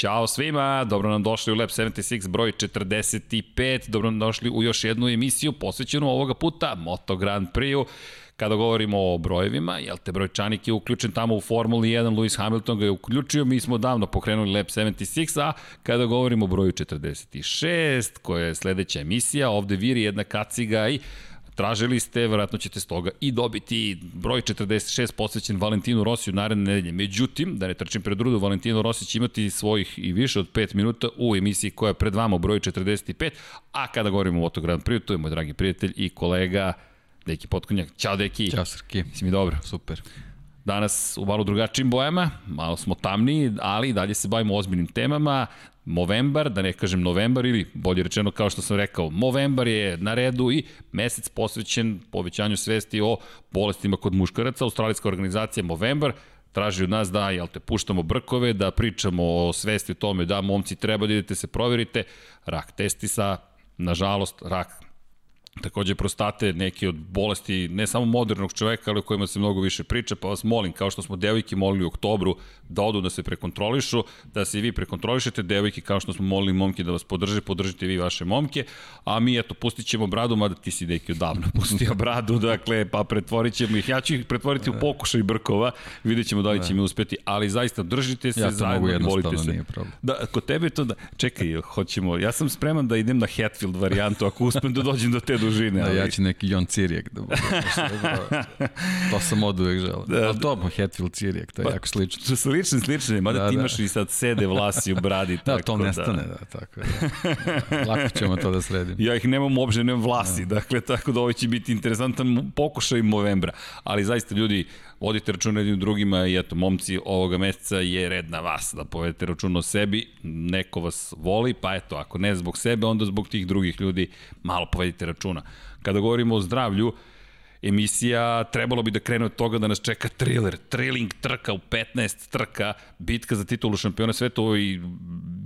Ćao svima, dobro nam došli u Lab 76 broj 45, dobro nam došli u još jednu emisiju posvećenu ovoga puta Moto Grand Prix-u. Kada govorimo o brojevima, jel te brojčanik je uključen tamo u Formuli 1, Lewis Hamilton ga je uključio, mi smo davno pokrenuli Lab 76, a kada govorimo o broju 46, koja je sledeća emisija, ovde viri jedna kaciga i tražili ste, verovatno ćete stoga i dobiti broj 46 posvećen Valentinu Rosiju naredne nedelje. Međutim, da ne trčim pred rudu, Valentino Rossi će imati svojih i više od 5 minuta u emisiji koja je pred vama u broju 45, a kada govorimo o Moto Grand Prix, to je moj dragi prijatelj i kolega Deki Potkonjak. Ćao Deki. Ćao Srki. Si mi dobro? Super. Danas u malo drugačijim bojama, malo smo tamniji, ali dalje se bavimo ozbiljnim temama. Movembar, da ne kažem novembar ili bolje rečeno kao što sam rekao, Movembar je na redu i mesec posvećen povećanju svesti o bolestima kod muškaraca. Australijska organizacija Movembar traži od nas da jel te puštamo brkove, da pričamo o svesti o tome da momci treba da idete se proverite. Rak testisa, nažalost, rak takođe prostate, neke od bolesti ne samo modernog čoveka, ali o kojima se mnogo više priča, pa vas molim, kao što smo devojke molili u oktobru da odu da se prekontrolišu, da se i vi prekontrolišete, devojke kao što smo molili momke da vas podrže, podržite vi vaše momke, a mi eto pustit ćemo bradu, mada ti si deki odavno pustio bradu, dakle, pa pretvorit ćemo ih, ja ću ih pretvoriti u pokušaj brkova, vidjet ćemo da li će mi uspeti, ali zaista držite se, ja zajedno, molite se. Nije problem. Da, kod tebe to da, čekaj, hoćemo, ja sam spreman da idem na Hatfield varijantu, ako uspem da dođem do te dužine. Da, ali... ja ću neki Jon Cirijek da bude. to sam od uvek želeo. Da, ali to, Hatfield Cirijek, to je pa, jako slično. Slični, slični, mada da, ti imaš da. i sad sede vlasi u bradi. da, tako to nestane, da, da tako da. Lako ćemo to da sredimo. Ja ih nemam uopšte, nemam vlasi, da. dakle, tako da ovo će biti interesantan pokušaj novembra. Ali zaista, ljudi, vodite računa jednim drugima i eto, momci ovoga meseca je red na vas da povedete račun o sebi, neko vas voli, pa eto, ako ne zbog sebe, onda zbog tih drugih ljudi malo povedite računa. Kada govorimo o zdravlju, emisija trebalo bi da krene od toga da nas čeka thriller, thrilling trka u 15 trka, bitka za titulu šampiona sveta u ovoj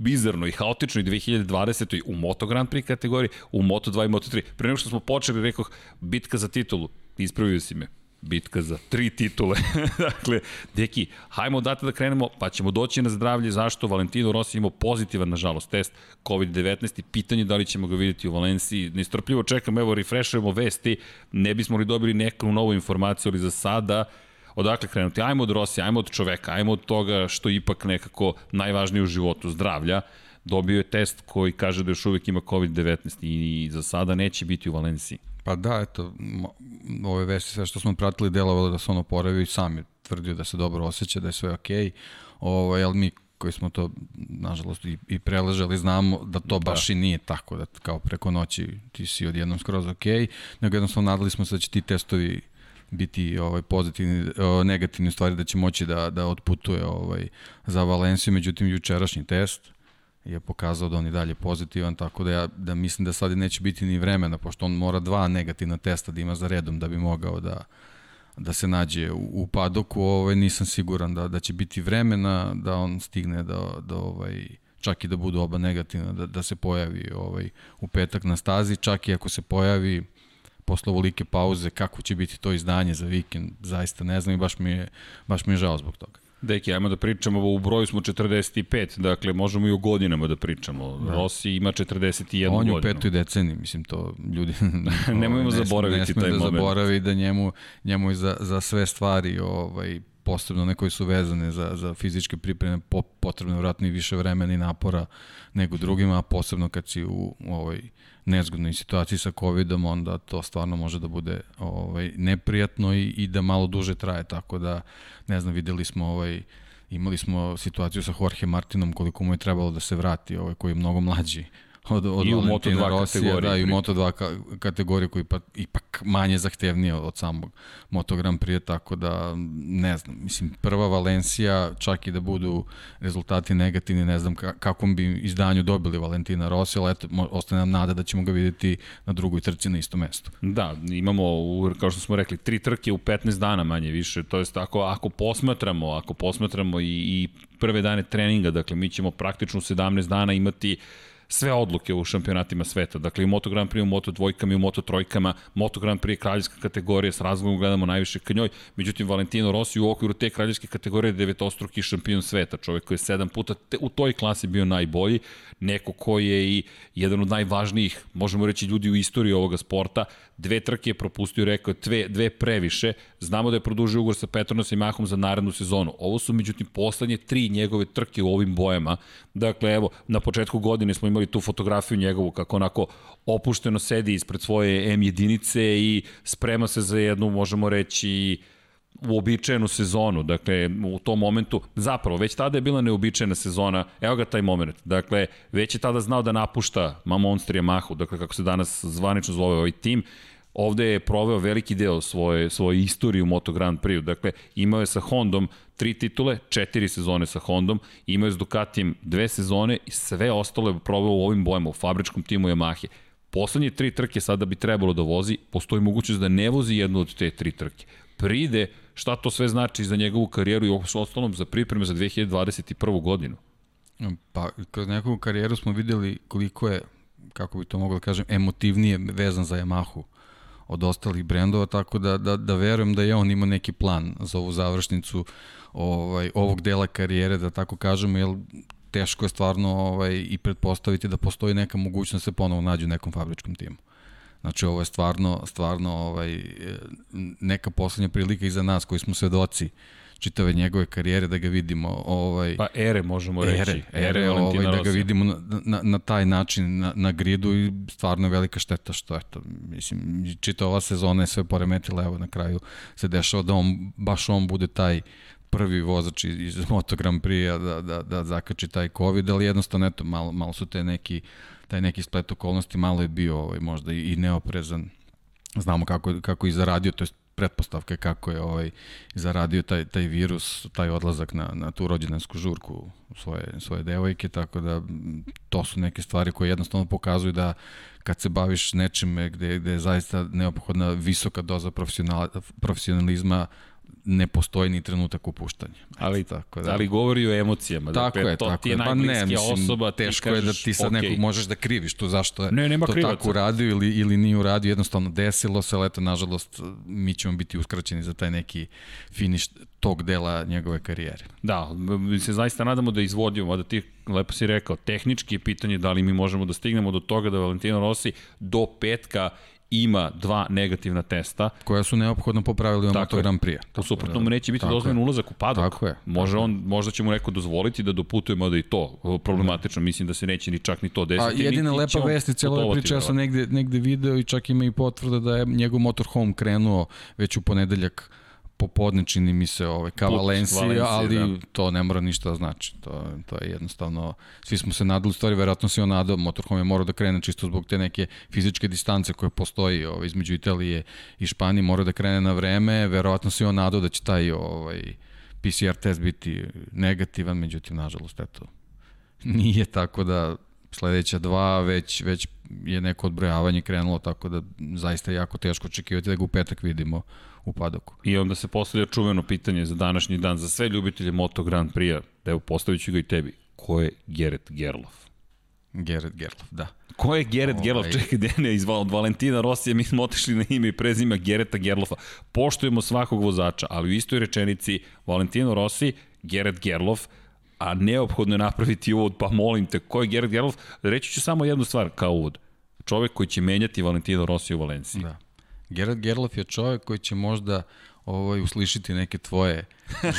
bizarnoj, haotičnoj 2020. u Moto Grand Prix kategoriji, u Moto 2 i Moto 3. Pre nego što smo počeli, rekoh, bitka za titulu, ispravio si me, bitka za tri titule. dakle, deki, hajmo date da krenemo, pa ćemo doći na zdravlje. Zašto? Valentino Rossi imao pozitivan, nažalost, test COVID-19 i pitanje da li ćemo ga vidjeti u Valenciji. Nestrpljivo čekam, evo, refreshujemo vesti, ne bismo li dobili neku novu informaciju, ali za sada odakle krenuti? Ajmo od Rossi, ajmo od čoveka, ajmo od toga što je ipak nekako najvažnije u životu, zdravlja dobio je test koji kaže da još uvek ima COVID-19 i za sada neće biti u Valenciji. Pa da, eto, ove vesti, sve što smo pratili, delovalo da se ono oporavio i sam je tvrdio da se dobro osjeća, da je sve okej. Okay. Ovaj, ali mi koji smo to, nažalost, i, i preležali, znamo da to da. baš i nije tako, da kao preko noći ti si odjednom skroz okej, okay, nego jednostavno nadali smo se da će ti testovi biti ovaj pozitivni negativni stvari da će moći da da otputuje ovaj za Valenciju međutim jučerašnji test je pokazao da on i dalje pozitivan, tako da ja da mislim da sad neće biti ni vremena, pošto on mora dva negativna testa da ima za redom da bi mogao da, da se nađe u, u padoku, ovaj, nisam siguran da, da će biti vremena da on stigne da, da ovaj, čak i da budu oba negativna, da, da se pojavi ovaj, u petak na stazi, čak i ako se pojavi posle ovolike pauze, kako će biti to izdanje za vikend, zaista ne znam i baš mi je, baš mi je žao zbog toga. Deki, ajmo da pričamo, u broju smo 45, dakle možemo i o godinama da pričamo. Da. Rossi ima 41 godinu. On je u petoj deceniji, mislim to ljudi... Nemojmo ne zaboraviti ne taj da moment. zaboravi da njemu, njemu i za, za sve stvari ovaj, posebno one koje su vezane za, za fizičke pripreme, po, potrebno vratno i više vremena i napora nego drugima, a posebno kad si u ovoj nezgodnoj situaciji sa covidom, onda to stvarno može da bude ovaj, neprijatno i, i da malo duže traje, tako da, ne znam, videli smo ovaj, imali smo situaciju sa Jorge Martinom koliko mu je trebalo da se vrati, ovaj, koji je mnogo mlađi od, od I u Moto2 Rosija, da, i u Moto2 ka, kategoriju koji pa, ipak manje zahtevnije od samog Moto Grand Prix, tako da ne znam, mislim prva Valencija, čak i da budu rezultati negativni, ne znam kakvom bi izdanju dobili Valentina Rossi, ali eto, ostane nam nada da ćemo ga videti na drugoj trci na isto mesto. Da, imamo, kao što smo rekli, tri trke u 15 dana manje više, to jest ako, ako posmatramo, ako posmatramo i, i prve dane treninga, dakle mi ćemo praktično u 17 dana imati sve odluke u šampionatima sveta. Dakle, i Moto Grand Prix, u Moto dvojkama i u Moto trojkama. Moto Grand Prix je kraljevska kategorija, s razlogom gledamo najviše ka njoj. Međutim, Valentino Rossi u okviru te kraljevske kategorije je devetostruki šampion sveta. Čovek koji je sedam puta te, u toj klasi bio najbolji. Neko ko je i jedan od najvažnijih, možemo reći, ljudi u istoriji ovoga sporta. Dve trke je propustio, rekao dve, dve previše. Znamo da je produžio ugovor sa Petronas i Mahom za narednu sezonu. Ovo su, međutim, poslednje tri njegove trke u ovim bojama. Dakle, evo, na početku godine smo imali tu fotografiju njegovu kako onako opušteno sedi ispred svoje M jedinice i sprema se za jednu, možemo reći, uobičajenu sezonu, dakle u tom momentu, zapravo već tada je bila neobičajena sezona, evo ga taj moment, dakle već je tada znao da napušta Monster Yamahu, dakle kako se danas zvanično zove ovaj tim, ovde je proveo veliki deo svoje, svoje istorije u Moto Grand Prix. Dakle, imao je sa Hondom tri titule, četiri sezone sa Hondom, imao je s Ducatijem dve sezone i sve ostalo je proveo u ovim bojama, u fabričkom timu Yamahe. Poslednje tri trke sada bi trebalo da vozi, postoji mogućnost da ne vozi jednu od te tri trke. Pride šta to sve znači za njegovu karijeru i ostalom za pripreme za 2021. godinu. Pa, kroz njegovu karijeru smo videli koliko je, kako bi to moglo da kažem, emotivnije vezan za Yamahu od ostalih brendova, tako da, da, da verujem da je on imao neki plan za ovu završnicu ovaj, ovog dela karijere, da tako kažemo, jer teško je stvarno ovaj, i pretpostaviti da postoji neka mogućnost da se ponovo nađe u nekom fabričkom timu. Znači ovo je stvarno, stvarno ovaj, neka poslednja prilika i za nas koji smo svedoci čitave njegove karijere da ga vidimo ovaj pa ere možemo reći. Ere, ere, ere ovaj, da ga vidimo na, na, na taj način na, na gridu i stvarno je velika šteta što eto mislim čita ova sezona je sve poremetila evo na kraju se dešava da on baš on bude taj prvi vozač iz Moto Grand Prix da, da, da zakači taj COVID, ali jednostavno eto, malo, malo su te neki, taj neki splet okolnosti, malo je bio ovaj, možda i neoprezan. Znamo kako, kako i zaradio, to je pretpostavke kako je ovaj zaradio taj taj virus, taj odlazak na na tu rođendansku žurku svoje svoje devojke, tako da to su neke stvari koje jednostavno pokazuju da kad se baviš nečime gde gde je zaista neophodna visoka doza profesionalizma ne postoji ni trenutak upuštanja. Ali, tako da. ali govori o emocijama. Tako dakle, je, to tako ti je. Pa ne, mislim, osoba, teško kažeš, je da ti sad okay. nekog možeš da kriviš tu zašto je ne, nema to krivaca. tako uradio ili, ili nije uradio, jednostavno desilo se, ali eto, nažalost, mi ćemo biti uskraćeni za taj neki finiš tog dela njegove karijere. Da, mi se zaista nadamo da izvodimo, da ti lepo si rekao, tehnički je pitanje da li mi možemo da stignemo do toga da Valentino Rossi do petka ima dva negativna testa. Koja su neophodno po pravilima Moto Grand Prix. U suprotnom da, neće biti dozvoljen ulazak u padok. Tako je. Može on, možda će mu neko dozvoliti da doputujemo da i to problematično. Mislim da se neće ni čak ni to desiti. A jedina lepa vest je cijela priča, ja sam negde, negde video i čak ima i potvrda da je njegov motorhome krenuo već u ponedeljak popodne čini mi se ovaj, ka Valenciji, ali da. to ne mora ništa da znači. To, to je jednostavno, svi smo se nadali, stvari, verovatno se on nadao, motorhome je morao da krene čisto zbog te neke fizičke distance koje postoji ovaj, između Italije i Španije, mora da krene na vreme, verovatno se on nadao da će taj ovaj, PCR test biti negativan, međutim, nažalost, eto, nije tako da sledeća dva već, već je neko odbrojavanje krenulo, tako da zaista je jako teško očekivati da ga u petak vidimo u padoku. I onda se postavlja čuveno pitanje za današnji dan, za sve ljubitelje Moto Grand Prix-a, evo postavit ću ga i tebi. Ko je Gerrit Gerlof? Gerrit Gerlof, da. Ko je Gerrit ovaj... Gerlof? Čekaj, Dene, iz, od Valentina Rosija mi smo otišli na ime i prezima Gereta Gerlofa. Poštujemo svakog vozača, ali u istoj rečenici Valentino Rossi, Gerrit Gerlof, a neophodno je napraviti uvod, pa molim te, ko je Gerrit Gerlof? Reći ću samo jednu stvar kao uvod. Čovek koji će menjati Valentino Rossi u Valenciji. Da. Gerard Gerlof je čovjek koji će možda ovaj, uslišiti neke tvoje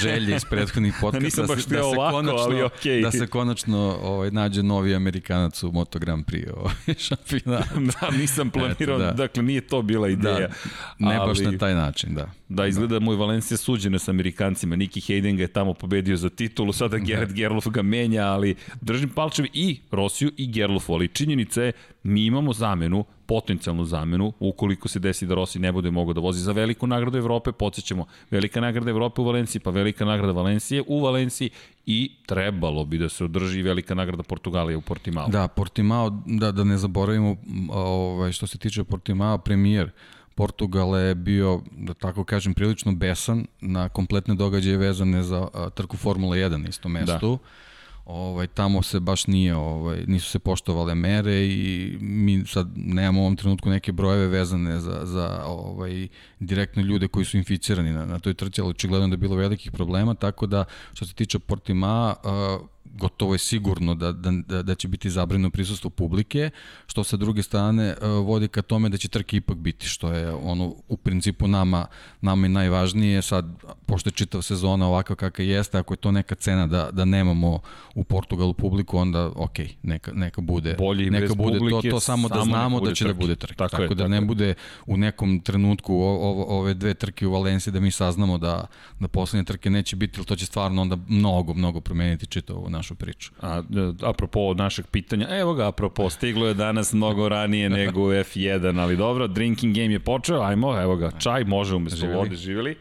želje iz prethodnih podcasta. Da, se, da ovako, konačno. Okay. Da se konačno ovaj, nađe novi Amerikanac u Moto Grand Prix ovaj, šampionat. da, nisam planirao, Eto, da. dakle nije to bila ideja. Da, ne ali, baš na taj način, da. Da, izgleda da. moj Valencija suđena sa Amerikancima. Niki Hayden ga je tamo pobedio za titulu, sada da. Gerard Gerlof ga menja, ali držim palčevi i Rosiju i Gerlofu, ali činjenica je, mi imamo zamenu potencijalnu zamenu, ukoliko se desi da Rossi ne bude mogao da vozi za veliku nagradu Evrope, podsjećamo, velika nagrada Evrope u Valenciji, pa velika nagrada Valencije u Valenciji i trebalo bi da se održi velika nagrada Portugalije u Portimao. Da, Portimao, da, da ne zaboravimo, ovaj, što se tiče Portimao, premijer Portugala je bio, da tako kažem, prilično besan na kompletne događaje vezane za a, trku Formula 1 na istom mestu. Da ovaj, tamo se baš nije, ovaj, nisu se poštovale mere i mi sad nemamo u ovom trenutku neke brojeve vezane za, za ovaj, direktno ljude koji su inficirani na, na toj trci, ali očigledno da je bilo velikih problema, tako da što se tiče Portima, uh, gotovo je sigurno da, da, da, da će biti zabrano prisustvo publike, što sa druge strane uh, vodi ka tome da će trke ipak biti, što je ono u principu nama, nama i najvažnije. Sad, pošto je čitav sezona ovakva kakva jeste, ako je to neka cena da, da nemamo u Portugalu publiku, onda ok, neka, neka bude, Bolje neka bude to, to samo, da znamo da, da će trke. da bude trke. Tako, tako, je, da tako ne je. bude u nekom trenutku o, o, ove dve trke u Valenciji da mi saznamo da, da poslednje trke neće biti, ili to će stvarno onda mnogo, mnogo promeniti čitavu našu priču. A, e, apropo našeg pitanja, evo ga, apropo, stiglo je danas mnogo ranije nego u F1, ali dobro, drinking game je počeo, ajmo, evo ga, čaj može umesto živjeli. vode, živjeli.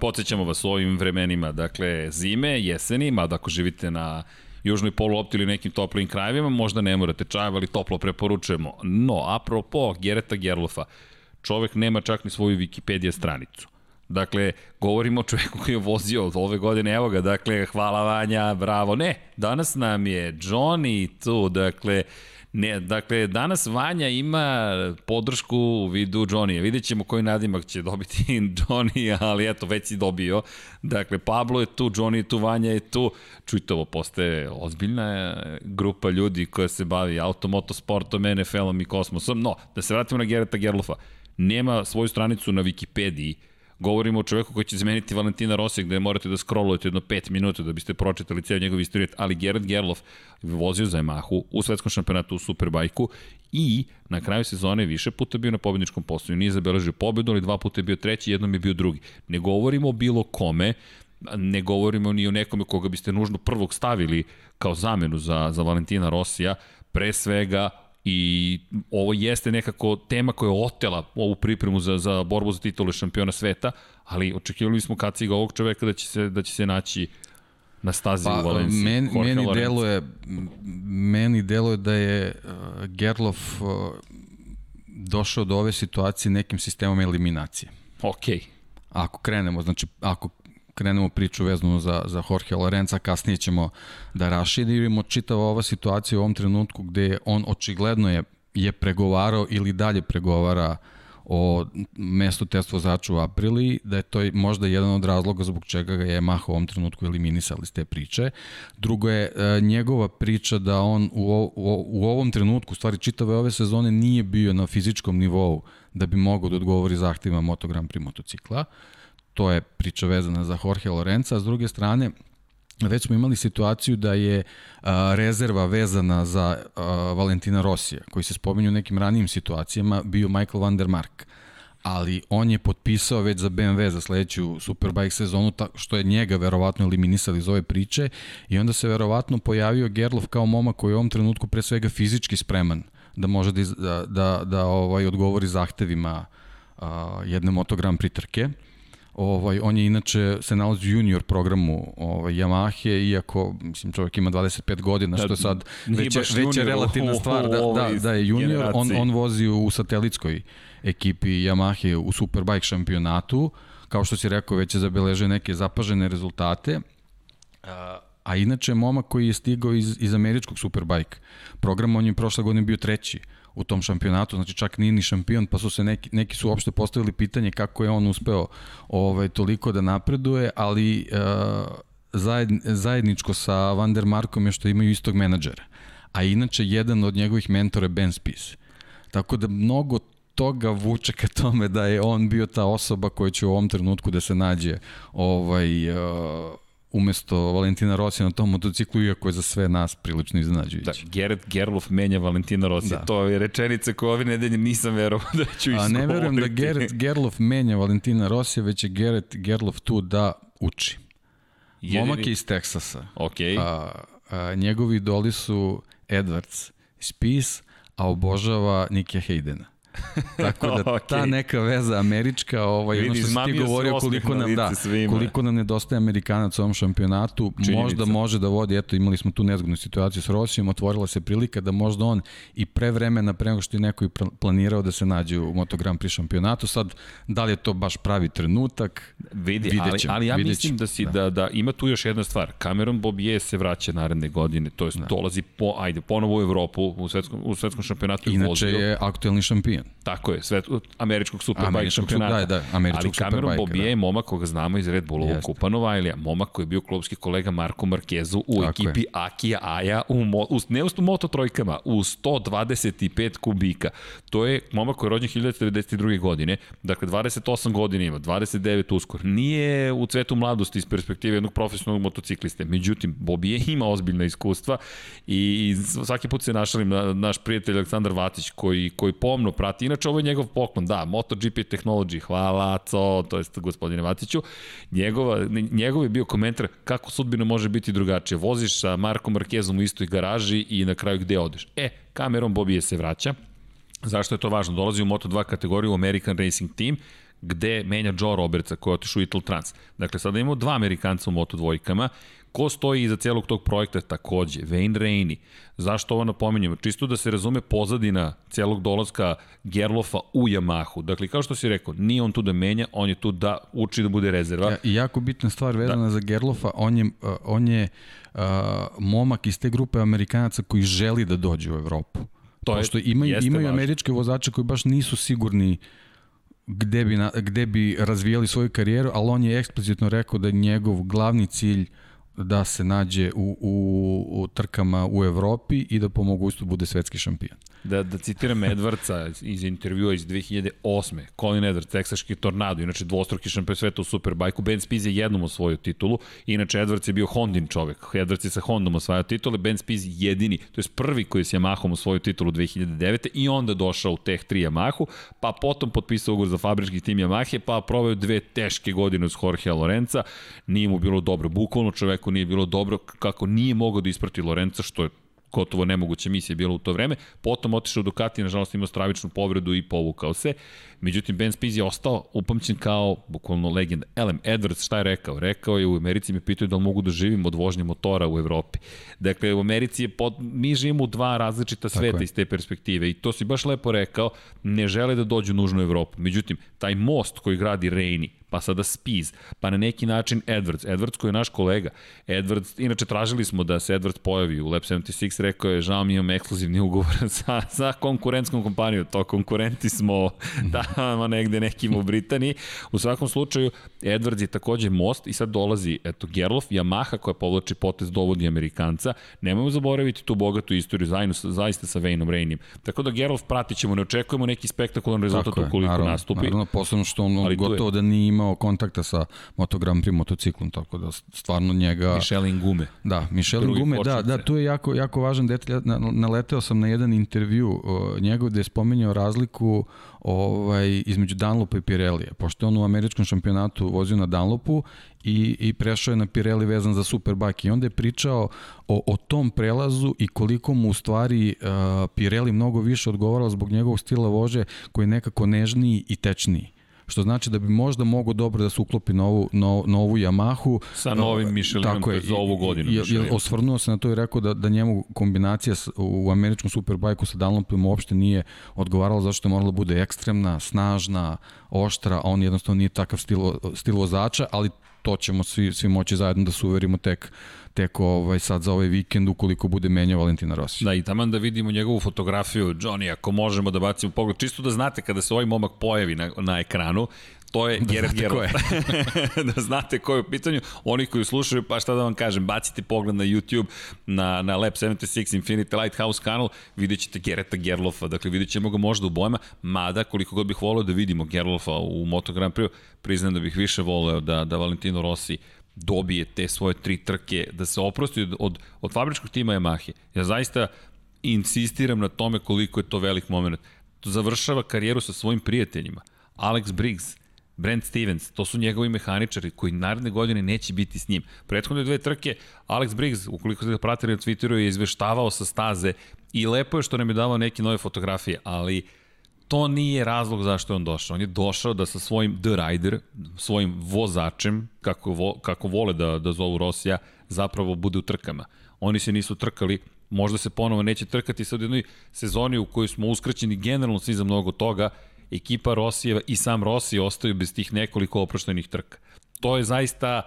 Podsećamo vas u ovim vremenima, dakle, zime, jeseni, mada ako živite na južnoj poluopti ili nekim toplim krajevima, možda ne morate čaj, ali toplo preporučujemo. No, apropo Gereta Gerlofa, čovek nema čak ni svoju Wikipedia stranicu. Dakle, govorimo o čoveku koji je vozio od ove godine, evo ga, dakle, hvala Vanja, bravo. Ne, danas nam je Johnny tu, dakle, Ne, dakle, danas Vanja ima podršku u vidu Johnny-a. Vidjet ćemo koji nadimak će dobiti Johnny, ali eto, već si dobio. Dakle, Pablo je tu, Johnny je tu, Vanja je tu. Čujte, ovo postaje ozbiljna grupa ljudi koja se bavi automotosportom, NFL-om i kosmosom. No, da se vratimo na Gereta Gerlofa. Nema svoju stranicu na Wikipediji, Govorimo o čoveku koji će zameniti Valentina Rosija, gde morate da scrollujete jedno 5 minuta da biste pročitali cijel njegov istorijet, ali Gerard Gerlof vozio za Yamahu u svetskom šampionatu u Superbajku i na kraju sezone više puta bio na pobedničkom postoju. Nije zabeležio pobedu, ali dva puta je bio treći, jednom je bio drugi. Ne govorimo o bilo kome, ne govorimo ni o nekome koga biste nužno prvog stavili kao zamenu za, za Valentina Rosija, pre svega I ovo jeste nekako tema koja je otela ovu pripremu za, za borbu za titulu šampiona sveta, ali očekivali smo kad ga ovog čoveka da će se, da će se naći na stazi pa, u Valenciji. Men, meni, deluje, meni deluje da je uh, Gerlof uh, došao do ove situacije nekim sistemom eliminacije. Okej. Okay. Ako krenemo, znači ako krenemo priču vezanu za, za Jorge Lorenza, kasnije ćemo da raširimo čitava ova situacija u ovom trenutku gde on očigledno je, je pregovarao ili dalje pregovara o mestu test vozača u aprili, da je to možda jedan od razloga zbog čega ga je Maha u ovom trenutku eliminisali iz te priče. Drugo je e, njegova priča da on u, u, u ovom trenutku, stvari čitave ove sezone, nije bio na fizičkom nivou da bi mogao da odgovori zahtevima Moto Grand Prix motocikla. Uh, to je priča vezana za Jorge Lorenza, a s druge strane, već smo imali situaciju da je a, rezerva vezana za a, Valentina Rosija, koji se spominju u nekim ranijim situacijama, bio Michael van der Mark. Ali on je potpisao već za BMW za sledeću Superbike sezonu, što je njega verovatno eliminisali iz ove priče. I onda se verovatno pojavio Gerlov kao momak koji je u ovom trenutku pre svega fizički spreman da može da, da, da, da ovaj, odgovori zahtevima a, jedne motogram pritrke. Ovaj, on je inače se nalazi u junior programu ovaj, Yamahe, iako mislim, čovjek ima 25 godina, što je sad već, već je relativna stvar da, da, da je junior. On, on vozi u satelitskoj ekipi Yamahe u Superbike šampionatu. Kao što si rekao, već je zabeležio neke zapažene rezultate. A, a inače, momak koji je stigao iz, iz američkog Superbike programa, on je prošle godine bio treći u tom šampionatu, znači čak nije ni šampion, pa su se neki, neki su uopšte postavili pitanje kako je on uspeo ovaj, toliko da napreduje, ali uh, zajed, zajedničko sa Van der Markom je što imaju istog menadžera. A inače, jedan od njegovih mentora je Ben Spies. Tako da mnogo toga vuče ka tome da je on bio ta osoba koja će u ovom trenutku da se nađe ovaj, uh, umesto Valentina Rosija na tom motociklu, iako je za sve nas prilično iznenađujući. Da, Gerrit Gerlof menja Valentina Rosija. Da. To je rečenica koja ove nedelje nisam verovao da ću isgovoriti. A ne verujem da Gerrit Gerlof menja Valentina Rosija, već je Gerrit Gerlof tu da uči. Jedini... Momak je iz Teksasa. Okay. A, a, njegovi idoli su Edwards, Spies, a obožava Nikija Haydena. Tako da okay. ta neka veza američka, ovaj, ono što si ti govorio koliko nam, da, koliko nam nedostaje Amerikanac u ovom šampionatu, Činjenica. možda može da vodi, eto imali smo tu nezgodnu situaciju s Rosijom, otvorila se prilika da možda on i pre vremena, pre nego što je neko i planirao da se nađe u Moto Grand Prix šampionatu, sad da li je to baš pravi trenutak, Vidi, ali, ali ja mislim da, si, da. da, da ima tu još jedna stvar, Cameron Bobije se vraća naredne godine, to je da. dolazi po, ajde, ponovo u Evropu, u svetskom, u svetskom šampionatu Inače vozio. je aktuelni šampion. Tako je, svet, američkog superbike šampionata. Da, da, američkog Ali Cameron Bobije da. je momak koga znamo iz Red Bullovog kupa Novajlija, momak koji je bio klubski kolega Marko Markezu u Tako ekipi je. Akija Aja, u, u, ne u moto trojkama, u 125 kubika. To je momak koji je rođen 1992. godine, dakle 28 godina ima, 29 uskor. Nije u cvetu mladosti iz perspektive jednog profesionalnog motocikliste. Međutim, Bobije ima ozbiljna iskustva i svaki put se našalim na, naš prijatelj Aleksandar Vatić koji, koji pomno prati. Inače, ovo je njegov poklon, da, MotoGP Technology, hvala, co, to jest gospodine Vatiću. Njegova, njegov je bio komentar kako sudbina može biti drugačije. Voziš sa Markom Markezom u istoj garaži i na kraju gde odeš. E, kamerom Bobije se vraća. Zašto je to važno? Dolazi u Moto2 kategoriju American Racing Team, gde menja Joe Robertsa koji je otišao u Ital Trans. Dakle, sada imamo dva Amerikanca u Moto dvojkama. Ko stoji iza celog tog projekta takođe? Wayne Rainey. Zašto ovo napominjamo? Čisto da se razume pozadina celog dolaska Gerlofa u Yamahu. Dakle, kao što si rekao, nije on tu da menja, on je tu da uči da bude rezerva. Ja, I jako bitna stvar vezana da. za Gerlofa, on je, uh, on je uh, momak iz te grupe Amerikanaca koji želi da dođe u Evropu. To je, Pošto imaju, imaju važno. američke vozače koji baš nisu sigurni gde bi, na, gde bi razvijali svoju karijeru, ali on je eksplicitno rekao da je njegov glavni cilj da se nađe u, u, u trkama u Evropi i da po mogućstvu bude svetski šampion. Da, da citiram Edwardsa iz intervjua iz 2008. Colin Edwards, teksaški tornado, inače dvostruki šampion sveta u Superbajku. Ben Spies je jednom osvojio titulu, inače Edwards je bio Hondin čovek. Edwards je sa Hondom osvajao titule, Ben Spies jedini, to je prvi koji je s Yamahom osvojio titulu 2009. i onda došao u Teh 3 Yamahu, pa potom potpisao ugovor za fabrički tim Yamahe, pa proveo dve teške godine uz Jorgea Lorenza. Nije mu bilo dobro, bukvalno čoveku nije bilo dobro kako nije mogao da isprati Lorenza, što je gotovo nemoguća misija bila u to vreme. Potom otišao Ducati, nažalost imao stravičnu povredu i povukao se. Međutim, Ben Spies je ostao upamćen kao bukvalno legenda. Elem Edwards šta je rekao? Rekao je u Americi me pitaju da li mogu da živim od vožnje motora u Evropi. Dakle, u Americi je pod, mi živimo u dva različita sveta iz te perspektive i to si baš lepo rekao, ne žele da dođu nužno u Evropu. Međutim, taj most koji gradi Reini, pa sada Spies, pa na neki način Edwards. Edwards koji je naš kolega. Edwards, inače tražili smo da se Edwards pojavi u Lab 76, rekao je, žao mi imam ekskluzivni ugovor sa, sa konkurentskom kompanijom, to konkurenti smo tamo negde nekim u Britaniji. U svakom slučaju, Edwards je takođe most i sad dolazi, eto, Gerlof, Yamaha koja povlači potez dovodi Amerikanca. Nemojmo zaboraviti tu bogatu istoriju zajedno, zaista sa Vejnom Rainim. Tako da Gerlof pratit ćemo, ne očekujemo neki spektakularan rezultat ukoliko naravno, nastupi. Naravno, posebno što on gotovo je... da nije imao kontakta sa Moto Grand Prix motociklom, tako da stvarno njega... Michelin gume. Da, Michelin gume, da, da, tu je jako, jako važan detalj. Naleteo sam na jedan intervju njegov gde je spominjao razliku ovaj, između Dunlopa i Pirelija, pošto on u američkom šampionatu vozio na Dunlopu i, i prešao je na Pirelli vezan za Superbike. I onda je pričao o, o tom prelazu i koliko mu u stvari uh, Pirelli mnogo više odgovarao zbog njegovog stila vože koji je nekako nežniji i tečniji što znači da bi možda mogo dobro da se uklopi na ovu, na, na ovu Yamahu. Sa novim Michelinom za ovu godinu. Je, je, osvrnuo se na to i rekao da, da njemu kombinacija u američkom superbajku sa Dunlopom uopšte nije odgovarala zašto je morala da bude ekstremna, snažna, oštra, a on jednostavno nije takav stil, stil vozača, ali to ćemo svi, svi moći zajedno da se uverimo tek tek ovaj, sad za ovaj vikend ukoliko bude menjao Valentina Rossi. Da, i taman da vidimo njegovu fotografiju, Johnny, ako možemo da bacimo pogled, čisto da znate kada se ovaj momak pojavi na, na ekranu, to je da Gerard Gerard. da znate ko je u pitanju. Oni koji slušaju, pa šta da vam kažem, bacite pogled na YouTube, na, na Lab 76 Infinity Lighthouse kanal, vidjet ćete Gereta Gerlofa, dakle vidjet ćemo ga možda u bojama, mada koliko god bih voleo da vidimo Gerlofa u Moto Grand Prix, priznam da bih više voleo da, da Valentino Rossi dobije te svoje tri trke, da se oprosti od, od, od fabričkog tima Yamahe. Ja zaista insistiram na tome koliko je to velik moment. To završava karijeru sa svojim prijateljima. Alex Briggs, Brent Stevens, to su njegovi mehaničari koji naredne godine neće biti s njim. Prethodne dve trke, Alex Briggs, ukoliko ste ga pratili na Twitteru, je izveštavao sa staze i lepo je što nam je davao neke nove fotografije, ali to nije razlog zašto je on došao. On je došao da sa svojim The Rider, svojim vozačem, kako, vo, kako vole da, da zovu Rosija, zapravo bude u trkama. Oni se nisu trkali, možda se ponovo neće trkati sad u jednoj sezoni u kojoj smo uskraćeni generalno svi za mnogo toga, ekipa Rosijeva i sam Rossi ostaju bez tih nekoliko oproštenih trka. To je zaista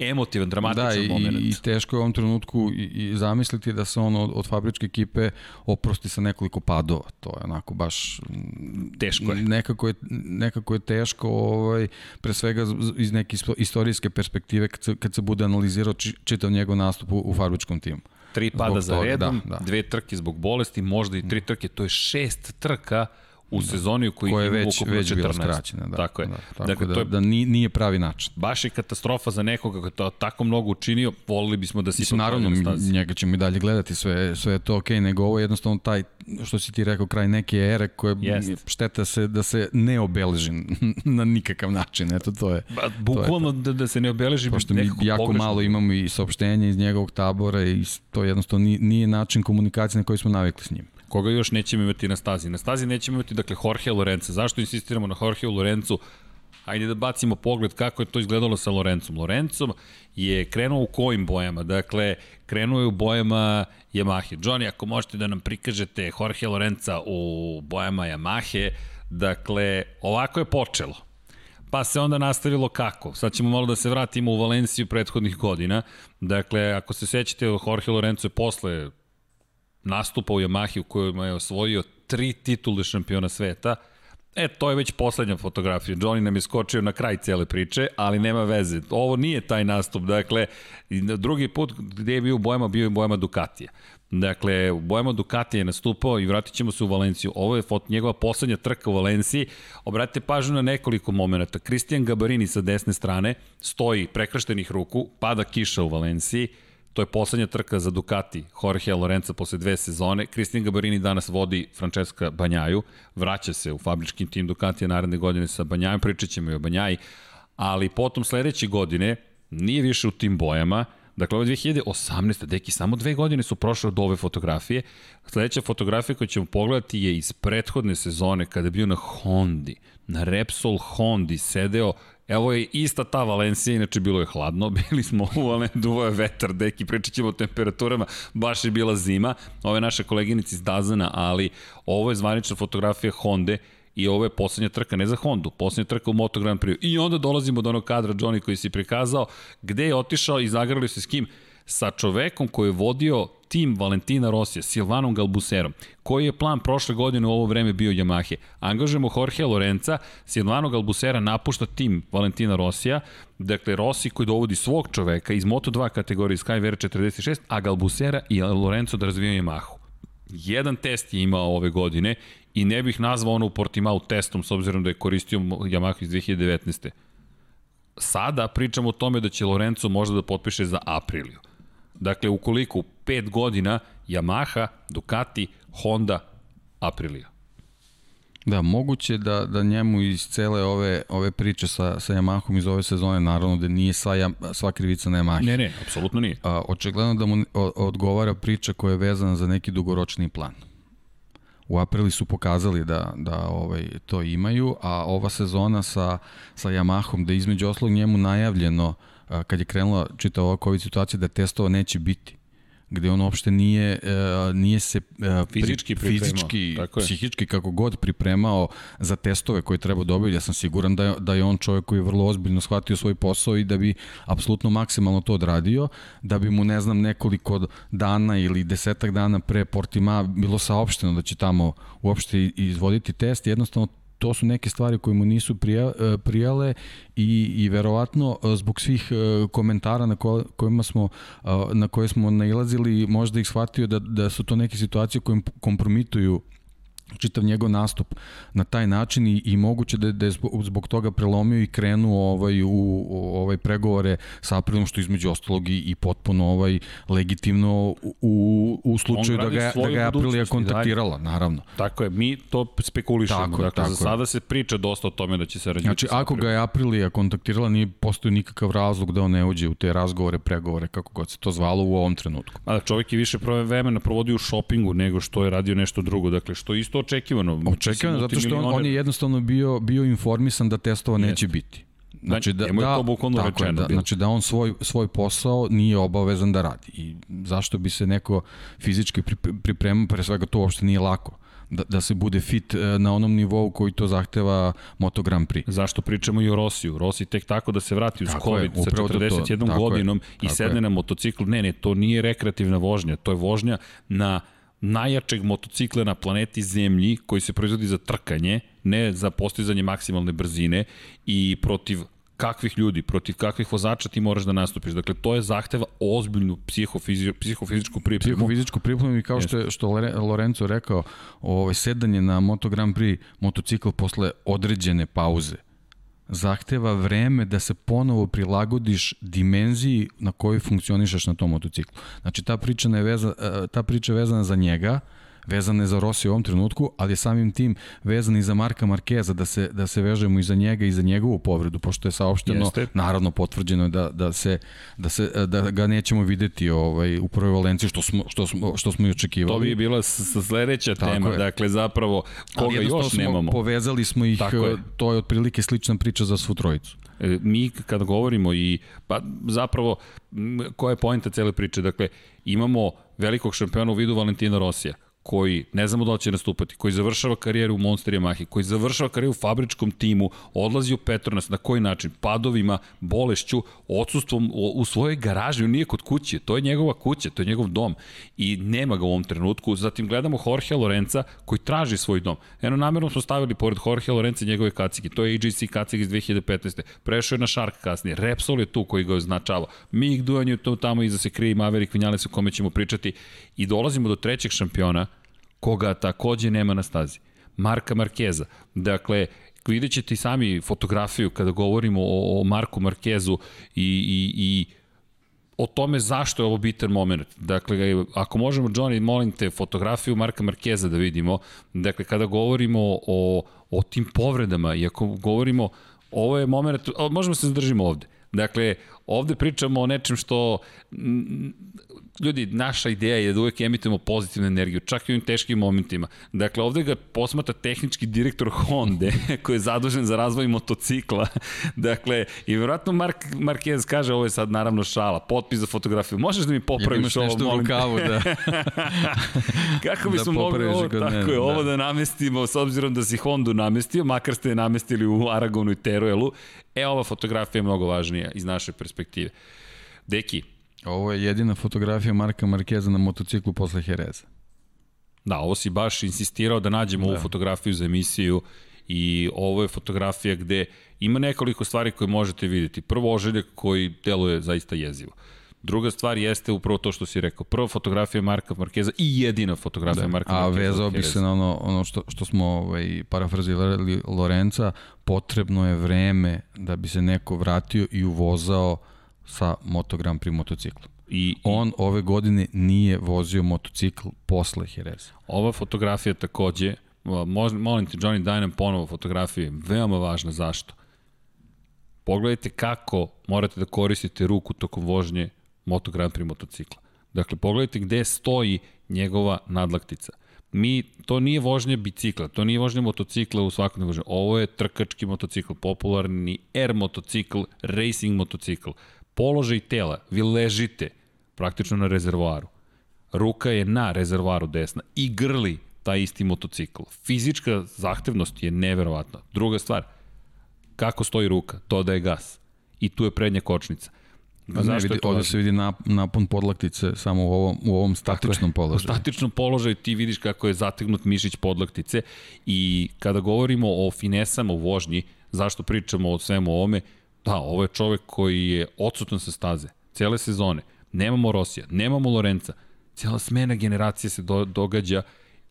emotivan, dramatičan da, i, moment. i teško je u ovom trenutku i, i zamisliti da se on od, od fabričke ekipe oprosti sa nekoliko padova. To je onako baš... Teško je. Nekako je, nekako je teško, ovaj, pre svega iz neke istorijske perspektive kad se, kad se bude analizirao či, čitav njegov nastup u, u fabričkom timu. Tri pada zbog za redom, da, da. dve trke zbog bolesti, možda i tri trke, to je šest trka u sezoni u kojoj je već, već bila skraćena. Da, tako je. Da, tako dakle, da, to je, da nije pravi način. Baš je katastrofa za nekoga koji to tako mnogo učinio, volili bismo da se to Naravno, na njega ćemo i dalje gledati, sve, sve je to okej, okay, nego ovo je jednostavno taj, što si ti rekao, kraj neke ere koje Jest. šteta se da se ne obeleži na nikakav način, eto to je. Ba, bukvalno da, da se ne obeleži Pošto mi jako pogrešno. malo imamo i saopštenja iz njegovog tabora i to jednostavno nije, nije način komunikacije na koji smo navikli s njim. Koga još nećemo imati na stazi? Na stazi nećemo imati, dakle, Jorge Lorenza. Zašto insistiramo na Jorge Lorenzu? Ajde da bacimo pogled kako je to izgledalo sa Lorencom. Lorencom je krenuo u kojim bojama? Dakle, krenuo je u bojama Yamahe. Johnny, ako možete da nam prikažete Jorge Lorenza u bojama Yamahe, dakle, ovako je počelo. Pa se onda nastavilo kako? Sad ćemo malo da se vratimo u Valenciju prethodnih godina. Dakle, ako se sećate, Jorge Lorenzo je posle nastupa u Yamahi u kojoj je osvojio tri titule šampiona sveta, E, to je već poslednja fotografija. Johnny nam je skočio na kraj cele priče, ali nema veze. Ovo nije taj nastup. Dakle, drugi put gde je bio bojama, bio je bojama Ducatija. Dakle, bojama Ducatija je nastupao i vratit ćemo se u Valenciju. Ovo je fot, njegova poslednja trka u Valenciji. Obratite pažnju na nekoliko momenta. Kristijan Gabarini sa desne strane stoji prekrštenih ruku, pada kiša u Valenciji, To je poslednja trka za Ducati, Jorge Lorenza posle dve sezone. Kristin Gabarini danas vodi Francesca Banjaju, vraća se u fabrički tim Ducatija naredne godine sa Banjajom, pričat ćemo i o Banjaji, ali potom sledeće godine nije više u tim bojama, Dakle, ovo je 2018. Deki, samo dve godine su prošle od ove fotografije. Sledeća fotografija koju ćemo pogledati je iz prethodne sezone kada je bio na Hondi, na Repsol Hondi, sedeo Evo je ista ta Valencija, inače bilo je hladno, bili smo u Valendu, duvo je vetar, deki, pričat ćemo o temperaturama, baš je bila zima, ove je naša koleginica iz Dazana, ali ovo je zvanična fotografija Honda i ovo je poslednja trka, ne za Hondu, poslednja trka u Moto Grand Prix. I onda dolazimo do onog kadra Johnny koji si prikazao, gde je otišao i zagrali se s kim? Sa čovekom koji je vodio tim Valentina Rosija, Silvanom Galbuserom. Koji je plan prošle godine u ovo vreme bio Yamahe? Angažujemo Jorge Lorenza, Silvano Galbusera napušta tim Valentina Rosija, dakle Rossi koji dovodi svog čoveka iz Moto2 kategorije Skyver 46, a Galbusera i Lorenzo da razvijaju Yamahu. Jedan test je imao ove godine i ne bih nazvao ono u Portimao testom s obzirom da je koristio Yamaha iz 2019. Sada pričamo o tome da će Lorenzo možda da potpiše za Apriliju. Dakle, ukoliko 5 godina Yamaha, Ducati, Honda, Aprilia. Da, moguće da, da njemu iz cele ove, ove priče sa, sa Yamahom iz ove sezone, naravno da nije sva, sva krivica na Yamahi. Ne, ne, apsolutno nije. A, očigledno da mu odgovara priča koja je vezana za neki dugoročni plan. U aprili su pokazali da, da ovaj, to imaju, a ova sezona sa, sa Yamahom, da između oslog njemu najavljeno, kad je krenula čita ova COVID situacija, da testova neće biti gde on uopšte nije, uh, nije se uh, fizički, pri, fizički psihički kako god pripremao za testove koje treba dobiti. Ja sam siguran da je, da je on čovjek koji je vrlo ozbiljno shvatio svoj posao i da bi apsolutno maksimalno to odradio, da bi mu ne znam nekoliko dana ili desetak dana pre Portima bilo saopšteno da će tamo uopšte izvoditi test. Jednostavno to su neke stvari koje mu nisu prija, e, prijale i, i verovatno e, zbog svih e, komentara na ko, kojima smo, na koje smo nailazili možda ih shvatio da, da su to neke situacije koje kompromituju čitav njegov nastup na taj način i, i moguće da, da je zbog toga prelomio i krenuo ovaj, u, u ovaj pregovore sa Aprilom, što između ostalog i, i potpuno ovaj, legitimno u, u slučaju da ga, da ga je Aprilija kontaktirala, dalje. naravno. Tako je, mi to spekulišemo. Tako, dakle, tako za sada se priča dosta o tome da će se rađati. Znači, ako ga je Aprilija kontaktirala, nije postoji nikakav razlog da on ne uđe u te razgovore, pregovore, kako god se to zvalo u ovom trenutku. A da čovjek je više vremena provodio u šopingu nego što je radio nešto drugo. Dakle, što isto očekivano. Očekivano, zato što on, on je jednostavno bio, bio informisan da testova Jeste. neće biti. Znači da, da, to bukvalno je, da, znači da on svoj, svoj posao nije obavezan da radi. I zašto bi se neko fizički pripremao, pre svega to uopšte nije lako da, da se bude fit e, na onom nivou koji to zahteva Moto Grand Prix. Zašto pričamo i o Rosiju? Rossi tek tako da se vrati uz tako COVID je, sa 41 to, godinom je, i sedne je. na motociklu. Ne, ne, to nije rekreativna vožnja, to je vožnja na najjačeg motocikla na planeti Zemlji koji se proizvodi za trkanje, ne za postizanje maksimalne brzine i protiv kakvih ljudi, protiv kakvih vozača ti moraš da nastupiš. Dakle, to je zahteva ozbiljnu psihofizi, psihofizičku pripremu. Psihofizičku pripremu i kao što je što Lorenzo rekao, ovaj, sedanje na Moto Grand Prix motocikl posle određene pauze zahteva vreme da se ponovo prilagodiš dimenziji na kojoj funkcionišeš na tom motociklu. Znači ta priča, je veza, e, ta priča je vezana za njega, vezane za Rossi u ovom trenutku, ali je samim tim vezan i za Marka Markeza, da se, da se vežemo i za njega i za njegovu povredu, pošto je saopšteno, Jeste. naravno potvrđeno da, da, se, da, se, da ga nećemo videti ovaj, u prvoj Valenciji, što smo, što smo, što smo i očekivali. To bi bila sledeća Tako tema, je. dakle zapravo koga još nemamo. Povezali smo ih, je. to je otprilike slična priča za svu trojicu e, mi kada govorimo i pa zapravo koja je poenta cele priče, dakle imamo velikog šampiona u vidu Valentina Rosija koji ne znamo da li će nastupati, koji završava karijeru u Monster Yamahi, koji završava karijeru u fabričkom timu, odlazi u Petronas, na koji način? Padovima, bolešću, odsustvom u svojoj garaži, on nije kod kuće, to je njegova kuća, to je njegov dom i nema ga u ovom trenutku. Zatim gledamo Jorge Lorenza koji traži svoj dom. Eno, namjerno smo stavili pored Jorge Lorenza njegove kacige, to je AJC kacige iz 2015. Prešao je na Shark kasnije, Repsol je tu koji ga je Mig Duan je tu tamo iza se krije i Maverick Vinales o kome ćemo pričati i dolazimo do trećeg šampiona koga takođe nema na stazi. Marka Markeza. Dakle, vidjet ćete i sami fotografiju kada govorimo o, o Marku Markezu i, i, i o tome zašto je ovo bitan moment. Dakle, ako možemo, Johnny, molim te, fotografiju Marka Markeza da vidimo. Dakle, kada govorimo o, o tim povredama i ako govorimo, ovo je moment, možemo se zadržimo ovde. Dakle, ovde pričamo o nečem što ljudi, naša ideja je da uvek emitujemo pozitivnu energiju, čak i u ovim teškim momentima. Dakle, ovde ga posmata tehnički direktor Honda, koji je zadužen za razvoj motocikla. dakle, i vjerojatno Mark, Marquez kaže, ovo je sad naravno šala, potpis za fotografiju. Možeš da mi popraviš ovo, molim u rukavu, da. Kako bismo da mogli ovo, tako je, da. ovo da namestimo, s obzirom da si Hondu namestio, makar ste je namestili u Aragonu i Teruelu, e, ova fotografija je mnogo važnija iz naše perspektive. Deki, Ovo je jedina fotografija Marka Markeza na motociklu posle Hereza. Da, ovo si baš insistirao da nađemo da. ovu fotografiju za emisiju i ovo je fotografija gde ima nekoliko stvari koje možete videti. Prvo ožiljak koji deluje zaista jezivo. Druga stvar jeste upravo to što si rekao. Prva fotografija Marka Markeza i jedina fotografija da. Marka A Markeza. A vezao bi se na ono, ono što, što smo ovaj, parafrazirali Lorenca, potrebno je vreme da bi se neko vratio i uvozao sa Moto Grand Prix motociklom. I, On ove godine nije vozio motocikl posle Jereza. Ova fotografija takođe, molim te Johnny daj nam ponovo fotografije, veoma važna, zašto? Pogledajte kako morate da koristite ruku tokom vožnje Moto Grand Prix motocikla. Dakle, pogledajte gde stoji njegova nadlaktica. Mi, to nije vožnja bicikla, to nije vožnja motocikla u svakodnevnoj vožnji. Ovo je trkački motocikl, popularni R motocikl, racing motocikl položaj tela, vi ležite praktično na rezervoaru. Ruka je na rezervoaru desna i grli taj isti motocikl. Fizička zahtevnost je neverovatna. Druga stvar, kako stoji ruka? To da je gas. I tu je prednja kočnica. A ne, vidi, ovde se vidi napon podlaktice samo u ovom, u ovom statičnom položaju. U statičnom položaju ti vidiš kako je zategnut mišić podlaktice i kada govorimo o finesama u vožnji, zašto pričamo o svemu ovome, Da, ovo je čovek koji je odsutan sa staze, cele sezone. Nemamo Rosija, nemamo Lorenca. Cijela smena generacije se do, događa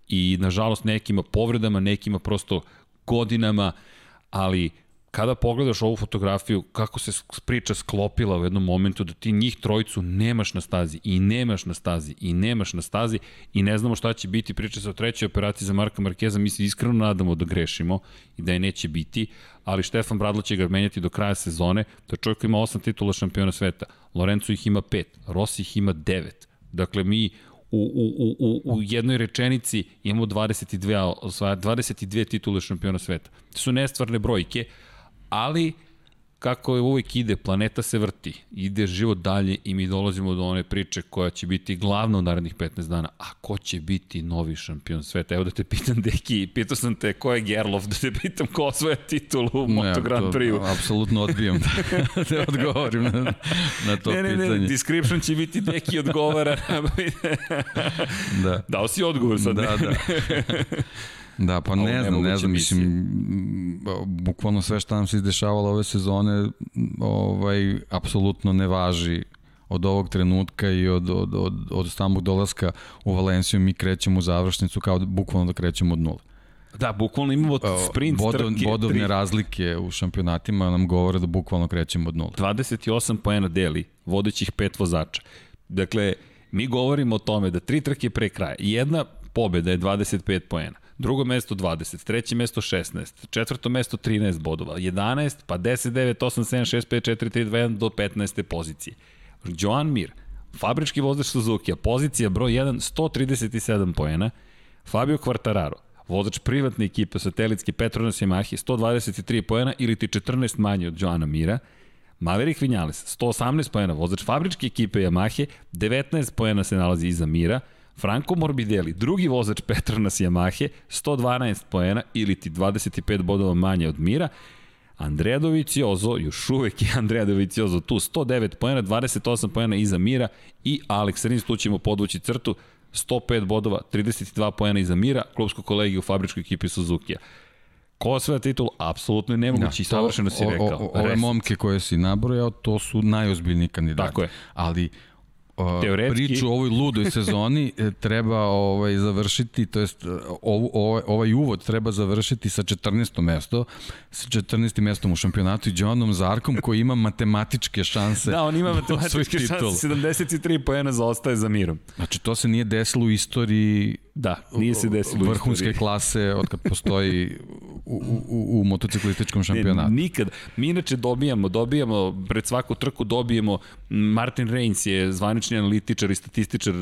i nažalost nekima povredama, nekima prosto godinama, ali kada pogledaš ovu fotografiju, kako se priča sklopila u jednom momentu da ti njih trojicu nemaš na stazi i nemaš na stazi i nemaš na stazi i ne znamo šta će biti, priča o trećoj operaciji za Marka Markeza, mi se iskreno nadamo da grešimo i da je neće biti, ali Štefan Bradlo će ga menjati do kraja sezone, to je čovjek koji ima osam titula šampiona sveta, Lorenzo ih ima pet, Rossi ih ima devet, dakle mi u, u, u, u jednoj rečenici imamo 22, 22 titule šampiona sveta. To su nestvarne brojke, ali kako je uvijek ide, planeta se vrti, ide život dalje i mi dolazimo do one priče koja će biti glavna u narednih 15 dana. A ko će biti novi šampion sveta? Evo da te pitam, Deki, pitao sam te ko je Gerlof, da te pitam ko osvoja titulu u Moto Grand Prix-u. Apsolutno odbijam da, da odgovorim na, na to ne, ne, pitanje. Ne, ne, description će biti Deki odgovara. da. Dao si odgovor sad. Da, da. Da, pa ne znam, ne znam, mislim, bukvalno sve što nam se izdešavalo ove sezone, ovaj, apsolutno ne važi od ovog trenutka i od, od, od, od samog dolaska u Valenciju mi krećemo u završnicu kao da, bukvalno da krećemo od nula. Da, bukvalno imamo sprint Bodov, trke. Bodovne tri. razlike u šampionatima nam govore da bukvalno krećemo od nula. 28 poena deli vodećih pet vozača. Dakle, mi govorimo o tome da tri trke pre kraja. Jedna pobeda je 25 poena drugo mesto 20, treće mesto 16, četvrto mesto 13 bodova, 11, pa 10, 9, 8, 7, 6, 5, 4, 3, 2, 1 do 15. pozicije. Joan Mir, fabrički vozač Suzuki, pozicija broj 1, 137 poena, Fabio Quartararo, vozač privatne ekipe satelitske Petronas Yamaha, 123 poena ili ti 14 manje od Joana Mira, Maverick Vinales, 118 poena, vozač fabričke ekipe Yamaha, 19 poena se nalazi iza Mira, Franco Morbidelli, drugi vozač Petronas Yamahe, 112 poena ili ti 25 bodova manje od Mira. Andrea Doviciozo, još uvek je Andrea Doviciozo tu, 109 poena, 28 poena iza Mira i Alex Rins, tu ćemo podvući crtu, 105 bodova, 32 poena iza Mira, klubsko kolegi u fabričkoj ekipi Suzuki-a. Ko osvaja titul? Apsolutno je nemoguće i da, savršeno si rekao. O, o, ove momke koje si nabrojao, to su najozbiljniji kandidati. Tako je. Ali Teoretski... priču o ovoj ludoj sezoni e, treba ovaj završiti, to jest e, ov, ovaj, ovaj uvod treba završiti sa 14. mesto, sa 14. mestom u šampionatu i Johnom Zarkom koji ima matematičke šanse. Da, on ima da matematičke šanse, 73 poena zaostaje za mirom. Znači to se nije desilo u istoriji Da, nije se desilo vrhunske klase od kad postoji u, u, u motociklističkom šampionatu. Ne, nikad. Mi inače dobijamo, dobijamo, pred svaku trku dobijemo, Martin Reins je zvanični analitičar i statističar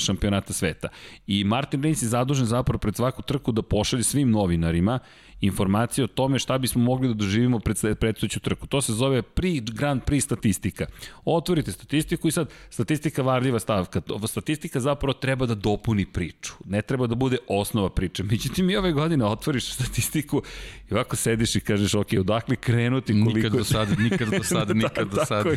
šampionata sveta. I Martin Reins je zadužen zapravo pred svaku trku da pošalje svim novinarima informacije o tome šta bismo mogli da doživimo pred predstojeću trku. To se zove pri Grand Prix statistika. Otvorite statistiku i sad statistika varljiva stavka. Statistika zapravo treba da dopuni priču. Ne treba da bude osnova priče. Međutim, mi ove godine otvoriš statistiku i ovako sediš i kažeš, ok, odakle krenuti koliko... Nikad do sada, nikad do sada, da, nikad da, do sada.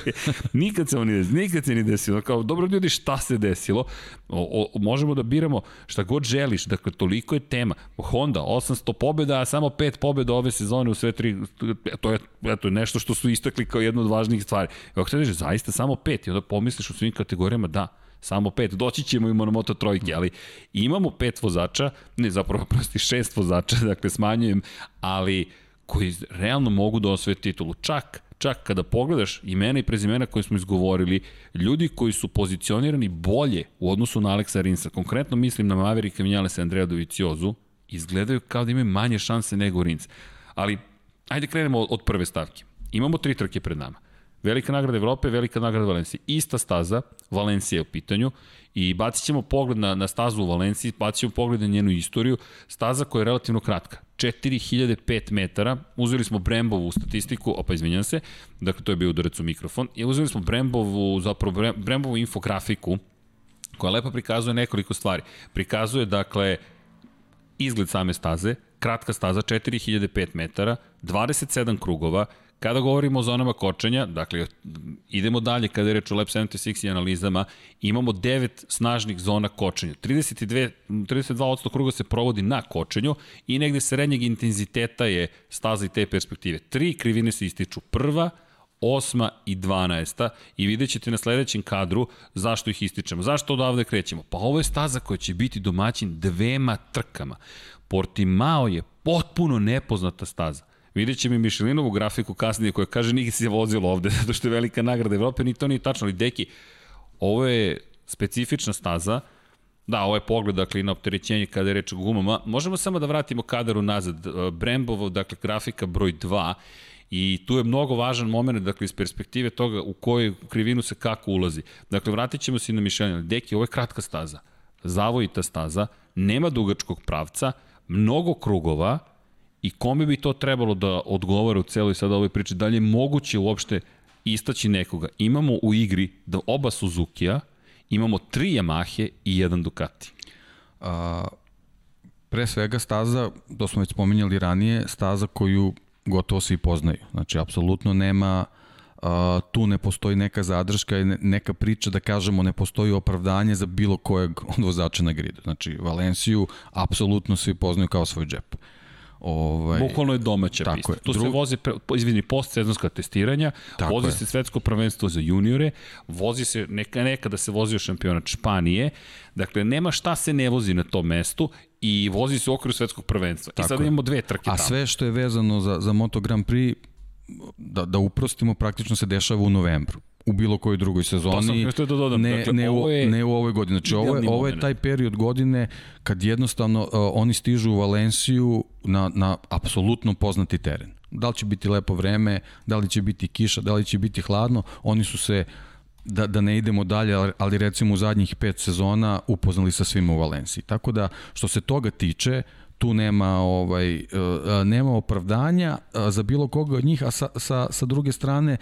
nikad se oni nikad se ni desilo. Kao, dobro ljudi, šta se desilo? O, o, možemo da biramo šta god želiš. Dakle, toliko je tema. Honda, 800 pobjeda, a samo pet pobjeda ove sezone u sve tri, to je eto, nešto što su istakli kao jednu od važnijih stvari. Ako se reže, zaista samo pet, i onda pomisliš u svim kategorijama, da, samo pet, doći ćemo i na moto trojke, ali imamo pet vozača, ne zapravo prosti šest vozača, dakle smanjujem, ali koji realno mogu da osvoje titulu. Čak, čak kada pogledaš imena i prezimena koje smo izgovorili, ljudi koji su pozicionirani bolje u odnosu na Aleksa Rinsa, konkretno mislim na Maverika Vinjalesa Andreja Doviciozu, izgledaju kao da imaju manje šanse nego Rins. Ali, ajde krenemo od, prve stavke. Imamo tri trke pred nama. Velika nagrada Evrope, velika nagrada Valencije. Ista staza, Valencija je u pitanju i bacit ćemo pogled na, na stazu u Valenciji, bacit ćemo pogled na njenu istoriju. Staza koja je relativno kratka, 4005 metara, uzeli smo Brembovu statistiku, opa izvinjam se, dakle to je bio udarac u mikrofon, i uzeli smo Brembovu, zapravo Brembovu infografiku, koja lepo prikazuje nekoliko stvari. Prikazuje, dakle, izgled same staze, kratka staza 4005 metara, 27 krugova, Kada govorimo o zonama kočenja, dakle, idemo dalje kada je reč o Lab 76 i analizama, imamo 9 snažnih zona kočenja. 32, 32% kruga se provodi na kočenju i negde srednjeg intenziteta je staza i te perspektive. Tri krivine se ističu. Prva, osma i 12. I vidjet ćete na sledećem kadru zašto ih ističemo. Zašto odavde krećemo? Pa ovo je staza koja će biti domaćin dvema trkama. Portimao je potpuno nepoznata staza. Vidjet će mi Mišelinovu grafiku kasnije koja kaže nije se vozilo ovde zato što je velika nagrada Evrope, ni to nije tačno, ali deki, ovo je specifična staza, Da, ovo je pogled, dakle, na opterećenje kada je reč o gumama. Možemo samo da vratimo kadar unazad. Brembovo, dakle, grafika broj 2 I tu je mnogo važan moment, dakle, iz perspektive toga u kojoj krivinu se kako ulazi. Dakle, vratit ćemo se i na Mišelina. Deki, ovo je kratka staza. zavojita staza, nema dugačkog pravca, mnogo krugova i kome bi to trebalo da odgovara u celoj sada ovoj priči, da li je moguće uopšte istaći nekoga. Imamo u igri da oba Suzuki-a, imamo tri Yamahe i jedan Ducati. A, pre svega staza, to smo već spominjali ranije, staza koju gotovo svi poznaju. Znači, apsolutno nema a, tu ne postoji neka zadrška i neka priča da kažemo ne postoji opravdanje za bilo kojeg od vozača na gridu. Znači, Valenciju apsolutno svi poznaju kao svoj džep. Ovaj, Bukvalno je domaća tako pista. Je. Tu Drug... se vozi, izvini, postsezonska testiranja, tako vozi je. se svetsko prvenstvo za juniore, vozi se, neka, nekada se vozio šampionat Španije, dakle, nema šta se ne vozi na tom mestu i vozi se u okviru svetskog prvenstva. Tako I sada imamo dve trke A tamo. sve što je vezano za, za Moto Grand Prix, da, da uprostimo, praktično se dešava u novembru u bilo kojoj drugoj sezoni. To sam da dodam. Ne, dakle, ne, ovo je, ne u ovoj godini. Znači, ovo je, ovo je taj period godine kad jednostavno uh, oni stižu u Valenciju na, na apsolutno poznati teren. Da li će biti lepo vreme, da li će biti kiša, da li će biti hladno, oni su se da, da ne idemo dalje, ali recimo u zadnjih pet sezona upoznali sa svima u Valenciji. Tako da, što se toga tiče, tu nema ovaj e, e, nema opravdanja e, za bilo koga od njih a sa, sa, sa druge strane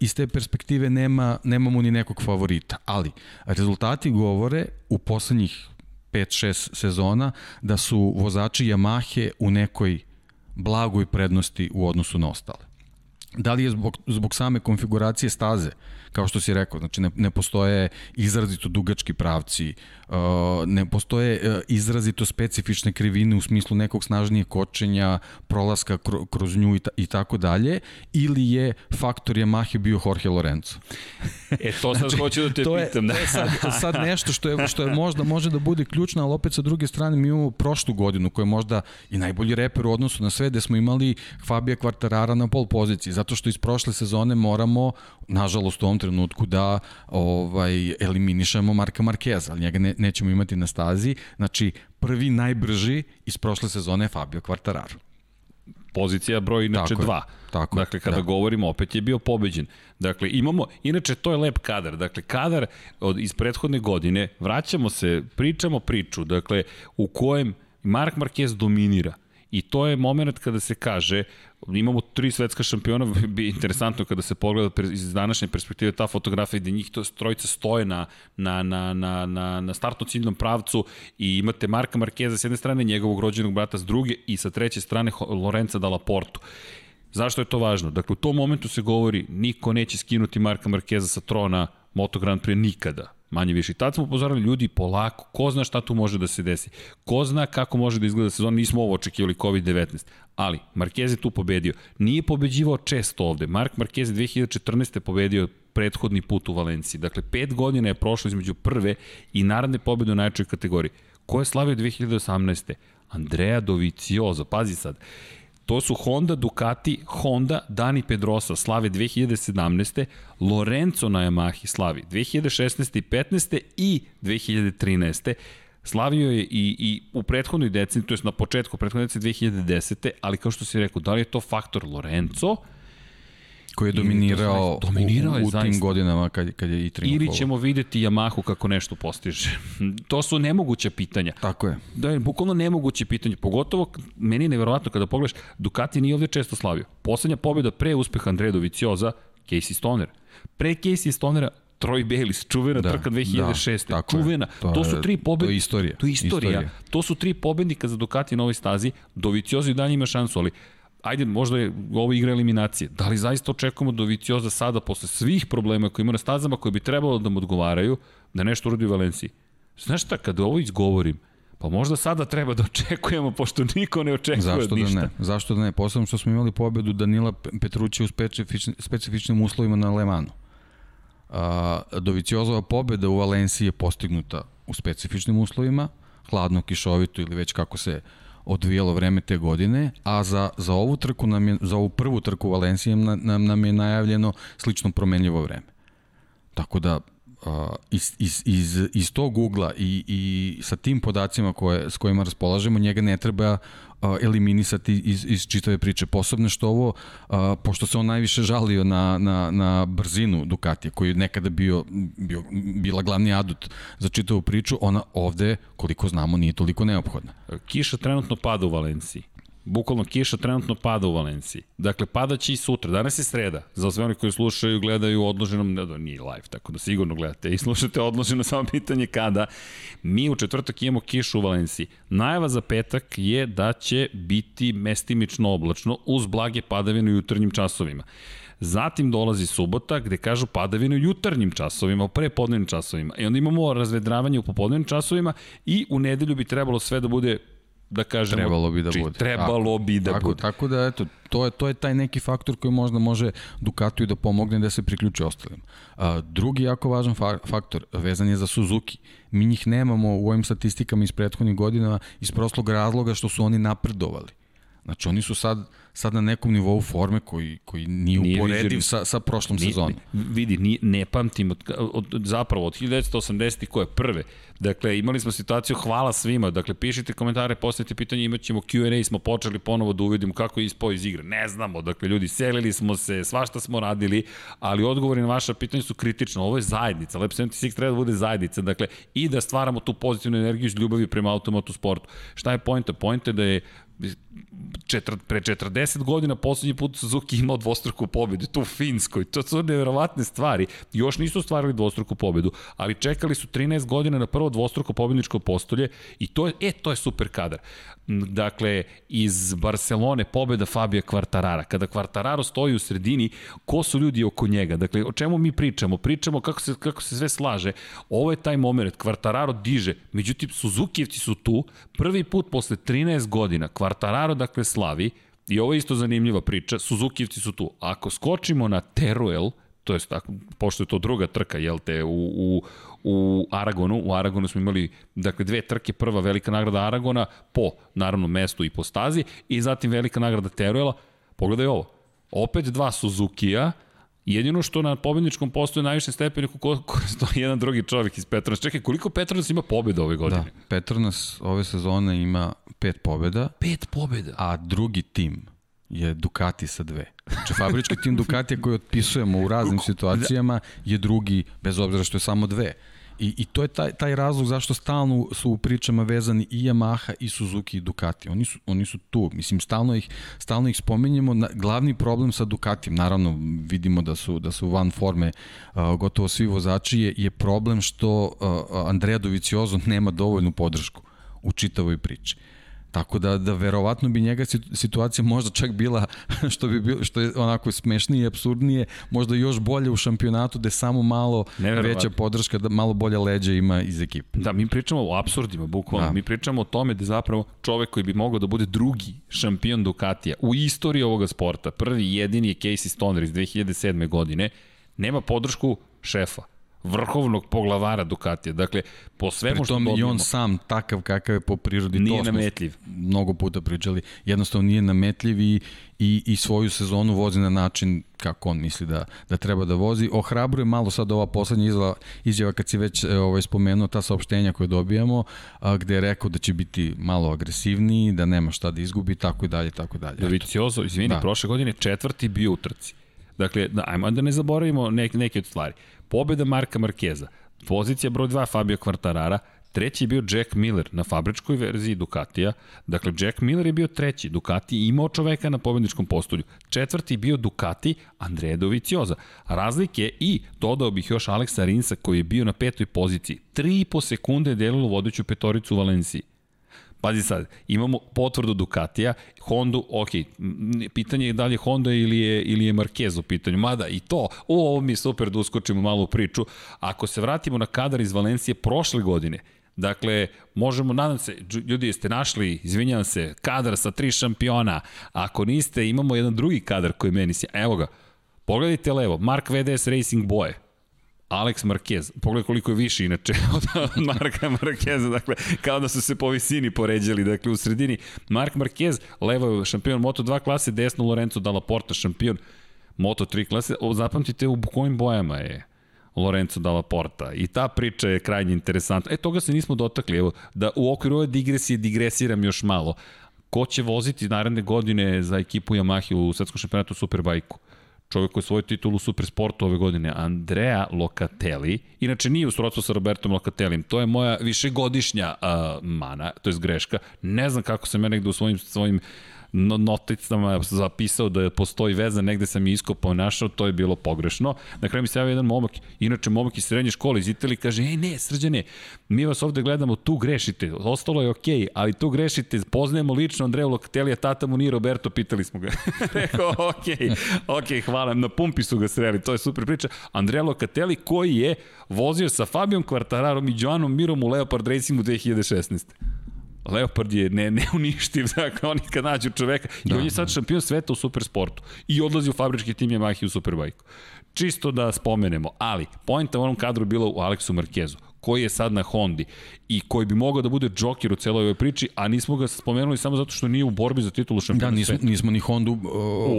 iz te perspektive nema nemamo ni nekog favorita. Ali rezultati govore u poslednjih 5-6 sezona da su vozači Yamahe u nekoj blagoj prednosti u odnosu na ostale. Da li je zbog, zbog same konfiguracije staze kao što si rekao, znači ne, ne postoje izrazito dugački pravci, uh, ne postoje uh, izrazito specifične krivine u smislu nekog snažnijeg kočenja, prolaska kroz nju i, ta, i tako dalje, ili je faktor Yamahe bio Jorge Lorenzo. E, to sad znači, hoću da te to pitam. Je, to je sad, sad nešto što je, što je možda može da bude ključno, ali opet sa druge strane mi imamo prošlu godinu koja je možda i najbolji reper u odnosu na sve, gde smo imali Fabija Kvartarara na pol poziciji, zato što iz prošle sezone moramo, nažalost u ovom trenutku da ovaj eliminišemo Marka Markeza, ali njega ne, nećemo imati na stazi. Znači, prvi najbrži iz prošle sezone je Fabio Quartararo pozicija broj inače 2. Tako dakle, kada da. govorimo, opet je bio pobeđen. Dakle, imamo, inače to je lep kadar. Dakle, kadar od, iz prethodne godine, vraćamo se, pričamo priču, dakle, u kojem Mark Marquez dominira. I to je moment kada se kaže, imamo tri svetska šampiona, bi interesantno kada se pogleda iz današnje perspektive ta fotografija gde njih to trojica stoje na, na, na, na, na, na startno ciljnom pravcu i imate Marka Markeza s jedne strane, njegovog rođenog brata s druge i sa treće strane Lorenza Dalla Porto. Zašto je to važno? Dakle, u tom momentu se govori niko neće skinuti Marka Markeza sa trona Moto Grand Prix nikada manje više. I tad smo upozorili ljudi polako, ko zna šta tu može da se desi, ko zna kako može da izgleda sezon, nismo ovo očekivali COVID-19, ali Marquez je tu pobedio. Nije pobeđivao često ovde, Mark Marquez 2014. pobedio prethodni put u Valenciji. Dakle, pet godina je prošlo između prve i naredne pobede u najčoj kategoriji. Ko je slavio 2018. Andrea Doviciozo, pazi sad, To su Honda, Ducati, Honda, Dani Pedrosa slave 2017. Lorenzo na Yamahi slavi 2016. i 15. i 2013. Slavio je i, i u prethodnoj deceni, to je na početku prethodne deceni 2010. Ali kao što si rekao, da li je to faktor Lorenzo koji je dominirao, dominirao u, u, u tim godinama kad, kad je i triumfovao. Ili ćemo videti Yamahu kako nešto postiže. to su nemoguće pitanja. Tako je. Da je bukvalno nemoguće pitanje. Pogotovo, meni je neverovatno kada pogledaš, Ducati nije ovde često slavio. Poslednja pobjeda pre uspeha Andreja Dovicioza, Casey Stoner. Pre Casey Stonera Troy Bayliss, čuvena da, trka 2006. Da, čuvena. To, to su tri pobednika. To je istorija. To je istorija. istorija. To su tri pobednika za Ducati na ovoj stazi. Dovicioza i dalje ima šansu, ali ajde, možda je ovo igra eliminacije. Da li zaista očekujemo do Vicioza sada, posle svih problema koje ima na stazama, koje bi trebalo da mu odgovaraju, da nešto urodi u Valenciji? Znaš šta, kada ovo izgovorim, Pa možda sada treba da očekujemo, pošto niko ne očekuje Zašto ništa. da ne? Zašto da ne? Posledno što smo imali pobedu Danila Petruća u specifičnim, specifičnim uslovima na Lemanu. A, Doviciozova pobeda u Valenciji je postignuta u specifičnim uslovima, hladno, kišovito ili već kako se odvijalo vreme te godine, a za, za ovu trku nam je, za ovu prvu trku Valencijom nam, nam je najavljeno slično promenljivo vreme. Tako da iz, iz, iz, iz tog ugla i, i sa tim podacima koje, s kojima raspolažemo, njega ne treba eliminisati iz, iz čitave priče. Posebno što ovo, a, pošto se on najviše žalio na, na, na brzinu Ducatija, koji je nekada bio, bio, bila glavni adut za čitavu priču, ona ovde, koliko znamo, nije toliko neophodna. Kiša trenutno pada u Valenciji. Bukvalno kiša trenutno pada u Valenciji. Dakle, padaće i sutra. Danas je sreda. Za sve oni koji slušaju, gledaju odloženom, ne da nije live, tako da sigurno gledate i slušate odloženo samo pitanje kada. Mi u četvrtak imamo kišu u Valenciji. Najava za petak je da će biti mestimično oblačno uz blage padavine u jutarnjim časovima. Zatim dolazi subota gde kažu padavine u jutarnjim časovima, u prepodnevnim časovima. I onda imamo razvedravanje u popodnevnim časovima i u nedelju bi trebalo sve da bude da kažemo trebalo bi da či, bude. Trebalo tako, bi da tako, bude. Tako da eto, to je to je taj neki faktor koji možda može Ducatiju da pomogne da se priključi ostalim. A, drugi jako važan fa faktor vezan je za Suzuki. Mi njih nemamo u ovim statistikama iz prethodnih godina iz proslog razloga što su oni napredovali. Znači oni su sad sad na nekom nivou forme koji, koji nije, nije uporediv sa, sa prošlom nije, sezonom. Vidi, nije, ne pamtim, od, od, zapravo od 1980. koje prve, dakle imali smo situaciju, hvala svima, dakle pišite komentare, postavite pitanje, imat ćemo Q&A, smo počeli ponovo da uvidimo kako je ispao iz igre. Ne znamo, dakle ljudi, selili smo se, svašta smo radili, ali odgovori na vaša pitanja su kritična. Ovo je zajednica, Lab 76 treba da bude zajednica, dakle i da stvaramo tu pozitivnu energiju iz ljubavi prema automotu sportu. Šta je pojenta? Pojenta je da je četir, pre 40 godina poslednji put Suzuki imao dvostruku pobedu, tu u Finskoj, to su neverovatne stvari. Još nisu ostvarili dvostruku pobedu, ali čekali su 13 godina na prvo dvostruko pobedničko postolje i to je, e, to je super kadar. Dakle, iz Barcelone pobeda Fabio Quartarara. Kada Quartararo stoji u sredini, ko su ljudi oko njega? Dakle, o čemu mi pričamo? Pričamo kako se, kako se sve slaže. Ovo je taj moment, Quartararo diže, međutim, Suzukijevci su tu, prvi put posle 13 godina, Quartararo, dakle, slavi, i ovo je isto zanimljiva priča, Suzukijevci su tu. Ako skočimo na Teruel, to je tako, pošto je to druga trka, jel te, u, u, u Aragonu. U Aragonu smo imali dakle, dve trke, prva velika nagrada Aragona po, naravno, mestu i po stazi i zatim velika nagrada Teruela. Pogledaj ovo. Opet dva Suzuki-a, Jedino što na pobedničkom postoju najviše stepeniku ko, ko stoji jedan drugi čovjek iz Petronas. Čekaj, koliko Petronas ima pobjeda ove godine? Da, Petronas ove sezone ima pet pobjeda. Pet pobjeda? A drugi tim je Ducati sa dve. Znači, fabrički tim Ducatija koji otpisujemo u raznim situacijama je drugi, bez obzira što je samo dve. I, I to je taj, taj razlog zašto stalno su u pričama vezani i Yamaha i Suzuki i Ducati. Oni su, oni su tu. Mislim, stalno ih, stalno ih spomenjemo. Na, glavni problem sa Ducatijem, naravno vidimo da su, da su van forme uh, gotovo svi vozači, je, je problem što uh, Andrea Doviciozo nema dovoljnu podršku u čitavoj priči. Uh, Tako da, da verovatno bi njega situacija možda čak bila, što bi bilo, što je onako smešnije i absurdnije, možda još bolje u šampionatu gde samo malo veća podrška, da malo bolje leđa ima iz ekipe. Da, mi pričamo o absurdima, bukvalno. Da. Mi pričamo o tome da zapravo čovek koji bi mogao da bude drugi šampion Ducatija u istoriji ovoga sporta, prvi jedini je Casey Stoner iz 2007. godine, nema podršku šefa vrhovnog poglavara Ducatija. Dakle, po svemu što dobijemo... i on sam takav kakav je po prirodi. Nije to nametljiv. Mnogo puta pričali. Jednostavno nije nametljiv i, i, i svoju sezonu vozi na način kako on misli da, da treba da vozi. Ohrabruje malo sad ova poslednja izjava, izjava kad si već e, ovaj, spomenuo ta saopštenja koje dobijamo, a, gde je rekao da će biti malo agresivniji, da nema šta da izgubi, tako i dalje, tako dalje. Doviciozo, izvini, da. prošle godine četvrti bio u trci. Dakle, da, ajmo da ne zaboravimo neke, neke od stvari. Pobjeda Marka Markeza, pozicija broj 2 Fabio Quartarara, treći je bio Jack Miller na fabričkoj verziji Ducatija. Dakle, Jack Miller je bio treći. Ducati imao čoveka na pobedničkom postolju. Četvrti bio Ducati Andrea Dovicioza. Razlike i dodao bih još Aleksa Rinsa koji je bio na petoj poziciji. 3,5 sekunde je delilo vodeću petoricu u Valenciji. Pazi sad, imamo potvrdu Ducatija, Hondu, ok, pitanje je da li je Honda ili je, ili je Marquez u pitanju, mada i to, o, ovo mi je super da uskočimo malo u priču, ako se vratimo na kadar iz Valencije prošle godine, Dakle, možemo, nadam se, ljudi jeste našli, izvinjam se, kadar sa tri šampiona. Ako niste, imamo jedan drugi kadar koji meni se... Evo ga, pogledajte levo, Mark VDS Racing boje. Alex Marquez, pogledaj koliko je više inače od Marka Marqueza, dakle, kao da su se po visini poređali, dakle, u sredini. Mark Marquez, levo je šampion Moto2 klase, desno Lorenzo Dalla Porta šampion Moto3 klase, o, zapamtite u kojim bojama je Lorenzo Dalla Porta. I ta priča je krajnje interesantna. E, toga se nismo dotakli. Evo, da u okviru ove digresije digresiram još malo. Ko će voziti naredne godine za ekipu Yamaha u svetskom šampionatu Superbajku? Čovjek koji je svoju titulu u Supersportu ove godine, Andrea Locatelli, inače nije u srodstvu sa Robertom Locatellim, to je moja višegodišnja uh, mana, to je greška, ne znam kako sam ja negde u svojim, svojim noticama zapisao da postoji veza, negde sam je iskopao našao, to je bilo pogrešno. Na kraju mi se javio jedan momak, inače momak iz srednje škole iz Italije, kaže, ej ne, srđane, mi vas ovde gledamo, tu grešite, ostalo je okej, okay, ali tu grešite, poznajemo lično Andreju Lokatelija, tata mu nije Roberto, pitali smo ga. Rekao, okej, okay, okej, okay, hvala, na pumpi su ga sreli, to je super priča. Andreja Lokateli koji je vozio sa Fabijom Kvartararom i Joanom Mirom u Leopard Racingu 2016. Leopard je ne, ne uništiv, dakle oni kad nađu čoveka, da, i on je sad šampion sveta u supersportu i odlazi u fabrički tim Yamaha u Superbike. Čisto da spomenemo, ali pojenta u onom kadru bila u Aleksu Markezu koji je sad na Hondi i koji bi mogao da bude džokir u celoj ovoj priči, a nismo ga spomenuli samo zato što nije u borbi za titulu šampiona Da, nismo, nismo ni Hondu uh,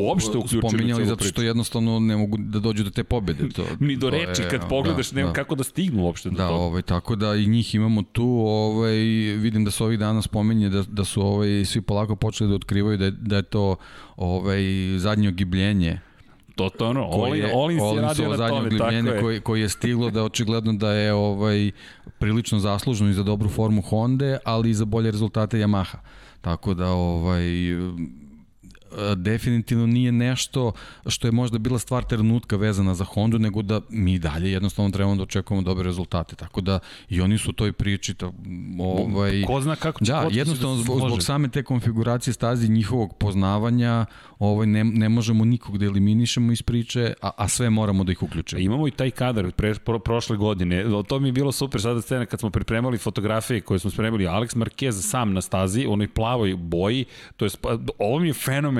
uopšte spominjali zato što jednostavno ne mogu da dođu do te pobede. To, Ni do reči, je, kad pogledaš, da, nema da. kako da stignu uopšte do da, toga. Ovaj, tako da i njih imamo tu, ovaj, vidim da se ovih dana spominje da, da su ovaj, svi polako počeli da otkrivaju da je, da je to ovaj, zadnje ogibljenje to to ono, Olin, je, Olin se radio na tome, tako je. Koji, koji je stiglo da očigledno da je ovaj prilično zaslužno i za dobru formu Honda, ali i za bolje rezultate Yamaha. Tako da ovaj definitivno nije nešto što je možda bila stvar trenutka vezana za Hondu, nego da mi dalje jednostavno trebamo da očekujemo dobre rezultate. Tako da i oni su u toj priči. To, ovaj, Ko zna kako će da, jednostavno da zbog, zbog same te konfiguracije stazi njihovog poznavanja ovaj, ne, ne možemo nikog da eliminišemo iz priče, a, a sve moramo da ih uključimo. Imamo i taj kadar pre, pro, prošle godine. To mi je bilo super sada scena kad smo pripremali fotografije koje smo spremili. Alex Marquez sam na stazi, onoj plavoj boji. To je, ovo mi je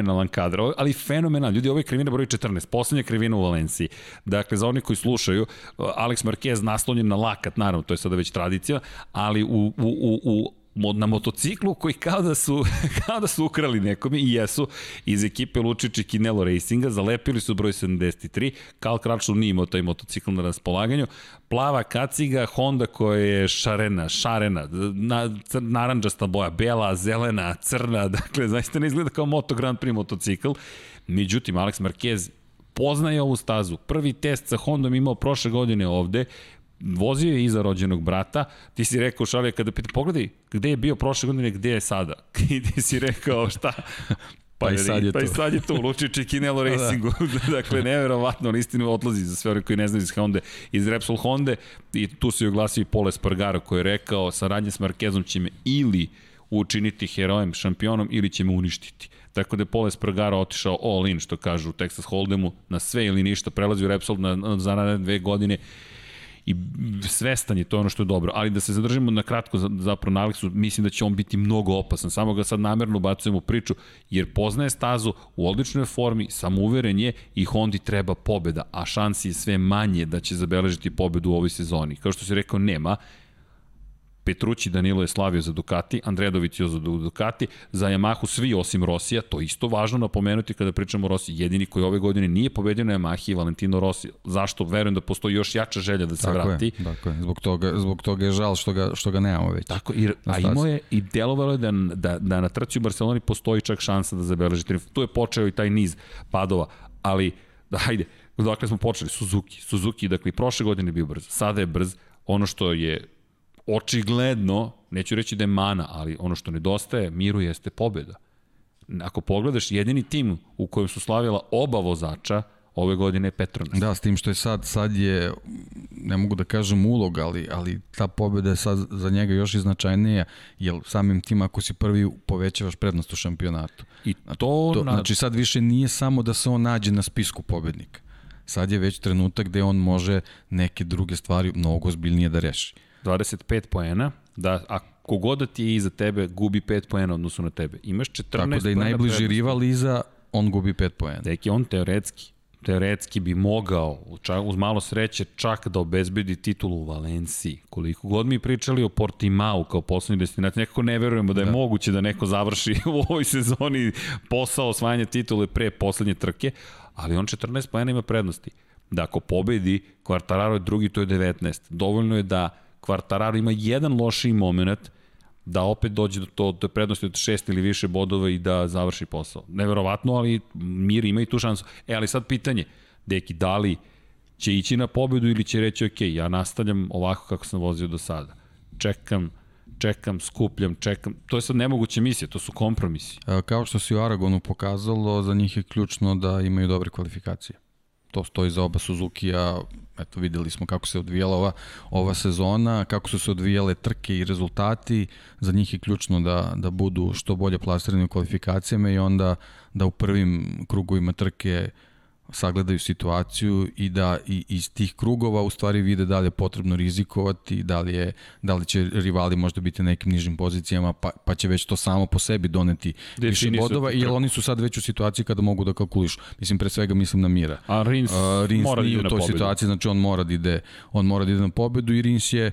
fenomenalan kadar, ali fenomenal. Ljudi, ovo je krivina broj 14, poslednja krivina u Valenciji. Dakle, za oni koji slušaju, Alex Marquez naslonjen na lakat, naravno, to je sada već tradicija, ali u, u, u, u na motociklu koji kao da su, kao da su ukrali nekome i jesu iz ekipe Lučić i Kinelo Racinga, zalepili su broj 73, Karl Kračlu nije imao taj motocikl na raspolaganju, plava kaciga, Honda koja je šarena, šarena, na, cr, naranđasta boja, bela, zelena, crna, dakle, zaista ne izgleda kao Moto Grand Prix motocikl, međutim, Alex Marquez poznaje ovu stazu. Prvi test sa Hondom imao prošle godine ovde vozio je iza rođenog brata, ti si rekao šalje kada pita, pogledaj gde je bio prošle godine, gde je sada. I ti si rekao šta? Pa, pa, i sad je pa i sad je to, Lučić i Kinelo da. Racingu. dakle, neverovatno, on istinu odlazi za sve ori koji ne znaju iz Honda, iz Repsol Honda i tu se oglasio i Pole Spargaro koji je rekao saradnje s Markezom će me ili učiniti herojem, šampionom ili će me uništiti. Tako da je Pole Spargaro otišao all in, što kažu u Texas Hold'emu, na sve ili ništa, prelazi u Repsol na, na, za naredne dve godine i svestan je to ono što je dobro, ali da se zadržimo na kratko zapravo na Aleksu, mislim da će on biti mnogo opasan, samo ga sad namerno ubacujemo u priču, jer poznaje stazu u odličnoj formi, samouveren je i Hondi treba pobeda, a šansi je sve manje da će zabeležiti pobedu u ovoj sezoni. Kao što si rekao, nema, Petrući Danilo je slavio za Ducati, Andredović je za Ducati, za Yamahu svi osim Rosija, to isto važno napomenuti kada pričamo o Rosiji. Jedini koji ove godine nije pobedio na Yamahi je Valentino Rossi. Zašto? Verujem da postoji još jača želja da se tako vrati. Je, tako je, zbog toga, zbog toga je žal što ga, što ga nemamo već. Tako, i, a imao je i delovalo je da, da, da na trci u Barceloni postoji čak šansa da zabeleži triumf. Tu je počeo i taj niz padova, ali da, hajde, dakle smo počeli, Suzuki. Suzuki, dakle, prošle godine je bio brz, sada je brz, ono što je očigledno, neću reći da je mana, ali ono što nedostaje Miru jeste pobjeda. Ako pogledaš, jedini tim u kojem su slavila oba vozača, ove godine je Petronas. Da, s tim što je sad, sad je, ne mogu da kažem ulog, ali, ali ta pobjeda je sad za njega još i značajnija, jer samim tim ako si prvi povećavaš prednost u šampionatu. I to, to znači sad više nije samo da se on nađe na spisku pobednika. Sad je već trenutak gde on može neke druge stvari mnogo zbiljnije da reši. 25 poena, da a kogod da ti je iza tebe gubi 5 poena odnosu na tebe. Imaš 14 Tako da i najbliži rival iza, on gubi 5 poena. Deki, on teoretski, teoretski bi mogao, čak, uz malo sreće, čak da obezbedi titulu u Valenciji. Koliko god mi pričali o Portimao kao poslednji destinaciji, nekako ne verujemo da je da. moguće da neko završi u ovoj sezoni posao osvajanja titule pre poslednje trke, ali on 14 poena ima prednosti. da ako pobedi, Quartararo je drugi, to je 19. Dovoljno je da Quartararo ima jedan lošiji moment, da opet dođe do, to, do prednosti od šest ili više bodova i da završi posao. Neverovatno, ali Mir ima i tu šansu. E, ali sad pitanje, deki, da li će ići na pobedu ili će reći, ok, ja nastavljam ovako kako sam vozio do sada. Čekam, čekam, skupljam, čekam. To je sad nemoguće misije, to su kompromisi. E, kao što se u Aragonu pokazalo, za njih je ključno da imaju dobre kvalifikacije. To stoji za oba Suzuki-a, eto videli smo kako se odvijala ova, ova sezona, kako su se odvijale trke i rezultati, za njih je ključno da, da budu što bolje plasirani u kvalifikacijama i onda da u prvim krugovima trke uh, sagledaju situaciju i da i, iz tih krugova u stvari vide da li je potrebno rizikovati, da li, je, da li će rivali možda biti na nekim nižim pozicijama, pa, pa će već to samo po sebi doneti više bodova, jer oni su sad već u situaciji kada mogu da kalkulišu. Mislim, pre svega mislim na Mira. A Rins, uh, Rins mora da nije u toj pobedu. situaciji, znači on mora da ide, on mora da ide na pobedu i Rins je,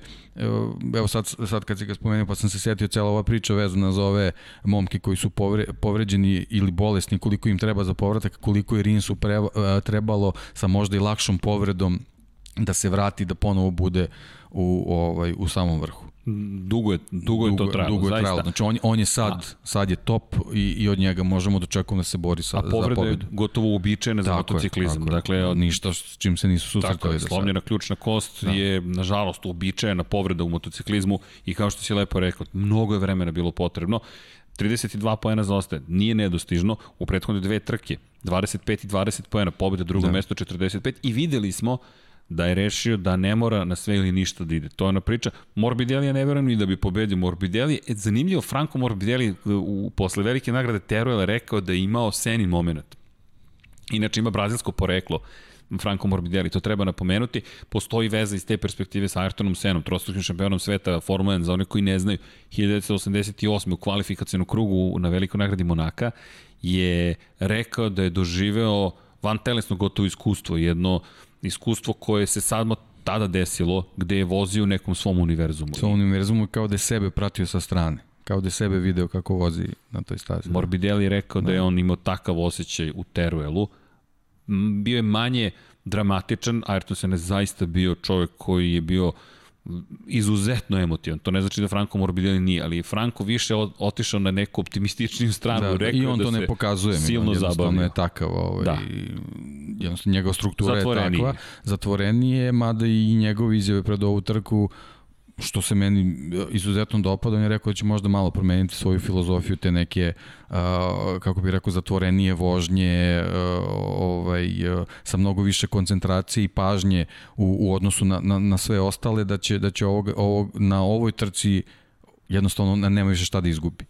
evo sad, sad kad si ga spomenuo, pa sam se setio cela ova priča vezana za ove momke koji su povre, povređeni ili bolesni, koliko im treba za povratak, koliko je Rinsu pre, trebalo sa možda i lakšom povredom da se vrati da ponovo bude u ovaj u samom vrhu. Dugo je, dugo, je to trajalo, dugo je trajalo. Znači on, on je sad, A. sad je top i, i od njega možemo da očekujemo da se bori sa, A povrede za pobedu. gotovo uobičajene za motociklizam. Dakle, od, ništa s čim se nisu susretali. Tako slomljena ključna kost da. je, nažalost, uobičajena povreda u motociklizmu i kao što si lepo rekao, mnogo je vremena bilo potrebno. 32 poena zaostaje, nije nedostižno u prethodne dve trke, 25 i 20 poena, pobjeda drugo da. mesto 45 i videli smo da je rešio da ne mora na sve ili ništa da ide. To je ona priča. Morbidelli ja ne verujem ni da bi pobedio Morbidelli. E, zanimljivo, Franco Morbidelli u, posle velike nagrade Teruela rekao da je imao seni moment. Inače ima brazilsko poreklo. Franco Morbidelli, to treba napomenuti. Postoji veza iz te perspektive sa Ayrtonom Senom, trostručnim šampionom sveta Formula 1, za one koji ne znaju, 1988. u kvalifikacijnom krugu na velikoj nagradi Monaka je rekao da je doživeo van telesno gotovo iskustvo, jedno iskustvo koje se sad tada desilo, gde je vozio u nekom svom univerzumu. Svom univerzumu kao da je sebe pratio sa strane kao da je sebe video kako vozi na toj stazi. Morbidelli je rekao da, da je on imao takav osjećaj u Teruelu, bio je manje dramatičan, Ayrton Senna je zaista bio čovjek koji je bio izuzetno emotivan. To ne znači da Franco Morbidelli nije, ali Franco više otišao na neku optimističniju stranu. Da, rekao I on da to ne pokazuje. Silno jednostavno je takav. Ovaj, da. Jednostavno njegova struktura Zatvoreniji. je takva. Zatvorenije, mada i njegove izjave pred ovu trku što se meni izuzetno dopada, on je rekao da će možda malo promeniti svoju filozofiju, te neke, uh, kako bih rekao, zatvorenije vožnje, uh, ovaj, uh, sa mnogo više koncentracije i pažnje u, u odnosu na, na, na sve ostale, da će, da će ovog, ovog, na ovoj trci jednostavno nema više šta da izgubi.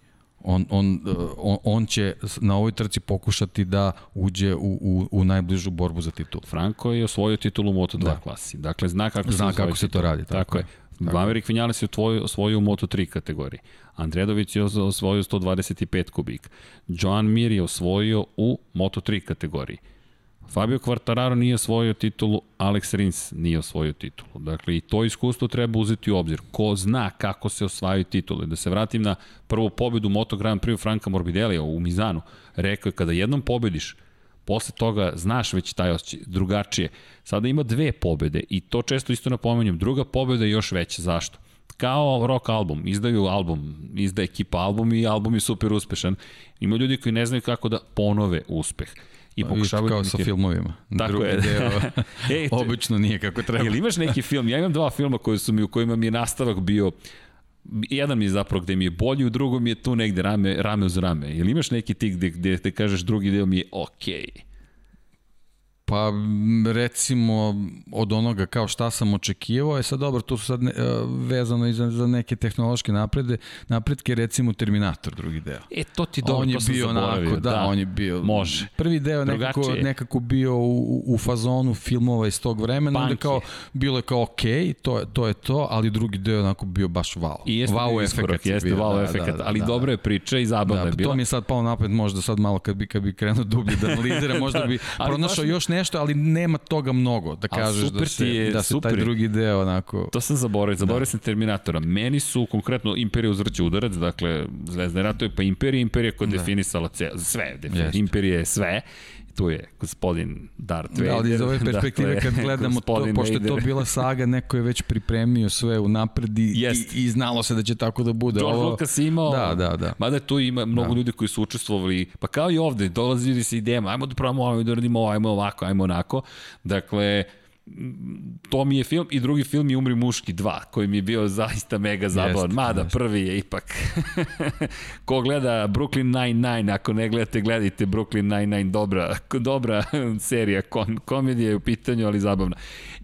On, on, on, on će na ovoj trci pokušati da uđe u, u, u najbližu borbu za titulu. Franko je osvojio titulu u Moto2 da. klasi. Dakle, zna kako, zna se, kako se to radi. Tako, tako je. Maverick Vinales je osvojio u Moto3 kategoriji. Andredović je osvojio 125 kubik. Joan Mir je osvojio u Moto3 kategoriji. Fabio Quartararo nije osvojio titulu, Alex Rins nije osvojio titulu. Dakle, i to iskustvo treba uzeti u obzir. Ko zna kako se osvajaju titule. Da se vratim na prvu pobedu Moto Grand Prix Franka Morbidelija u Mizanu. Rekao je, kada jednom pobediš, posle toga znaš već taj osjećaj drugačije. Sada ima dve pobede i to često isto napomenjam. Druga pobeda je još veća. Zašto? Kao rock album, izdaju album, izda ekipa album i album je super uspešan. Ima ljudi koji ne znaju kako da ponove uspeh i pokušavaju kao sa filmovima. Tako Drugi je. deo Ej, obično nije kako treba. Jel imaš neki film? Ja imam dva filma koji su mi u kojima mi je nastavak bio jedan mi je zapravo gde mi je bolji, u drugom je tu negde rame, rame uz rame. Ili imaš neki tik gde, gde, gde kažeš drugi deo mi je okej? Okay. Pa recimo od onoga kao šta sam očekivao, je sad dobro, to su sad ne, e, vezano i za, za neke tehnološke naprede, napredke, recimo Terminator drugi deo. E, to ti dobro, on je to bio onako, da, da, on je bio. Može. Prvi deo nekako, nekako bio u, u fazonu filmova iz tog vremena, Punk onda kao, bilo je kao okej, okay, to, je, to je to, ali drugi deo onako bio baš wow. I jeste wow efekt. Jeste bio, wow da, efekt, da, da, ali da, dobro je priča i zabavna da, je bila. To mi je sad palo napred, možda sad malo kad bi, kad bi krenuo dublje da analizira, možda bi pronašao još nešto, ali nema toga mnogo da kažeš da se, je, da se super. taj drugi deo onako... To sam zaboravio, zaboravio da. sam Terminatora. Meni su konkretno Imperija uzvrće udarac, dakle Zvezda ratuje pa Imperija, Imperija koja je da. definisala ce, sve, defin, Imperija je sve tu je gospodin Darth Vader. Da, ali iz ove perspektive dakle, kad gledamo to, pošto je to bila saga, neko je već pripremio sve u napredi i, i, znalo se da će tako da bude. George Ovo... Lucas imao, da, da, da. mada tu ima mnogo da. ljudi koji su učestvovali, pa kao i ovde, dolazili se idejama, ajmo da pravimo ovo, da radimo ovo, ajmo ovako, ajmo onako. Dakle, to mi je film i drugi film je Umri muški 2, koji mi je bio zaista mega zabavan. Jest, Mada, jest. prvi je ipak. Ko gleda Brooklyn Nine-Nine, ako ne gledate, gledajte Brooklyn Nine-Nine, dobra, dobra serija, kom, komedija je u pitanju, ali zabavna.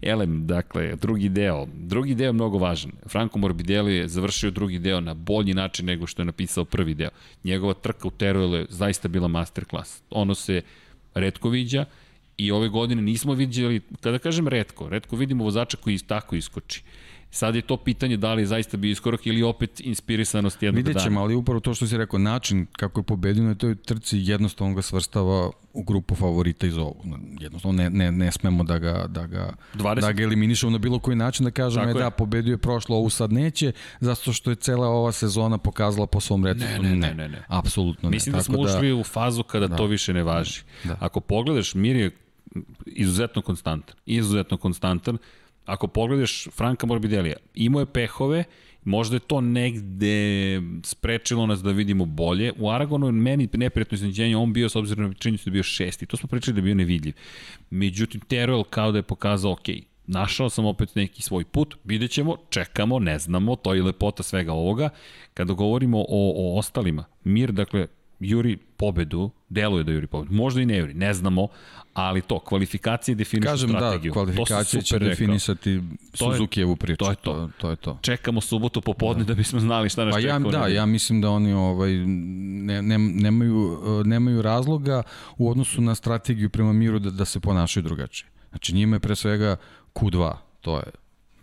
Elem, dakle, drugi deo. Drugi deo je mnogo važan. Franco Morbidelli je završio drugi deo na bolji način nego što je napisao prvi deo. Njegova trka u Teruelu je zaista bila masterclass. Ono se redko viđa, I ove godine nismo vidjeli, kada kažem redko, redko vidimo vozača koji tako iskoči. Sad je to pitanje da li je zaista bio iskorak ili opet inspirisanost jednog Vidjet dana. Vidjet ćemo, ali upravo to što si rekao, način kako je pobedio na toj trci jednostavno ga svrstava u grupu favorita iz ovog. Jednostavno ne, ne, ne smemo da ga, da ga, 20. da ga eliminišemo na bilo koji način, da kažemo je, da pobedio je prošlo, ovu sad neće, zato što je cela ova sezona pokazala po svom receptu. Ne, ne, ne. ne, ne. Apsolutno ne. Mislim da smo da, ušli u fazu kada da, to više ne važi. Da. Ako pogledaš, Mir je izuzetno konstantan. Izuzetno konstantan. Ako pogledaš Franka Morbidelija, imao je pehove, možda je to negde sprečilo nas da vidimo bolje. U Aragonu je meni neprijatno izneđenje, on bio s obzirom na činjenicu da je bio šesti. To smo pričali da je bio nevidljiv. Međutim, Teruel kao da je pokazao, ok, našao sam opet neki svoj put, vidjet ćemo, čekamo, ne znamo, to je lepota svega ovoga. Kada govorimo o, o ostalima, Mir, dakle, juri pobedu, deluje da juri pobedu. Možda i ne juri, ne znamo, ali to, kvalifikacije definišu Kažem, da, strategiju. Kažem da, kvalifikacije će definisati Suzukijevu priču. To je to. to, to, je to. Čekamo subotu popodne da, da bismo znali šta nas pa ja, čeka. Da, ja mislim da oni ovaj, ne, ne, nemaju, nemaju razloga u odnosu na strategiju prema miru da, da se ponašaju drugačije. Znači njima je pre svega Q2, to je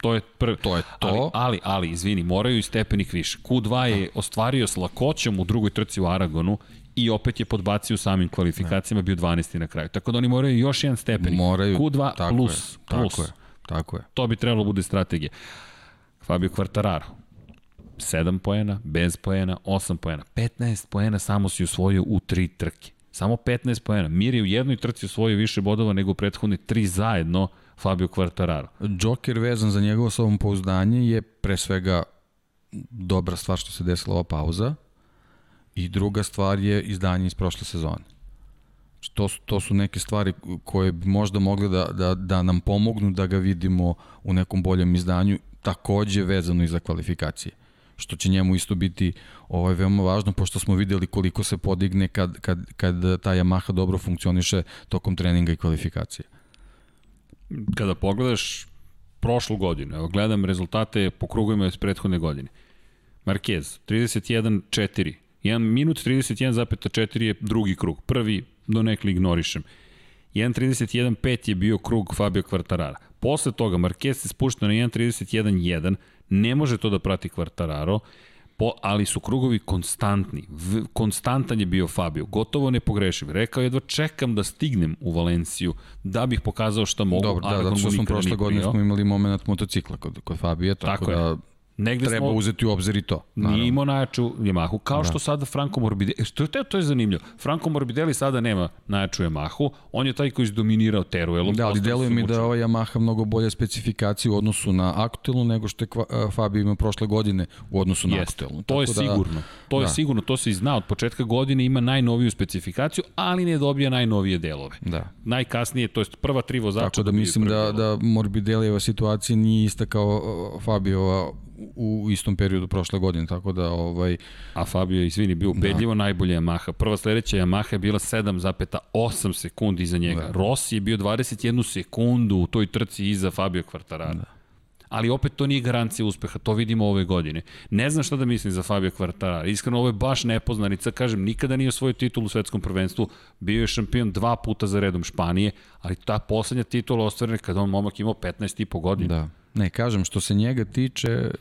To je prvi. To je to. Ali, ali, ali, izvini, moraju i stepenik više. Q2 je da. ostvario s lakoćom u drugoj trci u Aragonu i opet je podbacio u samim kvalifikacijama, bio 12. na kraju. Tako da oni moraju još jedan stepenik. Moraju. Q2 tako plus. Je, plus. Tako je. Tako je. To bi trebalo da bude strategija. Fabio Quartararo. 7 poena, bez poena, 8 poena. 15 poena samo si osvojio u tri trke. Samo 15 poena. Mir je u jednoj trci osvojio više bodova nego u prethodne tri zajedno Fabio Quartararo. Joker vezan za njegovo samopouzdanje je pre svega dobra stvar što se desila ova pauza i druga stvar je izdanje iz prošle sezone. Znači, to su, to su neke stvari koje bi možda mogle da, da, da nam pomognu da ga vidimo u nekom boljem izdanju, takođe vezano i za kvalifikacije što će njemu isto biti ovaj, veoma važno, pošto smo videli koliko se podigne kad, kad, kad ta Yamaha dobro funkcioniše tokom treninga i kvalifikacije kada pogledaš prošlu godinu, evo gledam rezultate po krugovima iz prethodne godine. Marquez, 31-4, 1 minut 31,4 je drugi krug, prvi do nekli ignorišem. 1.31.5 je bio krug Fabio Quartarara. Posle toga Marquez se spušta na 1.31.1, ne može to da prati Quartararo, po, ali su krugovi konstantni. V, konstantan je bio Fabio, gotovo nepogrešiv. Rekao je da čekam da stignem u Valenciju da bih pokazao šta mogu. Dobro, da, zato što smo prošle godine smo imali moment motocikla kod, kod Fabio, tako, tako da... Je Negde treba smo, uzeti u obzir i to. Naravno. Nije imao najjaču Yamahu, kao da. što sada Franco Morbidelli, što je, to je zanimljivo. Franco Morbidelli sada nema najjaču Yamahu, on je taj koji je dominirao Teruelom. Da, ali deluje mi da je ova Yamaha mnogo bolja specifikacija u odnosu na aktuelnu nego što je Fabio imao prošle godine u odnosu na Jest, aktuelnu. To je da, sigurno. To da. je sigurno, to se i zna. Od početka godine ima najnoviju specifikaciju, ali ne dobija najnovije delove. Da. Najkasnije, to je prva tri vozača. Tako da mislim da, da Morbidellijeva situacija nije ista kao Fabiova u istom periodu prošle godine, tako da ovaj a Fabio izvini bio ubedljivo da. najbolja Yamaha. Prva sledeća Yamaha je bila 7,8 sekundi iza njega. Da. Rossi je bio 21 sekundu u toj trci iza Fabio Quartarara. Da. Ali opet to nije garancija uspeha, to vidimo ove godine. Ne znam šta da mislim za Fabio Quartarara. Iskreno, ovo je baš nepoznanica. Kažem, nikada nije osvojio titul u svetskom prvenstvu. Bio je šampion dva puta za redom Španije, ali ta poslednja titula ostvarena kada on momak imao 15 i po godina. Da. Ne, kažem, što se njega tiče, e,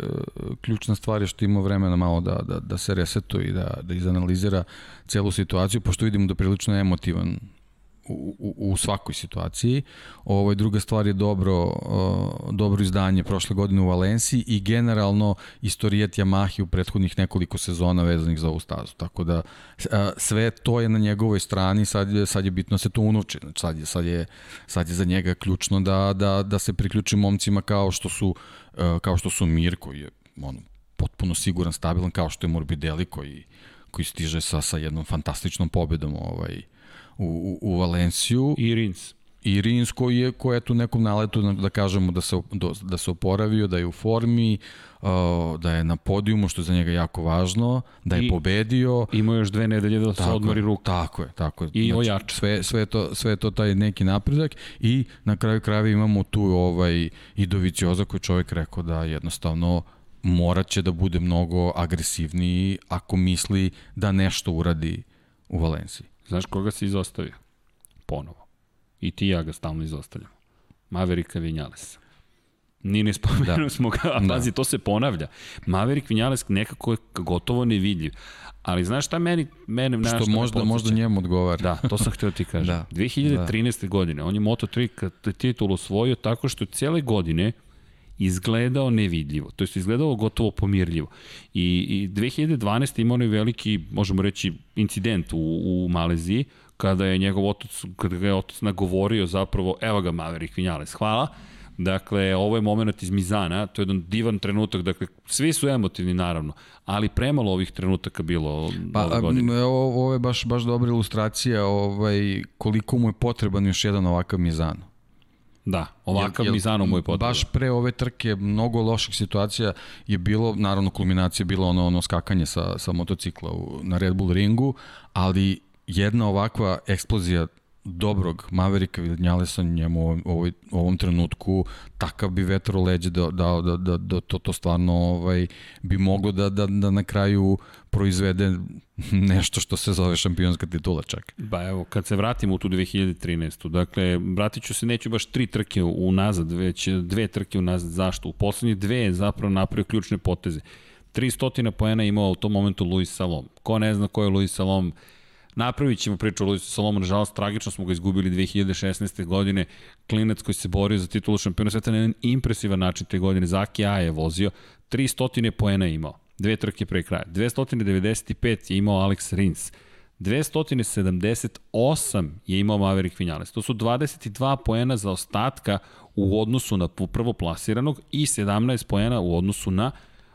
ključna stvar je što ima vremena malo da, da, da se resetuje i da, da izanalizira celu situaciju, pošto vidimo da je prilično emotivan u, u svakoj situaciji. Ovo druga stvar je dobro, dobro izdanje prošle godine u Valenciji i generalno istorijat Yamahi u prethodnih nekoliko sezona vezanih za ovu stazu. Tako da sve to je na njegovoj strani, sad je, sad je bitno da se to unuči. Znači, sad, je, sad, je, sad je za njega ključno da, da, da se priključi momcima kao što su, uh, kao što su Mir, koji je ono, potpuno siguran, stabilan, kao što je Morbidelli, koji, koji stiže sa, sa jednom fantastičnom pobedom ovaj, u, u, u Valenciju. I Rins. I Rins koji je, koji je tu nekom naletu, da kažemo, da se, da se oporavio, da je u formi, uh, da je na podijumu, što je za njega jako važno, da je I, pobedio. Ima još dve nedelje da se odmori ruku. Tako je, tako je. I znači, ojača. Sve, sve, to, sve to taj neki napredak i na kraju krajeva imamo tu ovaj, i Dovicioza koji čovjek rekao da jednostavno morat će da bude mnogo agresivniji ako misli da nešto uradi u Valenciji. Znaš koga se izostavio? Ponovo. I ti ja ga stalno izostavljamo. Maverika Vinjalesa. Ni ne spomenu da. smo ga, a da. pazi, da. to se ponavlja. Maverik Vinjales nekako je gotovo nevidljiv. Ali znaš šta meni, mene što, što možda, možda njemu odgovara. Da, to sam htio ti kažem. da. 2013. Da. godine, on je Moto3 titul osvojio tako što cele godine izgledao nevidljivo, to je izgledao gotovo pomirljivo. I, i 2012. imao onaj veliki, možemo reći, incident u, u Maleziji, kada je njegov otac, kada ga je otac nagovorio zapravo, evo ga Maverick Vinales, hvala, Dakle, ovo je moment iz Mizana, to je jedan divan trenutak, dakle, svi su emotivni naravno, ali premalo ovih trenutaka bilo pa, ove godine. Ovo, ovo je baš, baš dobra ilustracija ovaj, koliko mu je potreban još jedan ovakav Mizan. Da, ovakav Mizano mu je potrebno. Baš pre ove trke mnogo loših situacija je bilo, naravno kulminacija je bilo ono, ono skakanje sa, sa motocikla u, na Red Bull ringu, ali jedna ovakva eksplozija dobrog Maverika Vinjalesa njemu u ovoj, u ovom trenutku takav bi vetro leđe da, da, da, da, da to, to stvarno ovaj, bi moglo da, da, da na kraju proizvede nešto što se zove šampionska titula čak. Ba evo, kad se vratimo u tu 2013. Dakle, vratit ću se, neću baš tri trke unazad, već dve trke unazad. Zašto? U poslednje dve je zapravo napravio ključne poteze. 300 poena imao u tom momentu Luis Salom. Ko ne zna ko je Luis Salom, Napravit ćemo priču o Luisu Salomu, nažalost, tragično smo ga izgubili 2016. godine. Klinac koji se borio za titulu šampiona sveta na jedan impresivan način te godine. Zaki A je vozio, 300 poena imao, dve trke pre kraja. 295 je imao Alex Rins. 278 je imao Maverick Vinales. To su 22 poena za ostatka u odnosu na prvoplasiranog i 17 poena u odnosu na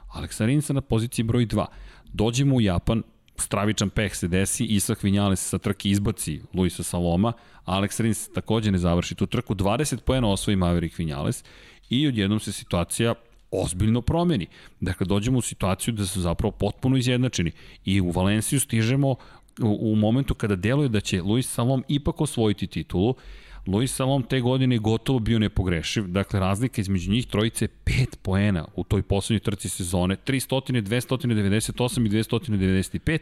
Aleksa Rinsa na poziciji broj 2. Dođemo u Japan, stravičan peh se desi, Isak Vinjales sa trke izbaci Luisa Saloma, Alex Rins takođe ne završi tu trku, 20 pojena osvoji Maverick Vinjales i odjednom se situacija ozbiljno promeni. Dakle, dođemo u situaciju da su zapravo potpuno izjednačeni i u Valenciju stižemo u, u momentu kada deluje da će Luis Salom ipak osvojiti titulu, Luis Salom te godine je gotovo bio nepogrešiv, dakle razlika između njih trojice je 5 poena u toj poslednjoj trci sezone, 300, 298 i 295,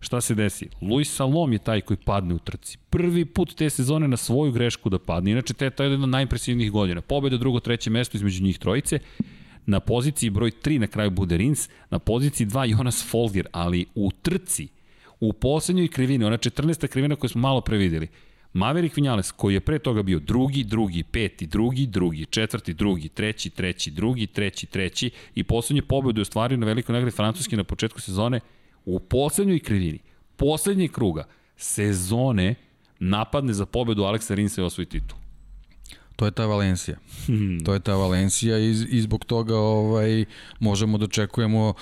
šta se desi? Luis Salom je taj koji padne u trci. Prvi put te sezone na svoju grešku da padne. Inače, te je to jedna od najimpresivnijih godina. Pobeda drugo, treće mesto između njih trojice. Na poziciji broj 3 na kraju bude Rins, na poziciji 2 Jonas Folger, ali u trci, u poslednjoj krivini, ona 14. krivina koju smo malo prevideli, Maverick Vinales, koji je pre toga bio drugi, drugi, peti, drugi, drugi, četvrti, drugi, treći, treći, drugi, treći, treći i poslednje pobedu je ostvario na velikoj nagradi Francuske na početku sezone u poslednjoj krivini, poslednjeg kruga sezone napadne za pobedu Aleksa Rinsa i osvoji titul. To je ta Valencija. Hmm. To je ta Valencija i, i zbog toga ovaj, možemo da očekujemo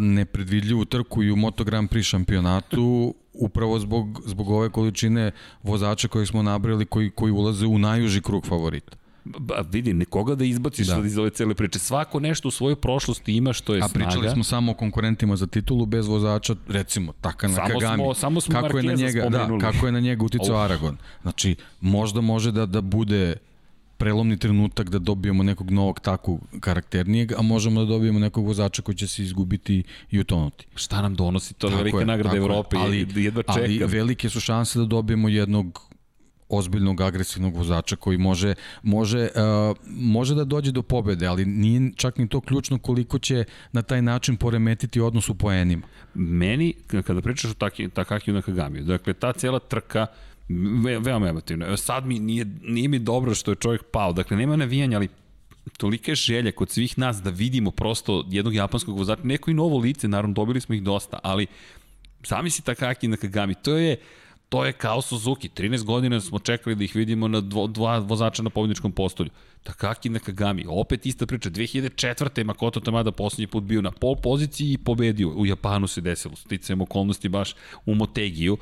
nepredvidljivu trku i u Moto Grand Prix šampionatu upravo zbog, zbog ove količine vozača koje smo nabrali koji, koji ulaze u najuži krug favorita. Ba, vidi, nikoga da izbaciš da. iz ove cele priče. Svako nešto u svojoj prošlosti ima što je snaga. A pričali snaga. smo samo o konkurentima za titulu bez vozača, recimo, Taka na Kagami. Smo, samo smo kako je na njega, da, kako je na njega uticao Aragon. Znači, možda može da, da bude prelomni trenutak da dobijemo nekog novog takvog karakternijeg, a možemo da dobijemo nekog vozača koji će se izgubiti i utonuti. Šta nam donosi to tako velika je, nagrada Evrope? Ali, jedva čekam. ali velike su šanse da dobijemo jednog ozbiljnog agresivnog vozača koji može može uh, može da dođe do pobede, ali nije čak ni to ključno koliko će na taj način poremetiti odnos u poenima. Meni kada pričaš o Takaki Nakagamiju, dakle ta cela trka Ve, veoma emotivno. Sad mi nije, nije mi dobro što je čovjek pao. Dakle, nema navijanja, ali tolika je želja kod svih nas da vidimo prosto jednog japanskog vozača, neko i novo lice, naravno dobili smo ih dosta, ali sami si Takaki Nakagami, to je to je kao Suzuki. 13 godina smo čekali da ih vidimo na dvo, dva vozača na pobjedničkom postolju. Takaki Nakagami, opet ista priča. 2004. Makoto Tamada poslednji put bio na pol poziciji i pobedio. U Japanu se desilo, sticajem okolnosti baš u Motegiju,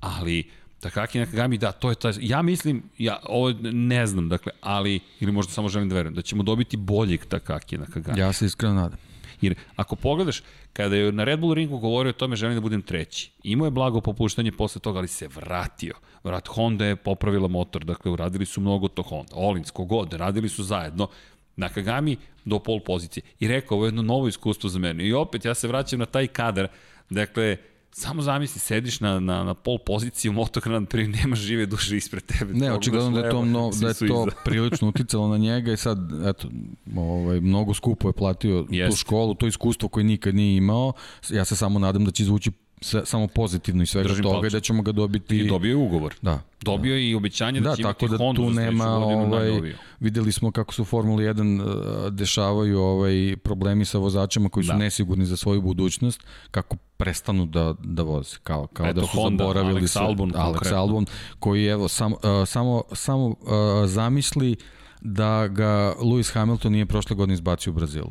ali Takaki Nakagami, da, to je ta, ja mislim, ja ovo ne znam, dakle, ali, ili možda samo želim da verujem, da ćemo dobiti boljeg Takaki Nakagami. Ja se iskreno nadam. Jer ako pogledaš, kada je na Red Bull ringu govorio o tome želim da budem treći, imao je blago popuštanje posle toga, ali se vratio. Vrat Honda je popravila motor, dakle uradili su mnogo to Honda, Olins, kogod, radili su zajedno, Nakagami do pol pozicije. I rekao, ovo je jedno novo iskustvo za mene. I opet, ja se vraćam na taj kadar, dakle, Samo zamisli, sediš na, na, na pol poziciji u motokran, prije nema žive duše ispred tebe. Ne, očigledno da je to, mno, da je to prilično uticalo na njega i sad, eto, ovaj, mnogo skupo je platio Jest. tu školu, to iskustvo koje nikad nije imao. Ja se samo nadam da će izvući sve, samo pozitivno i svega Držim toga i da ćemo ga dobiti... I dobio je ugovor. Da. Dobio je i obećanje da, da će imati da Honda tu nema, ovaj, videli smo kako su Formula 1 uh, dešavaju ovaj problemi sa vozačima koji su da. nesigurni za svoju budućnost, kako prestanu da, da voze, kao, kao Eto, da su Honda, zaboravili Alex Albon, Alex Albon, koji evo, sam, uh, samo, samo uh, zamisli da ga Lewis Hamilton nije prošle godine izbacio u Brazilu.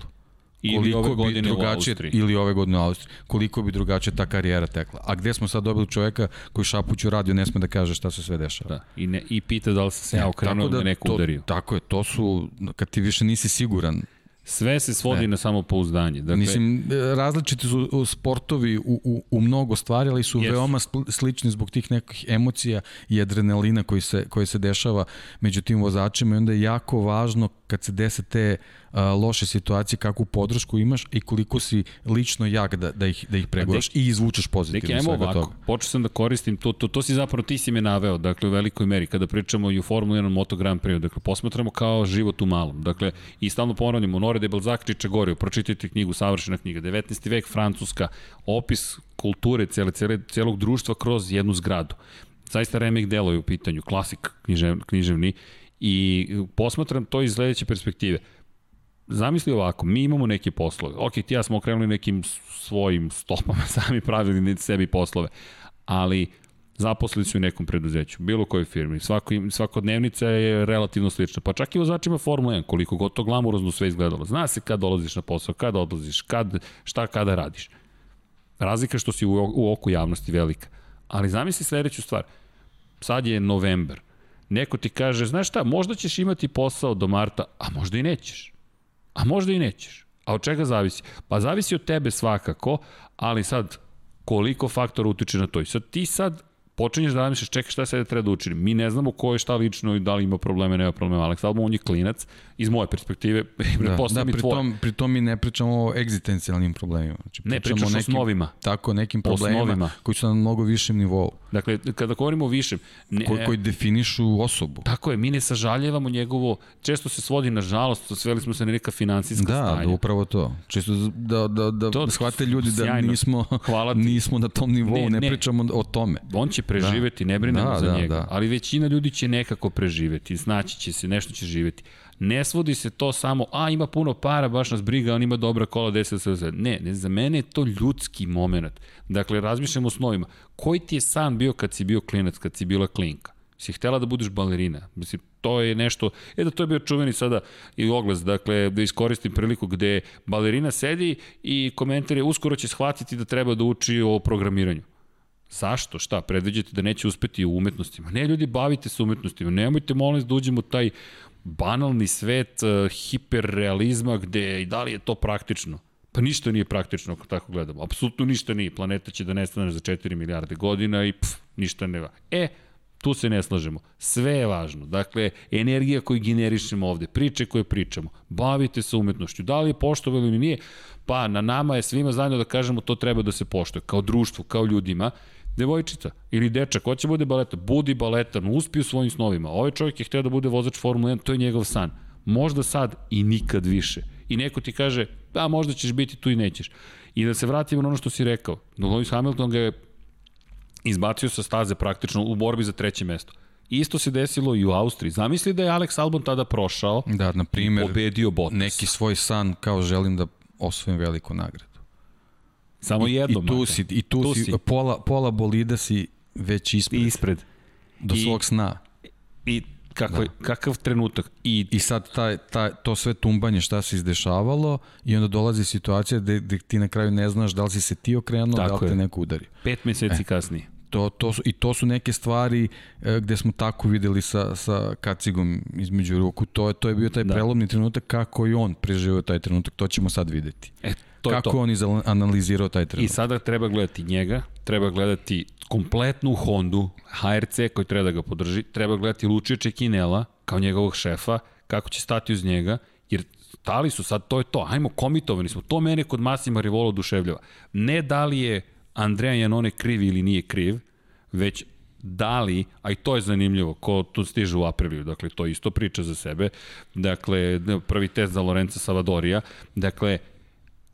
Ili ove godine drugačije, u Ili ove godine u Austriji. Koliko bi drugačije ta karijera tekla. A gde smo sad dobili čoveka koji šapuću radio ne sme da kaže šta se sve dešava. Da. I, ne, i pita da li se ja okrenuo da, da neko to, udario. Tako je, to su, kad ti više nisi siguran, Sve se svodi ne. na samopouzdanje. Dakle, Mislim, različiti su sportovi u, u, u mnogo stvari, ali su yes. veoma slični zbog tih nekih emocija i adrenalina koji se, koji se dešava među tim vozačima i onda je jako važno kad se dese te a, loše situacije, kakvu podršku imaš i koliko si lično jak da, da ih, da ih preguraš i izvučeš pozitivno svega ovako, toga. Počeo sam da koristim, to, to, to si zapravo ti si me naveo, dakle u velikoj meri, kada pričamo i u Formula 1 Moto Grand Prix, dakle posmatramo kao život u malom, dakle i stalno ponavljamo, Nore de Balzac Čičagorio, pročitajte knjigu, savršena knjiga, 19. vek Francuska, opis kulture cele, cele, celog društva kroz jednu zgradu. Zaista remek delo je u pitanju, klasik književ, književni i posmatram to iz sledeće perspektive zamisli ovako, mi imamo neke poslove. Ok, ti ja smo okrenuli nekim svojim stopama, sami pravili sebi poslove, ali zaposlili su u nekom preduzeću, bilo kojoj firmi. Svako, svakodnevnica je relativno slična. Pa čak i vozačima Formula 1, koliko god to glamurozno sve izgledalo. Zna se kad dolaziš na posao, kad odlaziš, kad, šta kada radiš. Razlika što si u, u oku javnosti velika. Ali zamisli sledeću stvar. Sad je novembar. Neko ti kaže, znaš šta, možda ćeš imati posao do marta, a možda i nećeš. A možda i nećeš. A od čega zavisi? Pa zavisi od tebe svakako, ali sad koliko faktora utiče na to. I sad ti sad počinješ da razmišljaš, čekaj šta sada treba da učinim. Mi ne znamo ko je šta lično i da li ima probleme, nema problema. Alex Albon, on je klinac, iz moje perspektive, da, da, pri tvoje. Tom, pri tom mi ne pričamo o egzistencijalnim problemima. Znači, ne, pričaš o, nekim, osnovima. Tako, nekim problemima osnovima. koji su na mnogo višem nivou. Dakle, kada govorimo o višem... Ne, koji, koji definišu osobu. Tako je, mi ne sažaljevamo njegovo... Često se svodi, nažalost, sveli smo se na neka finansijska da, stanja. Da, upravo to. Često da, da, da, to, da shvate ljudi da sjajno. nismo, Hvala nismo na tom nivou, ne, ne, ne pričamo o tome. On će preživeti, da. ne brinemo da, za da, njega. Da. Ali većina ljudi će nekako preživeti, znači će se, nešto će živeti. Ne svodi se to samo, a ima puno para, baš nas briga, on ima dobra kola, deset se Ne, ne, za mene je to ljudski moment. Dakle, razmišljamo o snovima. Koji ti je san bio kad si bio klinac, kad si bila klinka? Si htela da budeš balerina? Mislim, to je nešto, e da to je bio čuveni sada i oglas, dakle, da iskoristim priliku gde balerina sedi i komentar je uskoro će shvatiti da treba da uči o programiranju. Zašto? Šta? Predviđate da neće uspeti u umetnostima? Ne, ljudi, bavite se umetnostima. Nemojte, molim, da uđemo taj banalni svet uh, hiperrealizma gde i da li je to praktično? Pa ništa nije praktično ako tako gledamo. Apsolutno ništa nije. Planeta će da nestane za 4 milijarde godina i pff, ništa ne va. E, tu se ne slažemo. Sve je važno. Dakle, energija koju generišemo ovde, priče koje pričamo, bavite se umetnošću. Da li je poštovali ili nije? Pa na nama je svima zajedno da kažemo to treba da se poštuje. Kao društvu, kao ljudima devojčica ili dečak, hoće bude baleta, budi baletan, uspi u svojim snovima. Ovaj čovjek je hteo da bude vozač Formule 1, to je njegov san. Možda sad i nikad više. I neko ti kaže, da, možda ćeš biti tu i nećeš. I da se vratimo na ono što si rekao. Lewis Hamilton ga je izbacio sa staze praktično u borbi za treće mesto. Isto se desilo i u Austriji. Zamisli da je Alex Albon tada prošao Da, na i primjer, pobedio Bottas. neki svoj san kao želim da osvojim veliku nagradu. Samo I, jednom. I tu makar. si, i tu, Tu si, si. Pola, pola bolida si već ispred, Ispred. do I- svog sna. I kako, da. kakav trenutak. I I sad taj, taj, to sve tumbanje šta se izdešavalo i onda dolazi situacija gde, gde ti na kraju ne znaš da li si se ti okrenuo, da li te je. neko udario. pet meseci kasnije. To, to su, I to su neke stvari e, gde smo tako videli sa, sa kacigom između ruku. To, je, to je bio taj Da. da. prelomni trenutak kako i on preživio taj trenutak. To ćemo sad videti. E, to je kako to. on izanalizirao taj I trenutak. sada treba gledati njega, treba gledati kompletnu Hondu, HRC koji treba da ga podrži, treba gledati Lučija Čekinela kao njegovog šefa, kako će stati uz njega, jer stali su sad, to je to, ajmo, komitovani smo. To mene kod Masima Rivola oduševljava. Ne da li je Andreja Janone kriv ili nije kriv, već da li, a i to je zanimljivo, ko tu stiže u Apriliju, dakle, to isto priča za sebe, dakle, prvi test za Lorenza Savadorija, dakle,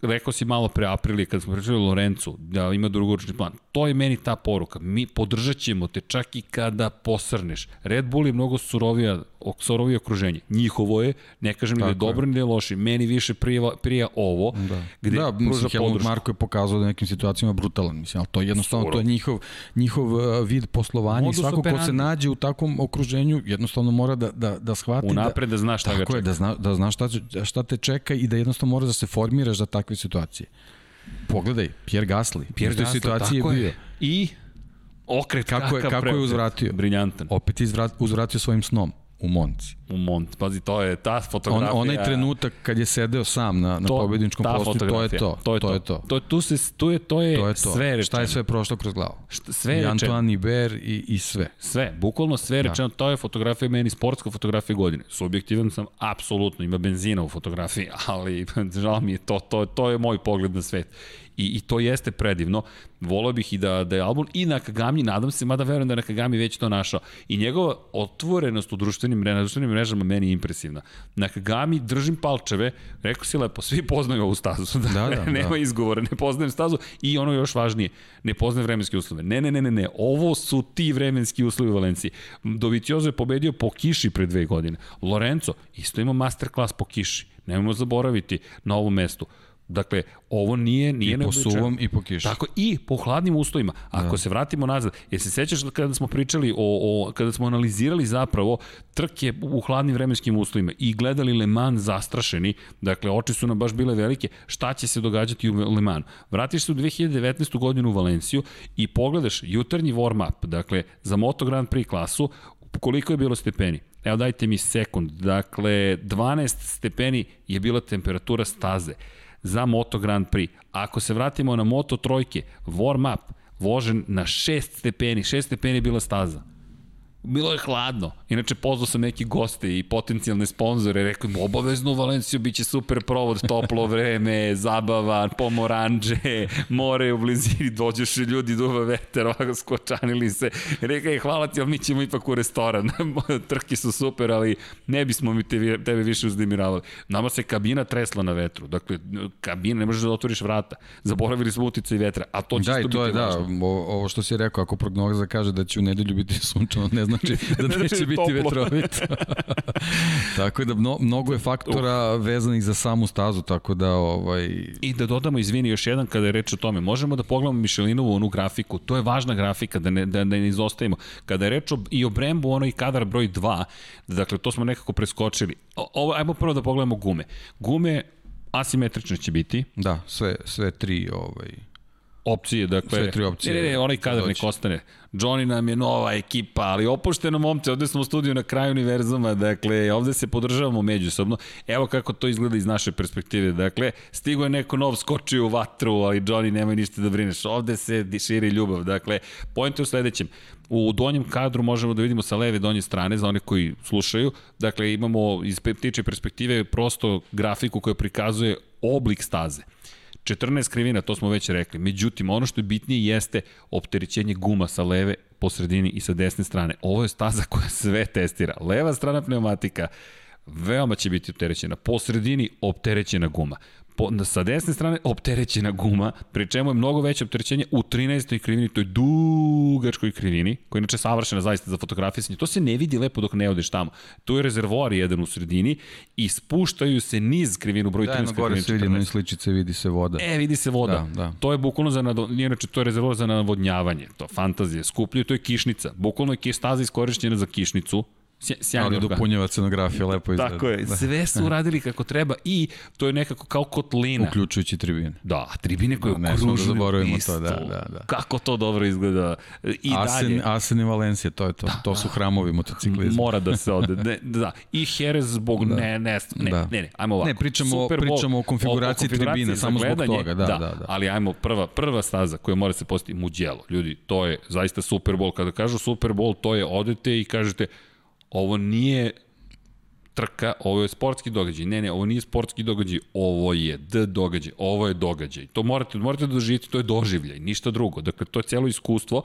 rekao si malo pre Aprilije kad smo pričali o Lorencu, da ima drugoročni plan. To je meni ta poruka. Mi podržat ćemo te čak i kada posrneš. Red Bull je mnogo surovija, surovije okruženje. Njihovo je, ne kažem ni da je Tako je. dobro ni da je loše. Meni više prija, prija ovo, Da, gde da pruža mislim, Helmut podršku. Marko je pokazao da nekim situacijama brutalan, mislim, ali to je jednostavno, Surov. to je njihov, njihov uh, vid poslovanja Modus svako ko operandi. se nađe u takvom okruženju jednostavno mora da, da, da shvati Unapred da znaš šta ga Tako čeka. je, da, zna, da znaš šta, šta te čeka i da jednostavno moraš da se formiraš za takve situacije. Pogledaj, Pierre Gasly, Pierre Gasly, situaciji je tako bio. I okret Kako je- kako je uzvratio? Briljantan. Opet je uzvratio svojim snom u Monci. U Mont. Pazi, to je ta On, fotografija. onaj trenutak kad je sedeo sam na, na pobedničkom ta postu, to je to. To je to. to, je to. to. Tu se, tu je, to je, To je to. sve rečeno. Šta je sve prošlo kroz glavu? Šta, sve I rečeno. Antoine Iber i, i sve. Sve, bukvalno sve Da. rečeno, to je fotografija meni sportska fotografija godine. Subjektivan sam, apsolutno, ima benzina u fotografiji, ali žao mi je to, to, to je moj pogled na svet. I, I to jeste predivno. Volao bih i da, da je album i Nakagami, nadam se, mada verujem da je Nakagami već to našao. I njegova otvorenost u društvenim, na društvenim mrežama meni je impresivna. Nakagami, držim palčeve, rekao si lepo, svi poznaju ovu stazu. Da, da, nema da. izgovora, ne poznajem stazu i ono još važnije, ne poznajem vremenske uslove. Ne, ne, ne, ne, ne, ovo su ti vremenski uslovi u Valenciji. Doviciozo je pobedio po kiši pre dve godine. Lorenzo isto ima masterclass po kiši. Nemojmo zaboraviti na ovom mestu. Dakle, ovo nije, nije I po suvom i po kiši. Tako i po hladnim uslovima. Ako da. se vratimo nazad, jer se sećaš da kada smo pričali o, o kada smo analizirali zapravo trke u hladnim vremenskim uslovima i gledali Le Mans zastrašeni, dakle oči su nam baš bile velike, šta će se događati u Le Mans? Vratiš se u 2019. godinu u Valenciju i pogledaš jutarnji warm-up, dakle za Moto Grand Prix klasu, koliko je bilo stepeni? Evo dajte mi sekund. Dakle, 12 stepeni je bila temperatura staze za Moto Grand Prix. Ako se vratimo na Moto trojke, warm up, vožen na 6 stepeni, 6 stepeni je bila staza. Bilo je hladno. Inače, pozvao sam neki goste i potencijalne sponzore. Rekao im, obavezno u Valenciju biće super provod, toplo vreme, zabava, pomoranđe, more u blizini, dođeš i ljudi, duva veter, ovako skočanili se. Rekao je, hvala ti, ali mi ćemo ipak u restoran. Trke su super, ali ne bismo mi te, tebe više uzdemiravali. Nama se kabina tresla na vetru. Dakle, kabina, ne možeš da otvoriš vrata. Zaboravili smo uticaj vetra, a to će Da, isto i to je, biti da, ovo, što si rekao, ako prognoza kaže da će u nedelju biti sunčano, ne znači da neće biti Toplo. vetrovito. tako da mno, mnogo je faktora vezanih za samu stazu, tako da ovaj, I da dodamo, izvini, još jedan kada je reč o tome, možemo da pogledamo Mišelinovu onu grafiku, to je važna grafika, da ne, da, da ne izostavimo. Kada je reč o, i o Brembu, onaj kadar broj 2, dakle, to smo nekako preskočili. Ovo, ajmo prvo da pogledamo gume. Gume asimetrične će biti, da, sve, sve tri ovaj, opcije, dakle... Sve tri opcije Ne, ne, ne, onaj kadar nek ostane. Johnny nam je nova ekipa, ali opušteno momce, ovde smo u studiju na kraju univerzuma, dakle, ovde se podržavamo međusobno. Evo kako to izgleda iz naše perspektive, dakle, stigo je neko nov, skočio u vatru, ali Johnny nemoj ništa da brineš, ovde se širi ljubav, dakle, pojent je u sledećem, U donjem kadru možemo da vidimo sa leve donje strane, za one koji slušaju, dakle imamo iz ptiče perspektive prosto grafiku koja prikazuje oblik staze. 14 krivina, to smo već rekli. Međutim, ono što je bitnije jeste opterećenje guma sa leve, po sredini i sa desne strane. Ovo je staza koja sve testira. Leva strana pneumatika veoma će biti opterećena. Po sredini opterećena guma. Po, sa desne strane opterećena guma, pri čemu je mnogo veće opterećenje u 13. krivini, to je dugačkoj krivini, koja je inače savršena zaista za fotografisanje, to se ne vidi lepo dok ne odeš tamo. Tu je rezervoar jedan u sredini i spuštaju se niz krivinu broj 13. Da, gore se vidi, na sličice vidi se voda. E, vidi se voda. Da, da. To je bukvalno za, nado, inače to je rezervoar za navodnjavanje. To fantazije, skuplju, to je kišnica. Bukvalno je staza iskorišćena za kišnicu, sjajni Ali dopunjava scenografija, lepo izgleda. Tako je, da. sve su uradili kako treba i to je nekako kao kotlina. Uključujući tribine. Da, tribine koje da, okružuju da zaboravimo to, da, da, da. Kako to dobro izgleda. I Asen, dalje. Asen i Valencija, to je to. Da, to su hramovi motociklizma. Mora da se ode. Ne, da. I Jerez zbog da. ne, ne, ne, da. ne, ne, ajmo ovako. Ne, pričamo, Super pričamo o konfiguraciji, o, o konfiguraciji tribina, samo zbog toga. Da, da, da, da. Ali ajmo, prva, prva staza koja mora se postiti, Mugello. Ljudi, to je zaista Super Bowl. Kada kažu Super Bowl, to je odete i kažete, ovo nije trka, ovo je sportski događaj. Ne, ne, ovo nije sportski događaj, ovo je D događaj, ovo je događaj. To morate, morate da doživite, to je doživljaj, ništa drugo. Dakle, to je cijelo iskustvo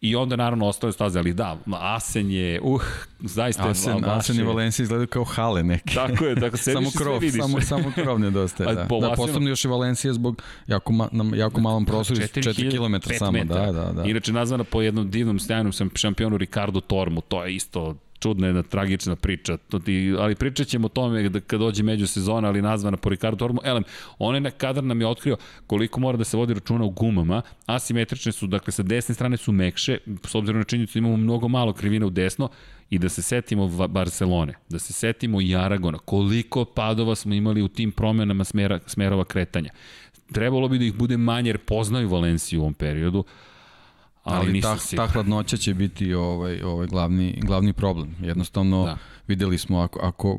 i onda naravno ostale staze, ali da, Asen je, uh, zaista Asen, je vaše... Asen i Valencija izgledaju kao hale neke. Tako je, dakle, sediš samo krov, vidiš. Samo, samo krov nedostaje, da. Po da, posebno još i Valencija zbog jako, ma, na jako malom prostoru, 4 km samo, da, da, da. Inače nazvana po jednom divnom sjajnom šampionu Ricardo Tormu, to je isto čudna jedna tragična priča, to ti, ali pričat ćemo o tome da kad dođe među sezona, ali nazvana po Ricardo Tormo. Elem, on je kadar nam je otkrio koliko mora da se vodi računa u gumama, asimetrične su, dakle sa desne strane su mekše, s obzirom na činjenicu da imamo mnogo malo krivine u desno, i da se setimo Barcelone, da se setimo i Aragona, koliko padova smo imali u tim promenama smera, smerova kretanja. Trebalo bi da ih bude manje jer poznaju Valenciju u ovom periodu, ali, ali ta, ta hladnoća će biti ovaj, ovaj glavni, glavni problem. Jednostavno, da. videli smo ako, ako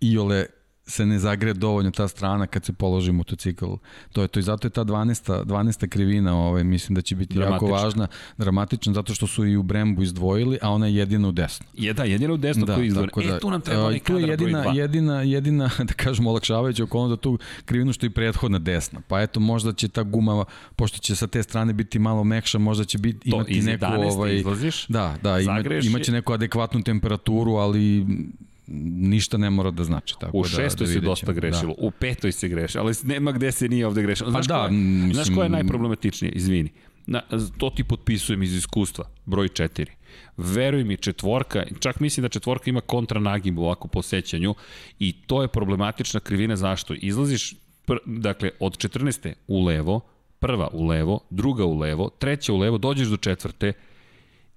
Iole se ne zagre dovoljno ta strana kad se položi motocikl. To je to i zato je ta 12. 12. krivina, ovaj, mislim da će biti jako važna, dramatična, zato što su i u Brembu izdvojili, a ona je jedina u desno. Je da, jedina u desno da, koju izdvojili. Da, e, tu nam treba ovaj, tu je jedina, jedina, jedina, da kažemo, olakšavajuća okolnost da tu krivinu što je prethodna desna. Pa eto, možda će ta guma, pošto će sa te strane biti malo mekša, možda će biti, to, imati neku... ovaj, izlaziš, da, da, ima, imaće neku adekvatnu temperaturu, ali ništa ne mora da znači. Tako u da- šestoj da, da se dosta grešilo, da. u petoj se grešilo, ali nema gde se nije ovde grešilo. Znaš, pa da, koja, mislim... znaš koja je najproblematičnije? Izvini. Na, to ti potpisujem iz iskustva, broj 4. Veruj mi, četvorka, čak mislim da četvorka ima kontra nagib ovako po sećanju i to je problematična krivina zašto? Izlaziš, pr, dakle, od 14. u levo, prva u levo, druga u levo, treća u levo, dođeš do četvrte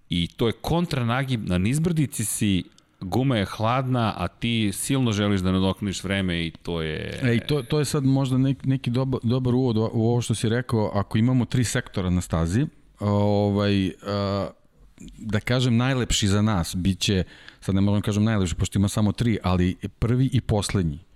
i to je kontra nagib, na nizbrdici si guma je hladna, a ti silno želiš da nadokniš vreme i to je... E, i to, to je sad možda neki, neki dobar, dobar uvod u ovo što si rekao, ako imamo tri sektora na stazi, ovaj, da kažem najlepši za nas biće, sad ne možem da kažem najlepši, pošto ima samo tri, ali prvi i poslednji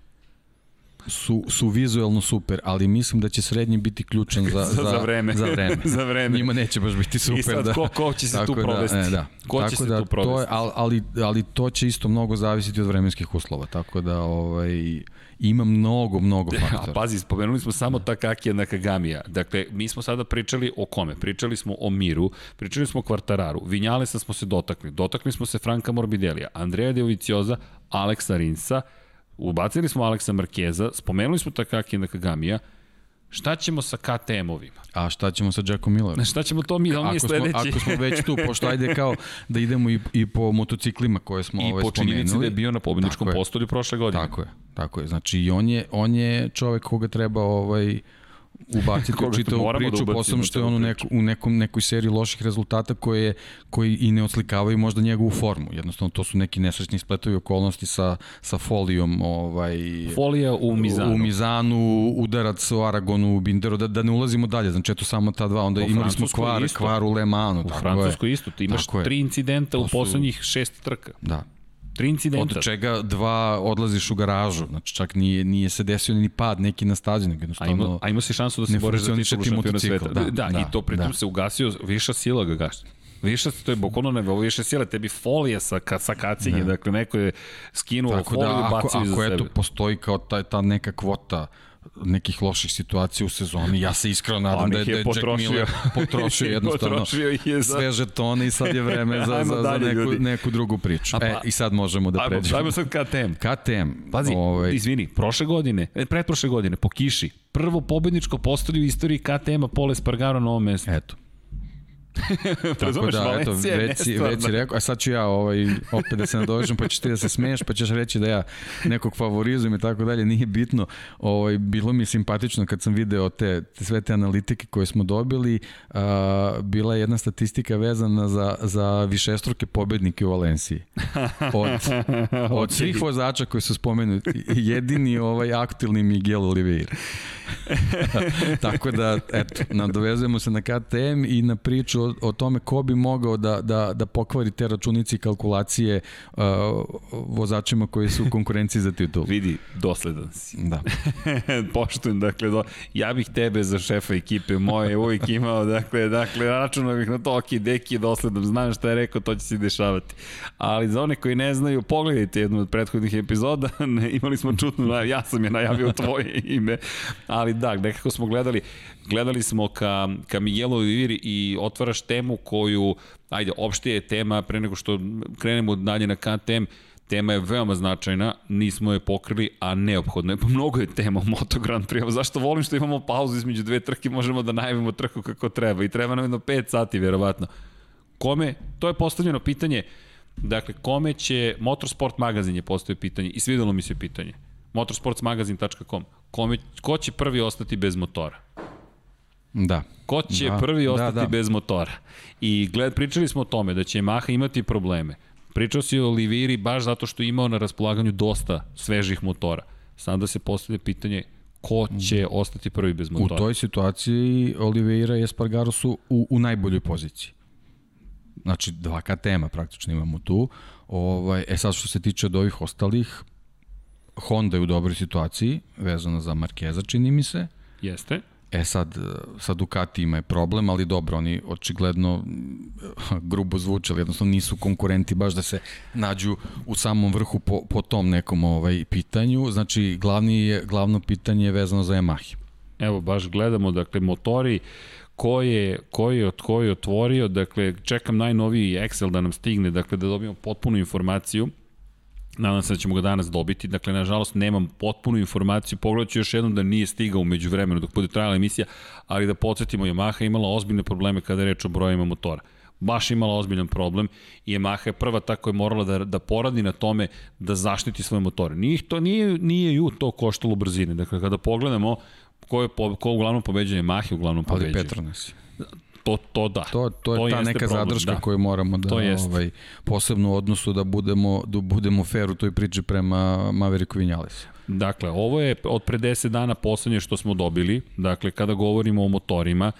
su, su vizuelno super, ali mislim da će srednji biti ključan za, za, za vreme. Za vreme. za vreme. Njima neće baš biti super. I sad, da. ko, ko će se tu provesti? Da, e, da. Ko tako će se da, tu provesti? To je, ali, ali to će isto mnogo zavisiti od vremenskih uslova, tako da ovaj, ima mnogo, mnogo faktora. A pazi, spomenuli smo samo Takakija Nakagamija. Dakle, mi smo sada pričali o kome? Pričali smo o Miru, pričali smo o Kvartararu, Vinjalesa smo se dotakli, dotakli smo se Franka Morbidelija, Andreja Deovicioza, Aleksa Rinsa, Ubacili smo Aleksa Markeza, spomenuli smo Takaki Nakagamija, Šta ćemo sa KTM-ovima? A šta ćemo sa Jackom Millerom? Šta ćemo to mi, on je sledeći? Smo, ako smo već tu, pošto ajde kao da idemo i, i po motociklima koje smo I ovaj, spomenuli. I po da je bio na pobedničkom postolju prošle godine. Tako je, tako je. Znači i on je, on je čovek koga treba ovaj, ubaciti u čitavu da priču, da posebno što je on u, neku, u nekom, nekoj seriji loših rezultata koje, koji i ne odslikavaju možda njegovu formu. Jednostavno, to su neki nesrećni spletovi okolnosti sa, sa folijom. Ovaj, Folija u Mizanu. U Mizanu, udarac u Aragonu, u Binderu, da, da ne ulazimo dalje. Znači, eto samo ta dva. Onda u imali smo kvar, isto. kvar u Le Manu. U Francuskoj isto. Ti imaš tri incidenta u poslednjih šest trka. Da. Tri incidenta. Od čega dva odlaziš u garažu, znači čak nije, nije se desio ni pad neki na nego jednostavno... A, ima, a ima si šansu da se boriš za titul šampiona sveta. Da, da, da, i to pritom da. se ugasio, viša sila ga gaši. Viša, to je bukvalno ne, više sile, tebi folija sa, sa kacinje, ne. dakle neko je skinuo Tako foliju da, i bacio iza sebe. Ako eto postoji kao ta, ta neka kvota nekih loših situacija u sezoni. Ja se iskreno nadam da je, da je Jack Miller potrošio jednostavno potrošio je za... sve žetone i sad je vreme za, za, za neku, neku drugu priču. Pa, e, I sad možemo da pređemo. Ajmo sad KTM. KTM. Pazi, ovaj... izvini, prošle godine, e, pretprošle godine, po kiši, prvo pobedničko postolje u istoriji KTM-a Pole Spargaro na ovom mestu. Eto. Tako da, eto, već, si, već si rekao, a sad ću ja ovaj, opet da se nadovežem, pa ćeš ti da se smeješ, pa ćeš reći da ja nekog favorizujem i tako dalje, nije bitno. Ovaj, bilo mi je simpatično kad sam video te, te sve te analitike koje smo dobili, a, bila je jedna statistika vezana za, za višestruke pobednike u Valenciji. Od, od svih vozača koji su spomenuti, jedini ovaj aktilni Miguel Oliveira. tako da, eto, nadovezujemo se na KTM i na priču o, o tome ko bi mogao da, da, da pokvari te računice i kalkulacije uh, vozačima koji su u konkurenciji za titul. Vidi, dosledan si. Da. Poštujem, dakle, do, ja bih tebe za šefa ekipe moje uvijek imao, dakle, dakle, računao bih na to, ok, deki je dosledan, znam šta je rekao, to će se dešavati. Ali za one koji ne znaju, pogledajte jednu od prethodnih epizoda, imali smo čutnu, ja sam je najavio tvoje ime, ali da, nekako smo gledali, gledali smo ka, ka Miguelu Viviri i otvaraš temu koju, ajde, opšte je tema, pre nego što krenemo dalje na KTM, tema je veoma značajna, nismo je pokrili, a neophodno je, pa mnogo je tema o Moto Grand Prix, zašto volim što imamo pauzu između dve trke, možemo da najavimo trku kako treba? I treba nam jedno 5 sati, verovatno. Kome, to je postavljeno pitanje, dakle, kome će, Motorsport magazin je postavio pitanje i svidelo mi se pitanje, motorsportsmagazin.com, kome, ko će prvi ostati bez motora? Da. Ko će da, prvi da, ostati da. bez motora? I gled, pričali smo o tome da će Yamaha imati probleme. Pričao si o Oliviri baš zato što je imao na raspolaganju dosta svežih motora. Sada se postavlja pitanje ko će ostati prvi bez motora. U toj situaciji Oliveira i Espargaro su u, u najboljoj poziciji. Znači, dva KTM-a praktično imamo tu. Ovaj, e sad što se tiče od ovih ostalih, Honda je u dobroj situaciji, vezana za Markeza, čini mi se. Jeste. E sad, sa Ducatijima je problem, ali dobro, oni očigledno grubo zvuče, ali jednostavno nisu konkurenti baš da se nađu u samom vrhu po, po tom nekom ovaj pitanju. Znači, glavni je, glavno pitanje je vezano za Yamaha. Evo, baš gledamo, dakle, motori ko je, ko je, od ko je otvorio, dakle, čekam najnoviji Excel da nam stigne, dakle, da dobijemo potpunu informaciju Nadam se da ćemo ga danas dobiti. Dakle, nažalost, nemam potpunu informaciju. Pogledat ću još jednom da nije stigao umeđu vremenu dok bude trajala emisija, ali da podsjetimo, Yamaha imala ozbiljne probleme kada je reč o brojima motora baš imala ozbiljan problem i Yamaha je prva ta koja je morala da, da poradi na tome da zaštiti svoje motore. Nije, to, nije, nije ju to koštalo brzine. Dakle, kada pogledamo ko, je, ko uglavnom pobeđuje Yamaha, uglavnom pobeđuje. Ali Petronas to, to da. To, to je to ta neka problem, zadrška da. koju moramo da, ovaj, posebno u odnosu da budemo, da budemo fair u toj priči prema Mavericku Vinjalesu. Dakle, ovo je od pre 10 dana poslednje što smo dobili, dakle, kada govorimo o motorima,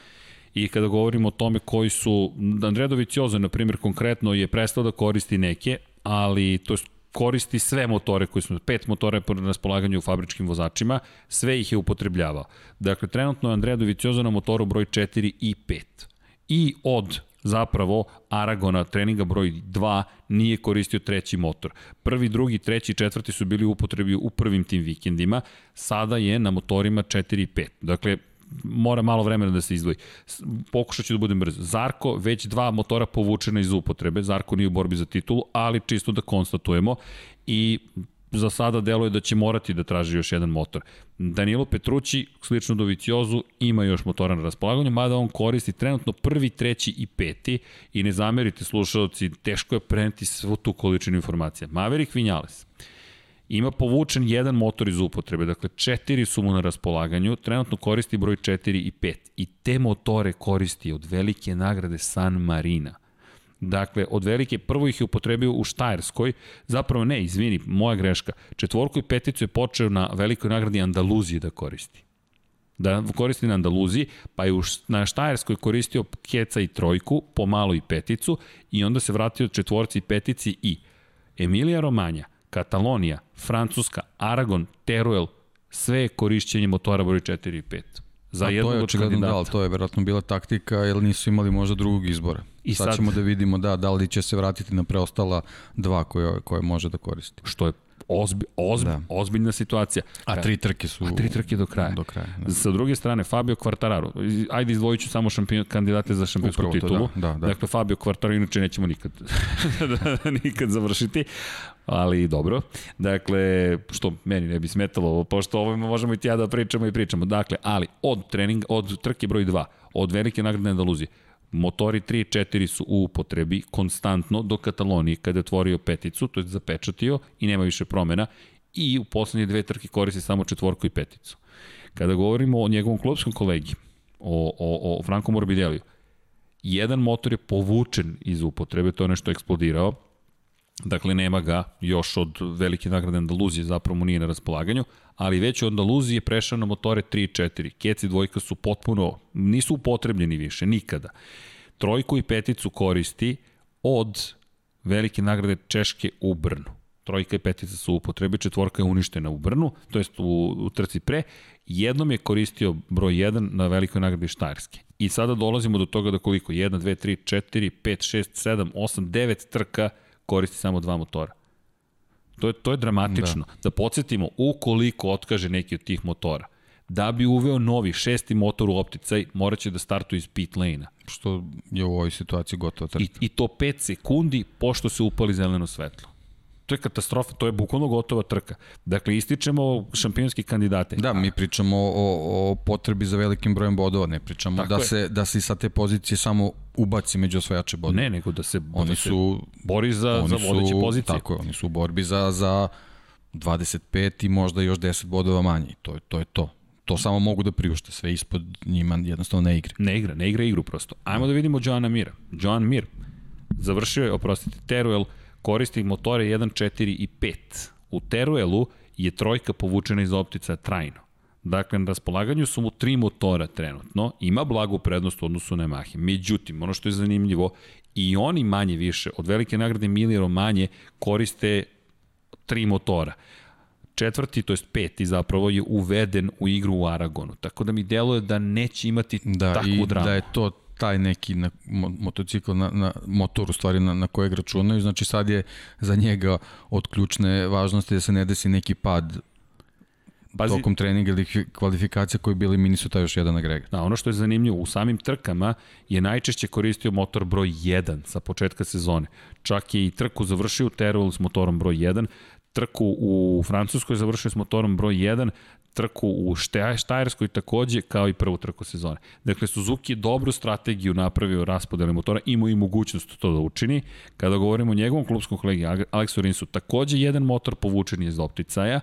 i kada govorimo o tome koji su, Andrea Dovicioza, na primjer, konkretno je prestao da koristi neke, ali to je koristi sve motore koji smo, pet motora po raspolaganju u fabričkim vozačima, sve ih je upotrebljavao. Dakle, trenutno je Andrea Dovicioza na motoru broj 4 i 5 i od zapravo Aragona treninga broj 2 nije koristio treći motor. Prvi, drugi, treći četvrti su bili u upotrebi u prvim tim vikendima, sada je na motorima 4 i 5. Dakle, mora malo vremena da se izdvoji. Pokušat ću da budem brz. Zarko, već dva motora povučena iz upotrebe. Zarko nije u borbi za titulu, ali čisto da konstatujemo. I za sada deluje da će morati da traži još jedan motor. Danilo Petrući, slično do Viciozu, ima još motora na raspolaganju, mada on koristi trenutno prvi, treći i peti i ne zamerite slušalci, teško je preneti svu tu količinu informacija. Maverick Vinales ima povučen jedan motor iz upotrebe, dakle četiri su mu na raspolaganju, trenutno koristi broj 4 i 5 i te motore koristi od velike nagrade San Marina. Dakle, od velike, prvo ih je upotrebio u Štajerskoj, zapravo ne, izvini, moja greška. Četvorku i peticu je počeo na velikoj nagradi Andaluzije da koristi. Da koristi na Andaluziji, pa je na Štajerskoj koristio keca i trojku, pomalo i peticu, i onda se vratio četvorci i petici i Emilija Romanja, Katalonija, Francuska, Aragon, Teruel, sve je korišćenje motora broj 4 i 5 za jednog od kandidata. Da, ali to je verovatno bila taktika, jer nisu imali možda drugog izbora. I sad, sad ćemo da vidimo da, da li će se vratiti na preostala dva koje, koje može da koristi. Što je ozbi, ozbi, da. ozbiljna situacija. A tri trke su... A tri trke do kraja. Do kraja da. Sa druge strane, Fabio Quartararo. Ajde izdvojit ću samo šampion, kandidate za šampionsku Upravo titulu. To, da, da, da. Dakle, Fabio Quartararo, inače nećemo nikad, nikad završiti ali dobro. Dakle, što meni ne bi smetalo, pošto ovo možemo i ti ja da pričamo i pričamo. Dakle, ali od trening, od trke broj 2, od velike nagrade Andaluzije, Motori 3 i 4 su u upotrebi konstantno do Katalonije kada je otvorio peticu, to je zapečatio i nema više promena i u poslednje dve trke koristi samo četvorku i peticu. Kada govorimo o njegovom klubskom kolegi, o, o, o Franco Morbideliju, jedan motor je povučen iz upotrebe, to je nešto eksplodirao, Dakle, nema ga još od velike nagrade Andaluzije, zapravo mu nije na raspolaganju, ali već od Andaluzije je prešao na motore 3 i 4. Keci dvojka su potpuno, nisu upotrebljeni više, nikada. Trojku i peticu koristi od velike nagrade Češke u Brnu. Trojka i petica su u upotrebi, četvorka je uništena u Brnu, to jest u, u trci pre. Jednom je koristio broj 1 na velikoj nagradi Štajerske. I sada dolazimo do toga da koliko? 1, 2, 3, 4, 5, 6, 7, 8, 9 trka koristi samo dva motora. To je, to je dramatično. Da. da podsjetimo, ukoliko otkaže neki od tih motora, da bi uveo novi šesti motor u opticaj, moraće da startuje iz pit lane-a. Što je u ovoj situaciji gotovo trka. I, I to 5 sekundi pošto se upali zeleno svetlo to je katastrofa, to je bukvalno gotova trka. Dakle, ističemo šampionski kandidate. Da, mi pričamo o, o potrebi za velikim brojem bodova, ne pričamo Tako da je. se, da se sa te pozicije samo ubaci među osvajače bodova. Ne, nego da se, oni da su, se bori za, oni za vodeće su, pozicije. Tako je, oni su u borbi za, za 25 i možda još 10 bodova manje. To je to. Je to. To samo mogu da priušte, sve ispod njima jednostavno ne igra. Ne igra, ne igra igru prosto. Ajmo da vidimo Joana Mira. Joan Mir završio je, oprostite, Teruel, koristi motore 1, 4 i 5. U Teruelu je trojka povučena iz optica trajno. Dakle, na raspolaganju su mu tri motora trenutno, ima blagu prednost u odnosu na Yamahe. Međutim, ono što je zanimljivo, i oni manje više, od velike nagrade Miliro manje, koriste tri motora. Četvrti, to jest peti zapravo, je uveden u igru u Aragonu. Tako da mi deluje da neće imati da, takvu dramu. Da, da je to taj neki na, motocikl na, na motor u stvari na, na kojeg računaju, znači sad je za njega od ključne važnosti da se ne desi neki pad Bazi, tokom treninga ili kvalifikacija koji bili Minnesota još jedan agregat. Da, ono što je zanimljivo, u samim trkama je najčešće koristio motor broj 1 sa početka sezone. Čak je i trku završio u Teruel s motorom broj 1, trku u Francuskoj završio s motorom broj 1, trku u Štajerskoj takođe kao i prvu trku sezone. Dakle, Suzuki je dobru strategiju napravio raspodele motora, imao i mogućnost to da učini. Kada govorimo o njegovom klubskom kolegi Aleksu Rinsu, takođe jedan motor povučen iz opticaja,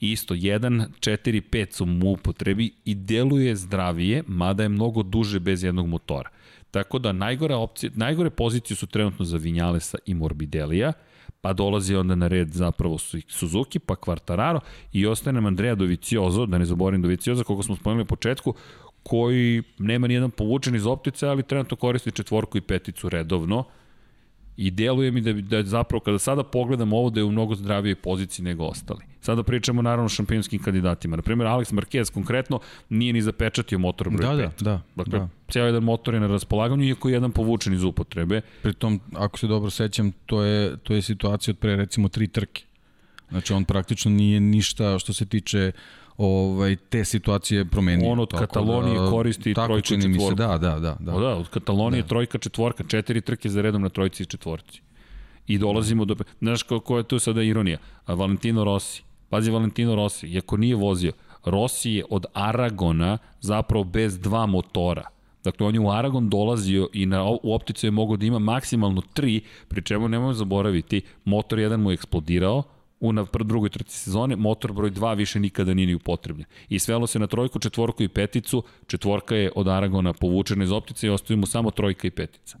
isto 1, 4, 5 su mu upotrebi i deluje zdravije, mada je mnogo duže bez jednog motora. Tako da najgore, opcije, najgore pozicije su trenutno za Vinjalesa i Morbidelija, pa dolazi onda na red zapravo Suzuki, pa Quartararo i ostaje nam Andrea Doviciozo, da ne zaboravim Doviciozo, koga smo spomenuli u početku, koji nema ni jedan povučen iz optice, ali trenutno koristi četvorku i peticu redovno. I deluje mi da, da zapravo kada sada pogledamo ovo da je u mnogo zdravijoj poziciji nego ostali. Sada pričamo naravno o šampionskim kandidatima. Na primjer, Alex Marquez konkretno nije ni zapečatio motor broj da, 5. Da, da, dakle, da. cijel jedan motor je na raspolaganju, iako je jedan povučen iz upotrebe. Pritom, ako se dobro sećam, to je, to je situacija od pre recimo tri trke. Znači, on praktično nije ništa što se tiče ovaj, te situacije promenio. On od Katalonije da, koristi trojku četvorku. Mi se, da, da, da. da. O da, od Katalonije da. trojka četvorka, četiri trke za redom na trojci i četvorci. I dolazimo do... Znaš ko, ko je tu sada ironija? A Valentino Rossi. Pazi Valentino Rossi, iako nije vozio, Rossi je od Aragona zapravo bez dva motora. Dakle, on je u Aragon dolazio i na, u opticu je mogao da ima maksimalno tri, pri čemu nemojmo zaboraviti, motor jedan mu je eksplodirao, u na drugoj trci sezone, motor broj 2 više nikada nije ni upotrebljen. I svelo se na trojku, četvorku i peticu, četvorka je od Aragona povučena iz optice i ostaje mu samo trojka i petica.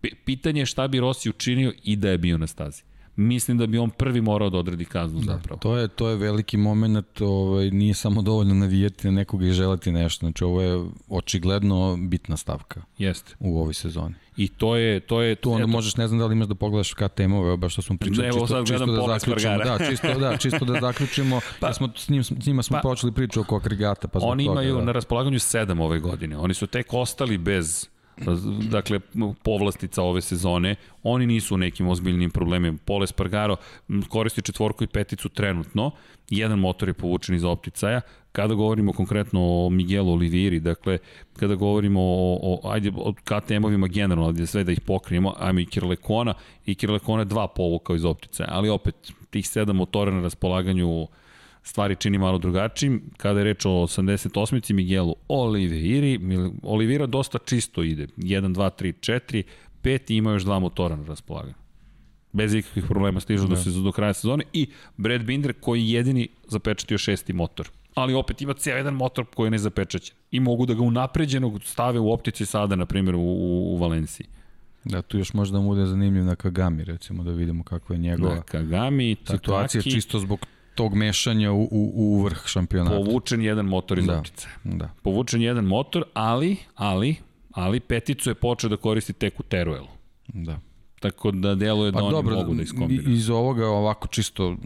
P pitanje je šta bi Rossi učinio i da je bio na stazi mislim da bi on prvi morao da odredi kaznu da, zapravo. To je, to je veliki moment, ovaj, nije samo dovoljno navijeti na nekoga i želati nešto, znači ovo je očigledno bitna stavka Jeste. u ovoj sezoni. I to je to je tu onda eto, možeš ne znam da li imaš da pogledaš ka temove, baš što smo pričali evo, čisto, čisto da zaključimo, da, čisto da, čisto da zaključimo. pa, ja smo s njim s njima smo pa, počeli priču oko agregata, pa Oni toga, imaju da. na raspolaganju 7 ove godine. Oni su tek ostali bez dakle, povlastica ove sezone, oni nisu u nekim ozbiljnim problemima. Pole Spargaro koristi četvorku i peticu trenutno, jedan motor je povučen iz opticaja, kada govorimo konkretno o Miguelu Oliviri, dakle, kada govorimo o, o ajde, o KTM-ovima generalno, ajde sve da ih pokrijemo, ajmo i Kirlekona, i Kirlekona dva povukao iz opticaja, ali opet, tih sedam motora na raspolaganju stvari čini malo drugačijim. Kada je reč o 88. Miguelu Oliveiri, Oliveira dosta čisto ide. 1, 2, 3, 4, 5 i ima još dva motora na raspolaganju. Bez ikakvih problema stižu do, se, do kraja sezone i Brad Binder koji jedini zapečatio šesti motor ali opet ima cijel jedan motor koji je nezapečaćen. I mogu da ga unapređeno stave u optici sada, na primjer, u, u, u Valenciji. Da, tu još možda mu bude zanimljiv na Kagami, recimo, da vidimo kakva je njegova na Kagami, situacija, Takaki, čisto zbog tog mešanja u, u, u vrh šampionata. Povučen jedan motor iz da, optice. Da. Povučen jedan motor, ali, ali, ali peticu je počeo da koristi tek u Teruelu. Da. Tako da deluje da pa, oni dobro, mogu da iskombinaju. Iz ovoga ovako čisto,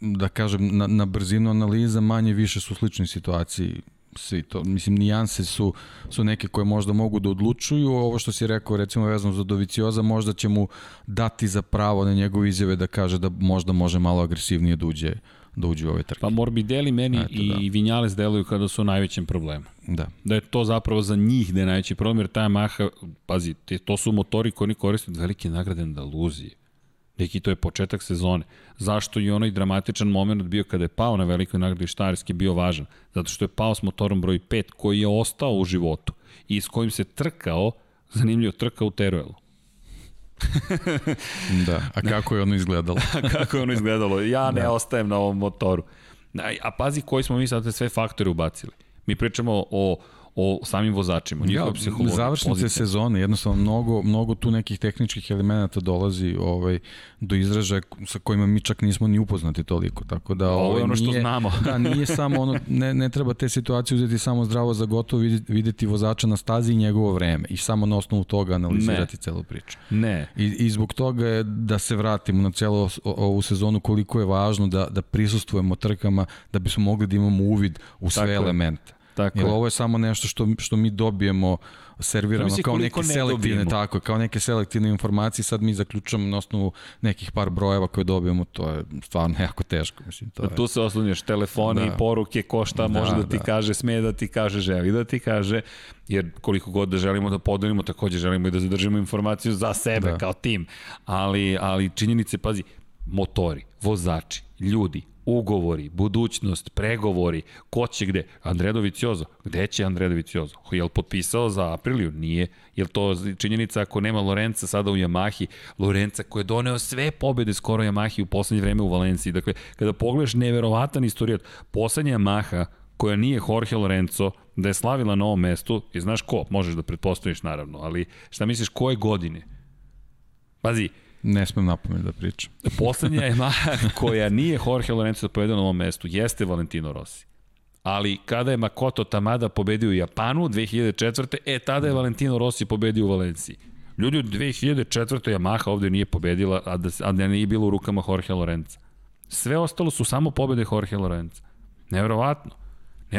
da kažem, na, na brzinu analiza manje više su slične situaciji svi to. Mislim, nijanse su, su neke koje možda mogu da odlučuju. Ovo što si rekao, recimo vezano za Dovicioza, možda će mu dati za pravo na njegove izjave da kaže da možda može malo agresivnije da uđe, da uđe u ove trke. Pa Morbidelli meni Eto, i da. Vinjales deluju kada su u najvećem problemu. Da. Da je to zapravo za njih da je najveći problem, jer ta Maha, pazi, to su motori koji oni koriste od velike nagrade na Daluziji. Neki, to je početak sezone. Zašto i onaj dramatičan moment bio kada je pao na velikoj nagradi Štajerski bio važan? Zato što je pao s motorom broj 5 koji je ostao u životu i s kojim se trkao, zanimljivo, trka u Teruelu. da, a kako je ono izgledalo? kako je ono izgledalo? Ja ne da. ostajem na ovom motoru. A pazi koji smo mi sad sve faktore ubacili. Mi pričamo o o samim vozačima, o njihovoj ja, psihologiji. Završnice sezone, jednostavno mnogo, mnogo tu nekih tehničkih elemenata dolazi ovaj, do izražaja sa kojima mi čak nismo ni upoznati toliko. Tako da, Ovo ovaj, je ono što nije, znamo. da, nije samo ono, ne, ne treba te situacije uzeti samo zdravo za gotovo, videti, videti vozača na stazi i njegovo vreme i samo na osnovu toga analizirati ne. celu priču. Ne. I, I zbog toga je da se vratimo na celu ovu sezonu koliko je važno da, da prisustujemo trkama da bismo mogli da imamo uvid u sve Tako elemente. Tako Jer je. ovo je samo nešto što, što mi dobijemo servirano ja kao neke ne selektivne dobijemo. tako, kao neke selektivne informacije, sad mi zaključujemo na osnovu nekih par brojeva koje dobijemo, to je stvarno jako teško, mislim, to da, je. Tu se oslonješ telefoni da. i poruke, ko šta da, može da ti da. kaže, sme da ti kaže, želi da ti kaže, jer koliko god da želimo da podelimo, takođe želimo i da zadržimo informaciju za sebe da. kao tim, ali, ali činjenice, pazi, motori, vozači, ljudi, ugovori, budućnost, pregovori, ko će gde? Andrea Doviciozo. Gde će Andrea Doviciozo? Je li potpisao za Apriliju? Nije. Je li to činjenica ako nema Lorenca sada u Yamahi? Lorenca koji je doneo sve pobede skoro Yamahi u poslednje vreme u Valenciji. Dakle, kada pogledaš neverovatan istorijat, poslednja Yamaha koja nije Jorge Lorenzo, da je slavila na ovom mestu, i znaš ko, možeš da pretpostaviš naravno, ali šta misliš, koje godine? Pazi, Ne smem napomen da pričam. Poslednja je koja nije Jorge Lorenzo povedao na ovom mestu, jeste Valentino Rossi. Ali kada je Makoto Tamada pobedio u Japanu 2004. E, tada je Valentino Rossi pobedio u Valenciji. Ljudi, od 2004. Yamaha ovde nije pobedila, a da, a da nije bilo u rukama Jorge Lorenza. Sve ostalo su samo pobede Jorge Lorenza. Neverovatno.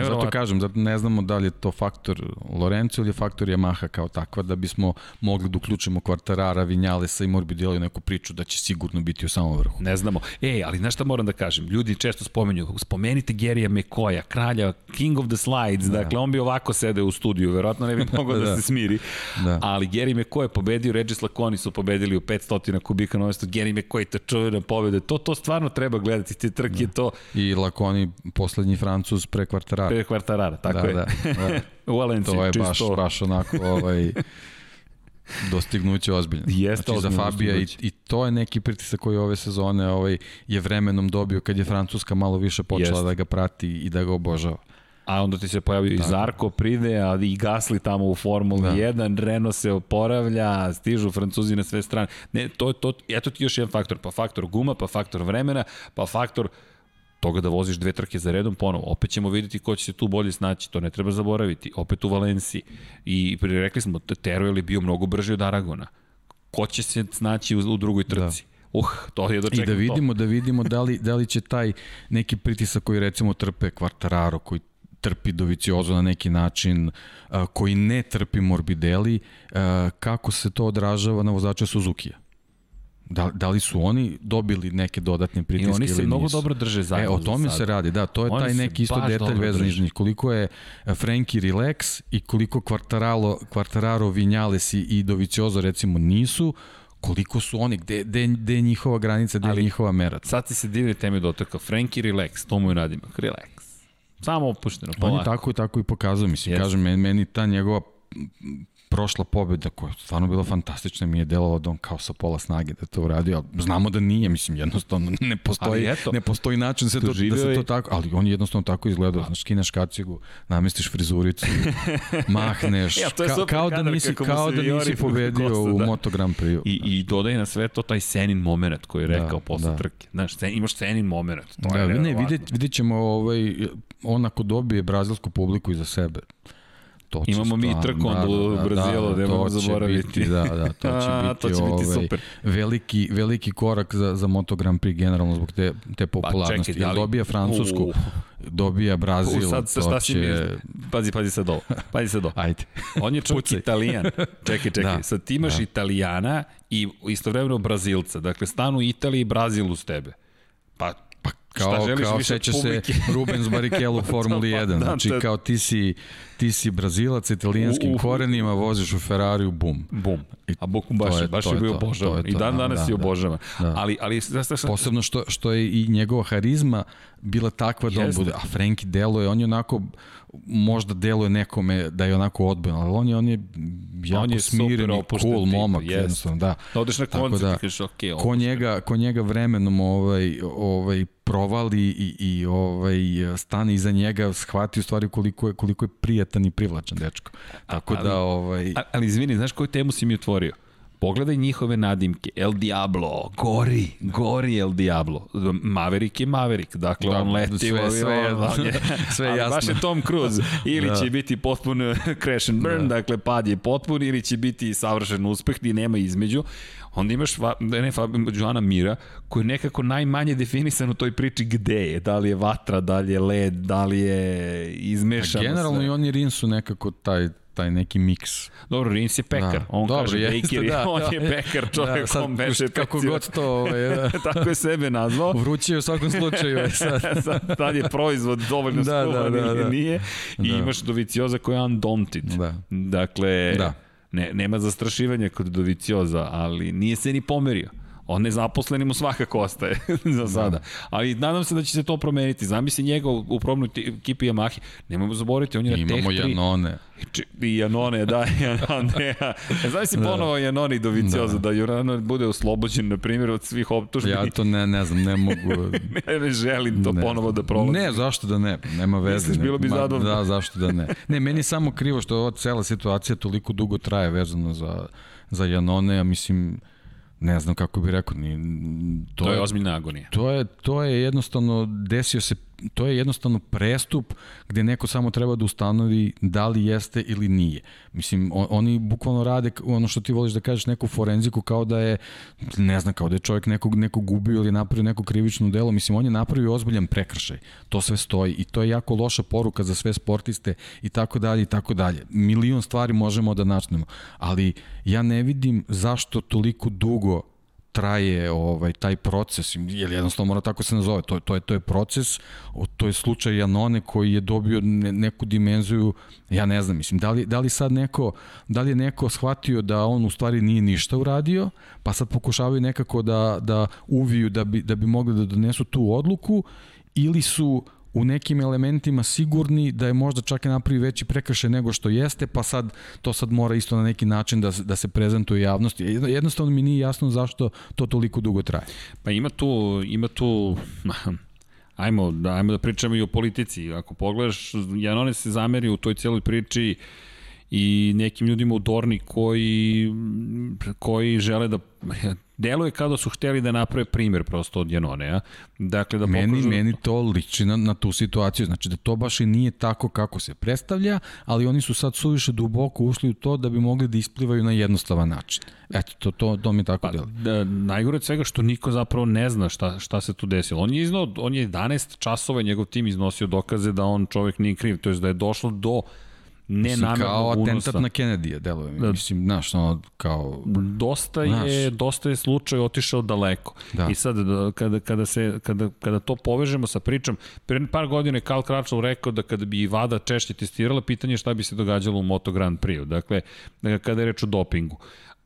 Zato kažem, da ne znamo da li je to faktor Lorenzo ili je faktor Yamaha kao takva, da bismo mogli da uključimo Quartarara, Vinjalesa i Morbidelli u neku priču da će sigurno biti u samom vrhu. Ne znamo. Ej, ali znaš šta moram da kažem? Ljudi često spomenju, spomenite Gerija Mekoja, kralja, king of the slides, da. dakle on bi ovako sede u studiju, verovatno ne bi mogao da, da se smiri. Da. Ali Geri Mekoj je pobedio, Regis Laconi su pobedili u 500 kubika na mesto Geri Mekoj, to čuvena pobeda. To, to stvarno treba gledati, te trke, da. to... I Laconi, poslednji Francuz pre Quartarara Quartarara. Pre Quartarara, tako da, je. Da, da. u Valenciji, To je čisto... baš, baš onako ovaj, dostignuće ozbiljno. Jeste znači, za Fabija i, i to je neki pritisak koji ove sezone ovaj, je vremenom dobio kad je Francuska malo više počela Jeste. da ga prati i da ga obožava. A onda ti se pojavio i Zarko pride, a i Gasli tamo u Formuli da. 1, Renault se oporavlja, stižu Francuzi na sve strane. Ne, to, to, eto ti još jedan faktor, pa faktor guma, pa faktor vremena, pa faktor toga da voziš dve trke za redom ponovo. Opet ćemo videti ko će se tu bolje snaći, to ne treba zaboraviti. Opet u Valenciji. I rekli smo, Teruel je bio mnogo brži od Aragona. Ko će se snaći u, u drugoj da. trci? Da. Uh, to je I da vidimo, to. da vidimo da li, da li će taj neki pritisak koji recimo trpe Quartararo, koji trpi Doviciozo na neki način, koji ne trpi Morbidelli, kako se to odražava na vozača Suzuki-a? Da, da li su oni dobili neke dodatne pritiske ili nisu? I oni se mnogo dobro drže zajedno. E, o tome se radi, da, to je oni taj neki isto detalj vezan iz njih. Koliko je e, Frankie relax i koliko Quartararo, Quartararo Vinales i, Doviciozo recimo nisu, Koliko su oni, gde, gde, gde je njihova granica, gde je njihova mera? Sad ti se divne teme dotakao. Frankie relax, to mu je nadimak. Relax. Samo opušteno, On je polako. tako i tako i pokazao, mislim, Jeste. kažem, meni, ta njegova prošla pobjeda koja je stvarno bila fantastična mi je delovao da on kao sa pola snage da to uradio, ali znamo da nije, mislim, jednostavno ne postoji, eto, ne postoji način da se, to, da se to tako, ali on je jednostavno tako izgledao, znaš, skineš kacigu, namestiš frizuricu, mahneš, Ja, ka, kao da nisi, kao da nisi po pobedio kosu, u da. Moto Grand Prix. I, I dodaj na sve to taj Senin moment koji je Da, rekao posle da. trke. Znaš, sen, imaš Senin moment. To Da, je ne, vidjet, vidjet ćemo ovaj, on ako dobije brazilsku publiku iza sebe, to će Imamo mi trku onda u Brazilu, nemojmo to će zaboraviti. Biti, da, da, to će biti, to će biti ovaj, super. veliki, veliki korak za, za Moto Grand Prix generalno zbog te, te popularnosti. čekaj, Jel da li- dobija Francusku, U. dobija Brazil, U, sad, sad to šta si mi... će... Pazi, pazi sad ovo. Pazi sad ovo. Ajde. On je Pucaj. italijan. Čekaj, čekaj. Da. Sad ti imaš italijana i istovremeno brazilca. Dakle, stanu Italija i Brazil uz tebe. Pa, Pa Šta kao, želiš kao više seća se Rubens Barrichello u Formuli Pa, 1. da, Znači, kao ti si, ti si Brazilac, italijanskim U- u- korenima, voziš u Ferrariju, bum. bum. I A Bokum baš, je, je- baš je je bio obožavan. je I dan da, danas da, je da. obožavan. Da. Ali, ali, znaš šta sam... Posebno što, što je i njegova harizma bila takva da on bude, a Frenkie deluje, on je onako, možda deluje nekome da je onako odbojan, ali on je, on je jako On je smiren i cool tip, momak, jednostavno, da. Da odeš na koncert da, i kažeš, ok, Ko njega, ko njega vremenom ovaj, ovaj, provali i, i ovaj, stane iza njega, shvati u stvari koliko je, koliko je prijatan i privlačan dečko. Tako ali- da, ovaj, A, ali izvini, znaš koju temu si mi otvorio? Pogledaj njihove nadimke. El Diablo, gori, gori El Diablo. Maverick je Maverick, dakle Da, on leti sve- sve on je, sve jasno. baš je Tom Cruise. Ili Da. će biti potpun crash and burn, dakle pad je potpun, ili će biti savršen uspeh, ni nema između. Onda imaš va, ne, Fabio Joana Mira, koji je nekako najmanje definisan u toj priči gde je. Da li je vatra, da li je led, da li je izmešano generalno sve. i on i Rin su nekako taj, taj neki miks. Dobro, Rins je pekar. Da. On Dobro, kaže jeste, baker, da, on da. je pekar čovjek, Da, sad, on meše kako god to, ovaj, da. Tako je sebe nazvao. Vruće je u svakom slučaju. ovaj, sad. sad, je proizvod dovoljno Da, da, skuvan da, ili da. nije. I Da. imaš Dovicioza koji je undaunted. Da. Dakle, Da. ne, nema zastrašivanja kod Dovicioza, ali nije se ni pomerio. On nezaposleni mu svakako ostaje za sada. Ali nadam se da će se to promeniti. Zamisli njega u, u probnoj ekipi Yamahi. Nemojmo zaboraviti, on je na Tech Imamo 3. Janone. Či- I Janone, da, Janone. E, Znaš si ponovo Janone i Dovicioza, da. da Jurano bude oslobođen, na primjer, od svih optužbi. Ja to ne, ne znam, ne mogu... ne, ne želim to ne. ponovo da prolazim. Ne, zašto da ne? Nema veze. Misliš, bilo bi zabavno? Da, zašto da ne? Ne, meni je samo krivo što ova cela situacija toliko dugo traje vezano za, za Janone, ja mislim, ne znam kako bih rekao, ni, to, To je ozbiljna agonija. To je, to je jednostavno, desio se, to je jednostavno prestup gde neko samo treba da ustanovi da li jeste ili nije. Mislim, on, oni bukvalno rade ono što ti voliš da kažeš neku forenziku kao da je, ne znam, kao da je čovjek nekog, nekog gubio ili napravio neko krivično delo. Mislim, on je napravio ozbiljan prekršaj. To sve stoji i to je jako loša poruka za sve sportiste i tako dalje i tako dalje. Milion stvari možemo da načnemo, ali ja ne vidim zašto toliko dugo traje ovaj taj proces jer jednostavno mora tako se nazove to to je to je proces to je slučaj Janone koji je dobio ne, neku dimenziju ja ne znam mislim da li da li sad neko da li je neko shvatio da on u stvari nije ništa uradio pa sad pokušavaju nekako da da uviju da bi da bi mogli da donesu tu odluku ili su u nekim elementima sigurni da je možda čak i napravi veći prekršaj nego što jeste, pa sad to sad mora isto na neki način da, da se prezentuje javnosti. Jedno- Jednostavno mi nije jasno zašto to toliko dugo traje. Pa ima tu, ima tu, ajmo, da, ajmo da pričamo i o politici. Ako pogledaš, Janone se zameri u toj cijeloj priči i nekim ljudima u Dorni koji, koji žele da deluje kao da su hteli da naprave primer prosto od Janonea. Dakle, da Meni, pokažu... meni to liči na, na tu situaciju. Znači da to baš i nije tako kako se predstavlja, ali oni su sad suviše duboko ušli u to da bi mogli da isplivaju na jednostavan način. Eto, to, to, to mi tako Pa, delo. da, najgore od svega što niko zapravo ne zna šta, šta se tu desilo. On je iznao, on je 11 časova njegov tim iznosio dokaze da on čovek nije kriv, to je da je došlo do Nenamernog kao unosa. atentat na Kennedy-a deluje mi. Da. Mislim, znaš, ono, kao... dosta Znaš. je dosta je slučaj otišao daleko. Da. I sad da, kada kada se kada kada to povežemo sa pričom, pre par godina je Karl Kračov rekao da kada bi Vada češće testirala, pitanje je šta bi se događalo u Moto Grand Prix. Dakle, kada je reč o dopingu.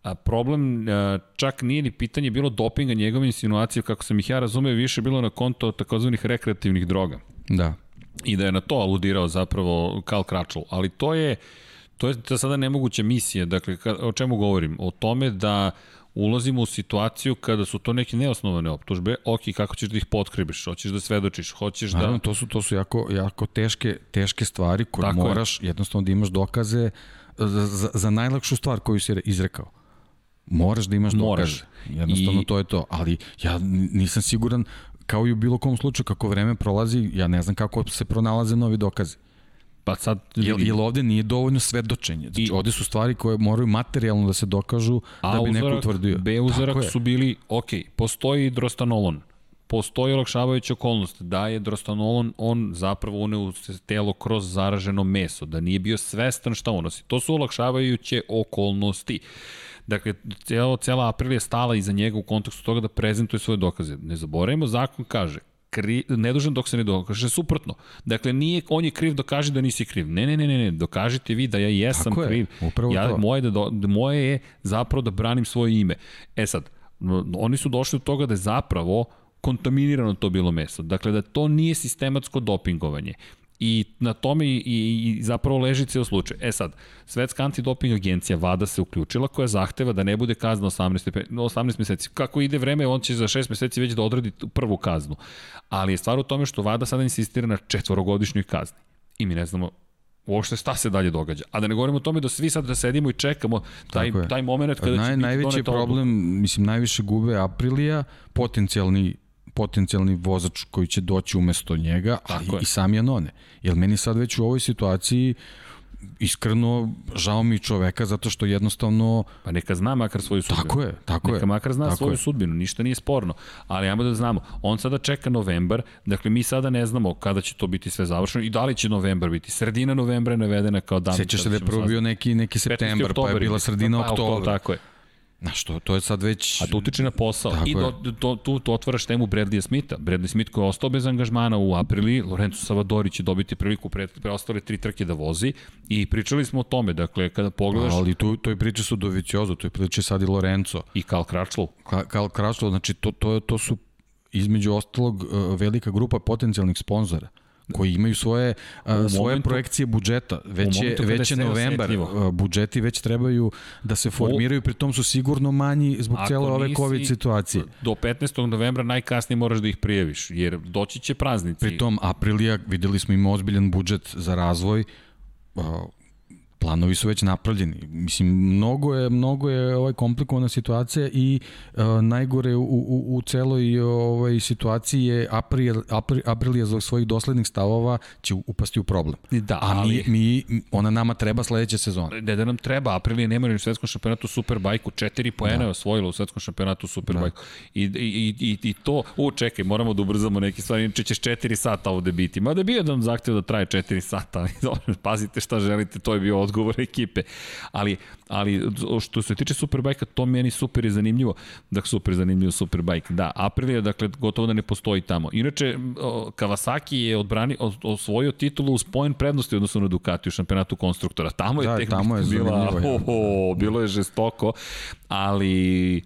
A problem čak nije ni pitanje bilo dopinga njegove insinuacije, kako sam ih ja razumeo, više bilo na konto takozvanih rekreativnih droga. Da. I da je na to aludirao zapravo Karl Kračl. Ali to je, to je to sada nemoguća misija. Dakle, ka, o čemu govorim? O tome da ulazimo u situaciju kada su to neke neosnovane optužbe, ok, kako ćeš da ih potkribiš, hoćeš da svedočiš, hoćeš Naravno, da... to su, to su jako, jako teške, teške stvari koje Tako je. moraš jednostavno da imaš dokaze za, za, za najlakšu stvar koju si izrekao. Moraš da imaš Moraš. dokaze. Jednostavno I- to je to. Ali ja nisam siguran kao i u bilo kom slučaju kako vreme prolazi, ja ne znam kako se pronalaze novi dokazi. Pa sad... Jel, jel ovde nije dovoljno svedočenje? Znači, I- ovde su stvari koje moraju materijalno da se dokažu A da bi neko uzorak, utvrdio. B uzorak su bili, ok, postoji drostanolon, postoji olakšavajuća okolnost, da je drostanolon on zapravo uneo u telo kroz zaraženo meso, da nije bio svestan šta unosi. To su olakšavajuće okolnosti. Dakle, cela, cela april je stala iza njega u kontekstu toga da prezentuje svoje dokaze. Ne zaboravimo, zakon kaže, kri, nedužan dok se ne dokaže suprotno. Dakle, nije, on je kriv, dokaži da nisi kriv. Ne, ne, ne, ne, ne dokažite vi da ja jesam Tako je, kriv. upravo ja, to. moje, da do, moje je zapravo da branim svoje ime. E sad, oni su došli do toga da je zapravo kontaminirano to bilo meso. Dakle, da to nije sistematsko dopingovanje. I na tome i, i, i zapravo leži ceo slučaj. E sad, Svetska antidoping agencija VADA se uključila koja zahteva da ne bude kazna 18, pe- 18 meseci. Kako ide vreme, on će za 6 meseci već da odradi prvu kaznu. Ali je stvar u tome što VADA sada insistira na četvorogodišnjoj kazni. I mi ne znamo uopšte šta se dalje događa. A da ne govorimo o tome da svi sad da sedimo i čekamo taj, taj moment kada će Naj, biti najveći problem, odluka. mislim, najviše gube Aprilija, potencijalni potencijalni vozač koji će doći umesto njega, Tako je. i sam Janone. Jer meni sad već u ovoj situaciji iskreno žao mi čoveka zato što jednostavno Pa neka zna makar svoju sudbinu. tako je, tako Neka je. makar zna tako svoju je. sudbinu, ništa nije sporno. Ali ajmo da znamo, on sada čeka novembar, dakle mi sada ne znamo kada će to biti sve završeno i da li će novembar biti. Sredina novembra je navedena kao dan. Sećaš se da je prvo bio neki, neki 15. septembar, pa je bila sredina pa, oktobar, oktobra. Tako je. Znaš, to, to je sad već... A to utiče na posao. Tako I do, do, tu, tu otvaraš temu Bradley Smitha. Bradley Smith koji je ostao bez angažmana u aprili, Lorenzo Savadori će dobiti priliku pre, preostale tri trke da vozi i pričali smo o tome, dakle, kada pogledaš Ali tu, toj priče su Doviciozo, toj priče sad i Lorenzo. i Karl Kračlov, Ka- Karl Krašlo, znači to, to, to su između ostalog uh, velika grupa potencijalnih sponzora koji imaju svoje uh, svoje momentu- projekcije budžeta. Već je, momentu već je novembar, budžeti već trebaju da se formiraju, pritom su sigurno manji zbog cijele ove nisi- COVID situacije. do 15. novembra najkasnije moraš da ih prijaviš, jer doći će praznici. Pritom Aprilija, videli smo ima ozbiljan budžet za razvoj, uh, planovi su već napravljeni. Mislim, mnogo je, mnogo je ovaj komplikovana situacija i uh, najgore u, u, u celoj ovaj situaciji je April, April, Aprilija zbog svojih doslednih stavova će upasti u problem. Da, A ali- mi, mi, ona nama treba sledeće sezone. ne da nam treba, Aprilija nema ni u svetskom šampionatu Superbajku, četiri poena Da. je osvojila u svetskom šampionatu Superbajku. I, i, i, i, I to, u čekaj, moramo da ubrzamo neke stvari, inače ćeš četiri sata ovde biti. Mada je bio jedan zahtev da traje četiri sata, ali dobro, pazite šta želite, to je bio odgovor ekipe. Ali, ali što se tiče Superbajka, to meni super je zanimljivo. Dakle, super zanimljivo Superbajk. Da, Aprilia, dakle, gotovo da ne postoji tamo. Inače, o, Kawasaki je odbrani, os- osvojio titulu uz poen prednosti odnosno na Ducati u šampionatu konstruktora. Tamo je Da, tamo je bila, ja. Oho, bilo je žestoko, ali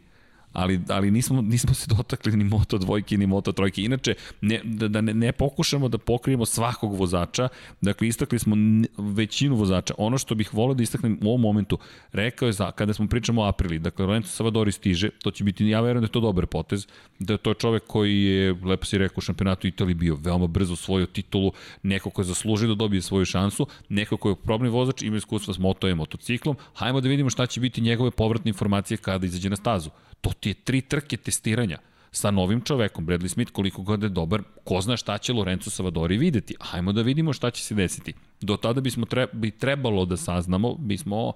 ali, ali nismo, nismo se dotakli ni Moto dvojke ni Moto trojke. Inače, ne, da, da ne, ne pokušamo da pokrijemo svakog vozača, dakle istakli smo većinu vozača. Ono što bih volio da istaknem u ovom momentu, rekao je za, kada smo pričamo o Aprili, dakle Lorenzo Savadori stiže, to će biti, ja verujem da je to dobar potez, da je čovek koji je, lepo si rekao, u šampionatu Italije bio veoma brzo osvojio titulu, neko ko je zaslužio da dobije svoju šansu, neko ko je probni vozač, ima iskustva s moto i motociklom, hajmo da vidimo šta će biti njegove povratne informacije kada izađe na stazu. To ti je tri trke testiranja sa novim čovekom, Bradley Smith, koliko god je dobar, ko zna šta će Lorenzo Savadori videti. Hajmo da vidimo šta će se desiti. Do tada bismo tre, bi trebalo da saznamo, bismo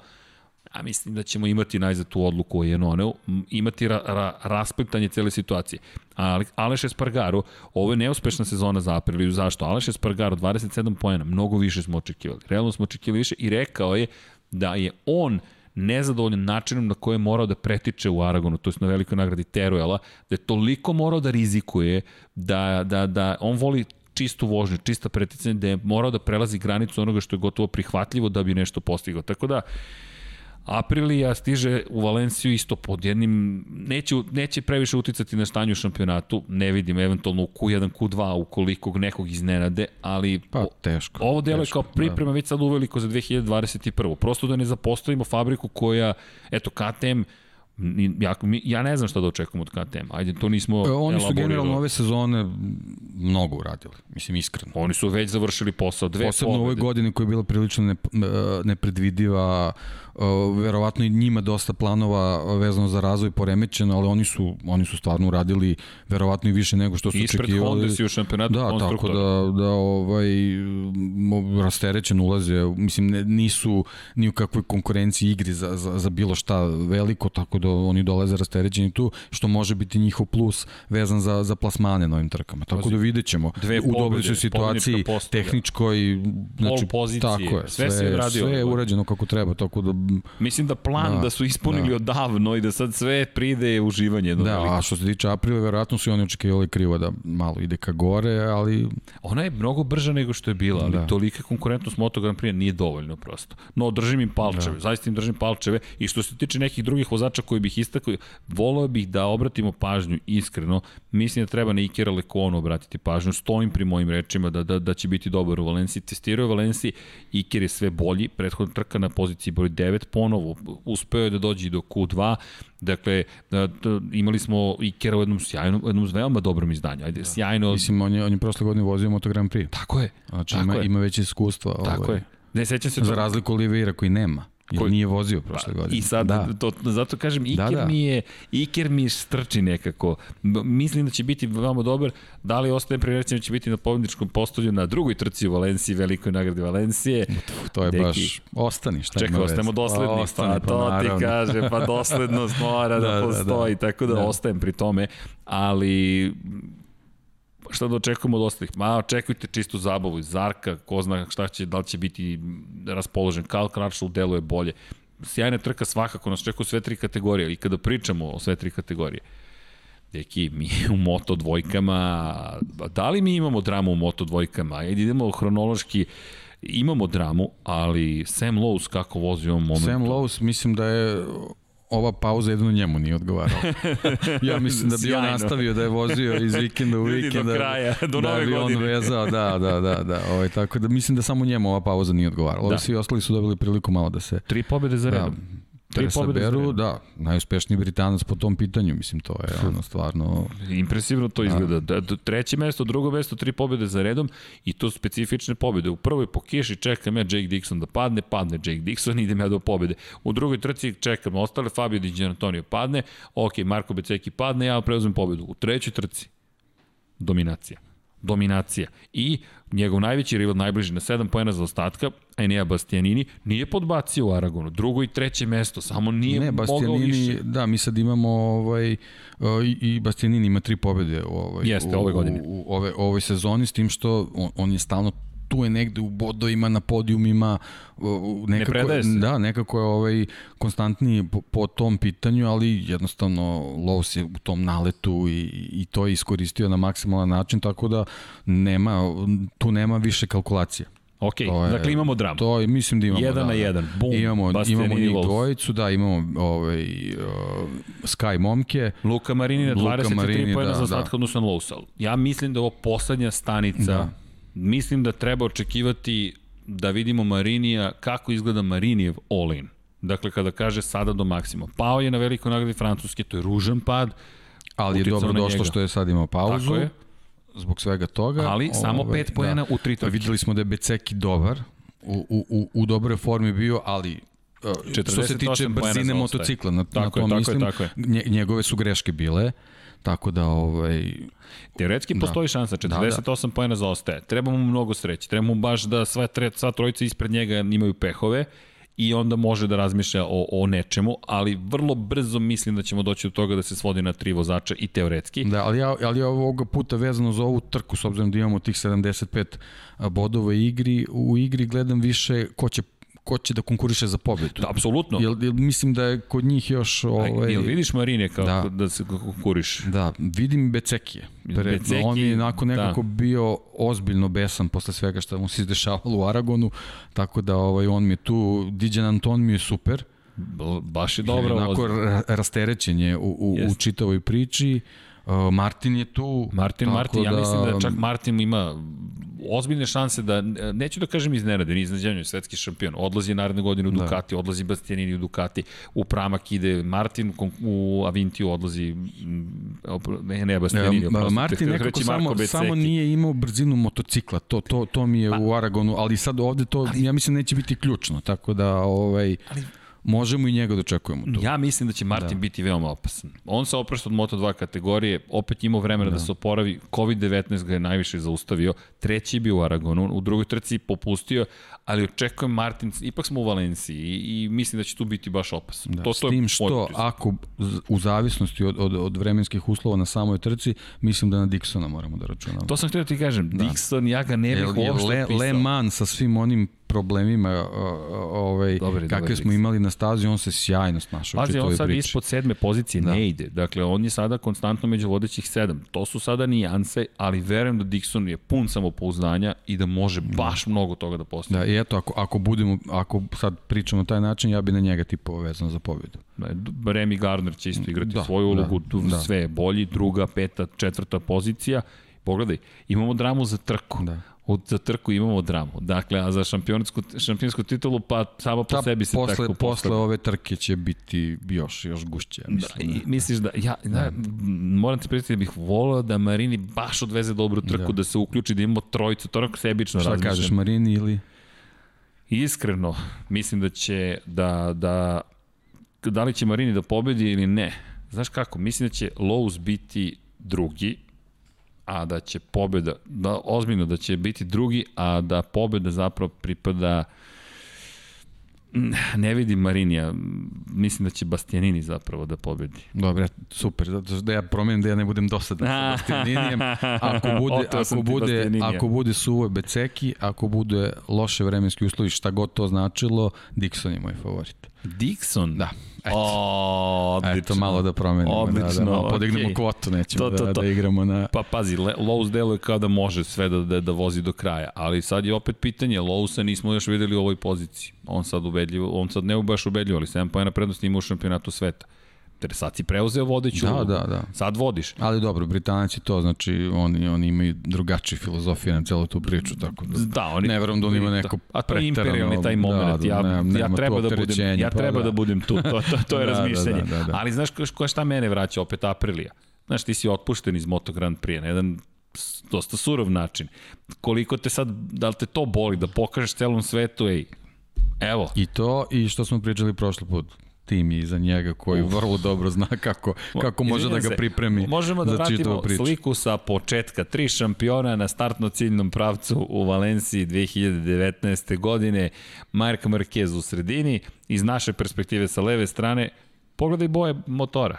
a mislim da ćemo imati najzad tu odluku o Jenoneu, imati ra, ra, rasplitanje cele situacije. Ali Aleš Espargaro, ovo je neuspešna sezona za Apriliju, zašto? Aleš Espargaro, 27 pojena, mnogo više smo očekivali. Realno smo očekivali više i rekao je da je on nezadovoljan načinom na koje je morao da pretiče u Aragonu, to je na velikoj nagradi Teruela, da je toliko morao da rizikuje, da, da, da on voli čistu vožnju, čista preticanje, da je morao da prelazi granicu onoga što je gotovo prihvatljivo da bi nešto postigao. Tako da, Aprilija stiže u Valenciju isto pod jednim, neće, neće previše uticati na stanju u šampionatu, ne vidim eventualno u Q1, Q2 ukoliko nekog iznenade, ali pa, teško, ovo delo je kao da. priprema da. već sad uveliko za 2021. Prosto da ne zapostavimo fabriku koja, eto, KTM, ja, ja ne znam šta da očekujem od KTM. Ajde, to nismo e, Oni su generalno ove sezone mnogo uradili, mislim iskreno. Oni su već završili posao, dve Posebno pobede. u ovoj godini koja je bila prilično ne, nepredvidiva, verovatno i njima dosta planova vezano za razvoj poremećeno, ali oni su, oni su stvarno uradili verovatno i više nego što su Ispred očekivali. Ispred Honda si u šampionatu da, tako da, da ovaj, rasterećen ulaze, mislim ne, nisu ni u kakvoj konkurenciji igri za, za, za bilo šta veliko, tako da oni dolaze rasterećeni tu, što može biti njihov plus vezan za, za plasmane na ovim trkama. Tako da vidjet ćemo. Dve u dobroj su situaciji, tehničkoj, znači, pozicije, tako je, sve, sve, sve je urađeno kako treba, tako da Mislim da plan da, da su ispunili da. odavno i da sad sve pride uživanje. Da, veliko. a što se tiče Aprila, verovatno su oni očekivali krivo da malo ide ka gore, ali... Ona je mnogo brža nego što je bila, ali da. tolika konkurentnost Moto Grand Prix nije dovoljno prosto. No, držim im palčeve, da. zaista im držim palčeve i što se tiče nekih drugih vozača koji bih istakao, volao bih da obratimo pažnju iskreno, mislim da treba na Ikera Lekonu obratiti pažnju, stojim pri mojim rečima da, da, da će biti dobar u Valenciji, testirao je Valenciji, Iker je sve bolji, prethodna trka na poziciji broj 9, ponovo uspeo je da dođe do Q2, dakle da, imali smo Ikera u jednom sjajnom, jednom veoma dobrom izdanju. Ajde, da. sjajno. Mislim on je on je prošle godine vozio Moto Grand Prix. Tako je. Znači tako ima je. ima već iskustva, Tako ovaj. je. Ne sećam se za razliku Oliveira koji nema. Jer koji nije vozio prošle godine. I sad, da. to, zato kažem, da, Iker, da, da. Mi je, Iker mi strči nekako. Mislim da će biti veoma dobar. Da li ostaje pri da će biti na pobjedničkom postolju na drugoj trci u Valenciji, velikoj nagradi Valencije. To je Deki, baš, ostani šta Čekaj, ostajemo dosledni. Pa, ostani, pa, to pa, ti kaže, pa doslednost mora da, da, da postoji, da, da. tako da, da ostajem pri tome. Ali šta da očekujemo od ostalih? Ma, očekujte čistu zabavu iz Zarka, ko zna šta će, da li će biti raspoložen. Karl Kračl deluje bolje. Sjajna trka svakako nas čekaju sve tri kategorije i kada pričamo o sve tri kategorije. Deki, mi u moto dvojkama, da li mi imamo dramu u moto dvojkama? Ajde, idemo hronološki, imamo dramu, ali Sam Lowe's kako vozi u ovom momentu? Sam Lowe's mislim da je ova pauza jedno njemu nije odgovarala. ja mislim da bi on nastavio da je vozio iz vikenda u vikend. do kraja, do da nove bi godine. on vezao, da, da, da, da. Ovaj, tako da mislim da samo njemu ova pauza nije odgovarala. Da. Svi ostali su dobili priliku malo da se... Tri pobede za da, redom. Da, Tri Beru, da, najuspešniji Britanac po tom pitanju, mislim, to je ono stvarno... Impresivno to izgleda. Da. Da, treće mesto, drugo mesto, tri pobjede za redom i to specifične pobjede. U prvoj po kiši čekam ja Jake Dixon da padne, padne Jake Dixon, idem ja do pobjede. U drugoj trci čekam ostale, Fabio Di Antonio padne, ok, Marko Beceki padne, ja preuzem pobjedu. U trećoj trci, dominacija dominacija. I njegov najveći rival, najbliži na 7 pojena za ostatka, Enea Bastianini, nije podbacio u Aragonu. Drugo i treće mesto, samo nije ne, mogao više. Da, mi sad imamo ovaj, i, i Bastianini ima tri pobede ovaj, Jeste, u, ove godine. U, u, ove, ovoj sezoni, s tim što on, on je stalno tu je negde u bodovima, na podijumima, nekako, ne se. Da, nekako je ovaj, konstantniji po, po tom pitanju, ali jednostavno Lowe's je u tom naletu i, i to je iskoristio na maksimalan način, tako da nema, tu nema više kalkulacija. Ok, je, dakle imamo dramu. To je, mislim da imamo. Jedan da, na jedan, bum, imamo, imamo njih dvojicu, da, imamo ovaj, uh, Sky momke. Luka Marini na 23 Marini, pojena da, za ostatka da. odnosno Lowsal. Ja mislim da je ovo poslednja stanica da Mislim da treba očekivati da vidimo Marinija, kako izgleda Marinijev all-in. Dakle, kada kaže sada do maksima. Pao je na velikoj nagradi Francuske, to je ružan pad. Ali je dobro došlo što je sad imao pauzu. Tako je. Zbog svega toga. Ali ove, samo pet da. pojena da. u tri trke. Videli smo da je Beceki dobar, u, u, u, u dobroj formi bio, ali uh, što se tiče brzine motocikla, na, tako na tom je, tako mislim, je, tako je. njegove su greške bile. Tako da, ovaj... Teoretski da. postoji šansa, 48 da, da. pojena zaostaje. Treba mu mnogo sreće. Treba mu baš da sva, tre, sva trojica ispred njega imaju pehove i onda može da razmišlja o, o nečemu, ali vrlo brzo mislim da ćemo doći do toga da se svodi na tri vozača i teoretski. Da, ali ja, ali ovoga puta vezano za ovu trku, s obzirom da imamo tih 75 bodova igri, u igri gledam više ko će ko će da konkuriše za pobedu. Da, apsolutno. Jel, jel, mislim da je kod njih još... Ovaj, jel vidiš Marine kako da, da se konkuriše? Da, vidim Becekije. Beceki, on je nakon da. nekako da. bio ozbiljno besan posle svega što mu se izdešavalo u Aragonu, tako da ovaj, on mi je tu, Diđan Anton mi je super, baš je dobro. Onako rasterećen je u, u, u čitavoj priči. Uh, Martin je tu. Martin, Martin, da... ja mislim da čak Martin ima ozbiljne šanse da, neću da kažem iznenade, ni iznenađenje, svetski šampion, odlazi naredne godine u da. Ducati, da. odlazi Bastianini u Ducati, u Pramak ide Martin, u Avintiju odlazi, ne, ne Bastianini, ja, oprosti, Martin nekako samo, samo nije imao brzinu motocikla, to, to, to mi je pa, u Aragonu, ali sad ovde to, ali, ja mislim, neće biti ključno, tako da, ovaj... Ali, Možemo i njega da očekujemo tu. Ja mislim da će Martin da. biti veoma opasan. On se oprašta od Moto2 kategorije, opet imao vremena da, da se oporavi, COVID-19 ga je najviše zaustavio, treći je bio u Aragonu, u drugoj trci popustio, ali očekujem Martin, ipak smo u Valenciji i, i mislim da će tu biti baš opasan. Da, to, s tim što ako u zavisnosti od, od, od vremenskih uslova na samoj trci, mislim da na Dixona moramo da računamo. To sam htio da ti kažem, da. Dixon, ja ga ne bih uopšte Le, pisao. Le Mans sa svim onim problemima ovaj, dobar, kakve dobar, smo imali na stazi, on se sjajno snašao. Pazi, on sad priči. ispod sedme pozicije da. ne ide. Dakle, on je sada konstantno među vodećih sedam. To su sada nijanse, ali verujem da Dixon je pun samopouzdanja i da može da. baš da. mnogo toga da postavi. Da, i eto, ako, ako, budemo, ako sad pričamo na taj način, ja bi na njega tipo vezano za pobjedu. Da, Remy Gardner će isto igrati da, svoju da, ulogu, da, da. sve je bolji, druga, peta, četvrta pozicija. Pogledaj, imamo dramu za trku. Da u, za trku imamo dramu. Dakle, a za šampionsku, šampionsku titulu, pa samo po Ta, sebi se posle, tako Posle ove trke će biti još, još gušće, ja da, mislim. Da, i, misliš da, ja, da. moram ti predstaviti da bih volao da Marini baš odveze dobru trku, da, da se uključi, da imamo trojicu, to onako sebično Šta razmišljam. kažeš, Marini ili... Iskreno, mislim da će, da, da, da li će Marini da pobedi ili ne. Znaš kako, mislim da će Lowe's biti drugi, a da će pobeda, da ozbiljno da će biti drugi, a da pobeda zapravo pripada ne vidim Marinija, mislim da će Bastianini zapravo da pobedi. Dobre, super, zato da ja promenim da ja ne budem dosadan sa Bastianinijem. Ako bude, ako bude, ako bude suvo Beceki, ako bude loše vremenski uslovi, šta god to značilo, Dixon je moj favorit. Dixon? Da. Eto. O, odlično. Eto, malo da promenimo, odlično, da, da malo podignemo okay. kvotu, nećemo to, to, da, to. da igramo na... Pa pazi, Lowe's deluje kao da može sve da, da, da vozi do kraja, ali sad je opet pitanje, Lowesa nismo još videli u ovoj poziciji. On sad ubedljivo, on sad ne baš ubedljivo, ali 7 pojena prednosti ima u šampionatu sveta. Jer sad si preuzeo vodeću da, Da, da. Sad vodiš. Ali dobro, Britanac je to, znači oni, oni imaju drugačiju filozofiju na celu tu priču, tako da, da oni, ne verujem da on ima neko A to je imperialni taj moment, da, da, ja, nema, ja treba, da budem, ja pa, treba da. da budem tu, to, to, to je da, da razmišljanje. Da, da, da, da. Ali znaš ko, šta mene vraća opet Aprilija? Znaš, ti si otpušten iz Moto Grand Prix na jedan dosta surov način. Koliko te sad, da li te to boli, da pokažeš celom svetu, ej, evo. I to, i što smo pričali prošli put, tim iza njega koji Uf. vrlo dobro zna kako, kako može da ga pripremi Možemo da vratimo sliku sa početka. Tri šampiona na startno-ciljnom pravcu u Valenciji 2019. godine. Mark Marquez u sredini. Iz naše perspektive sa leve strane, pogledaj boje motora.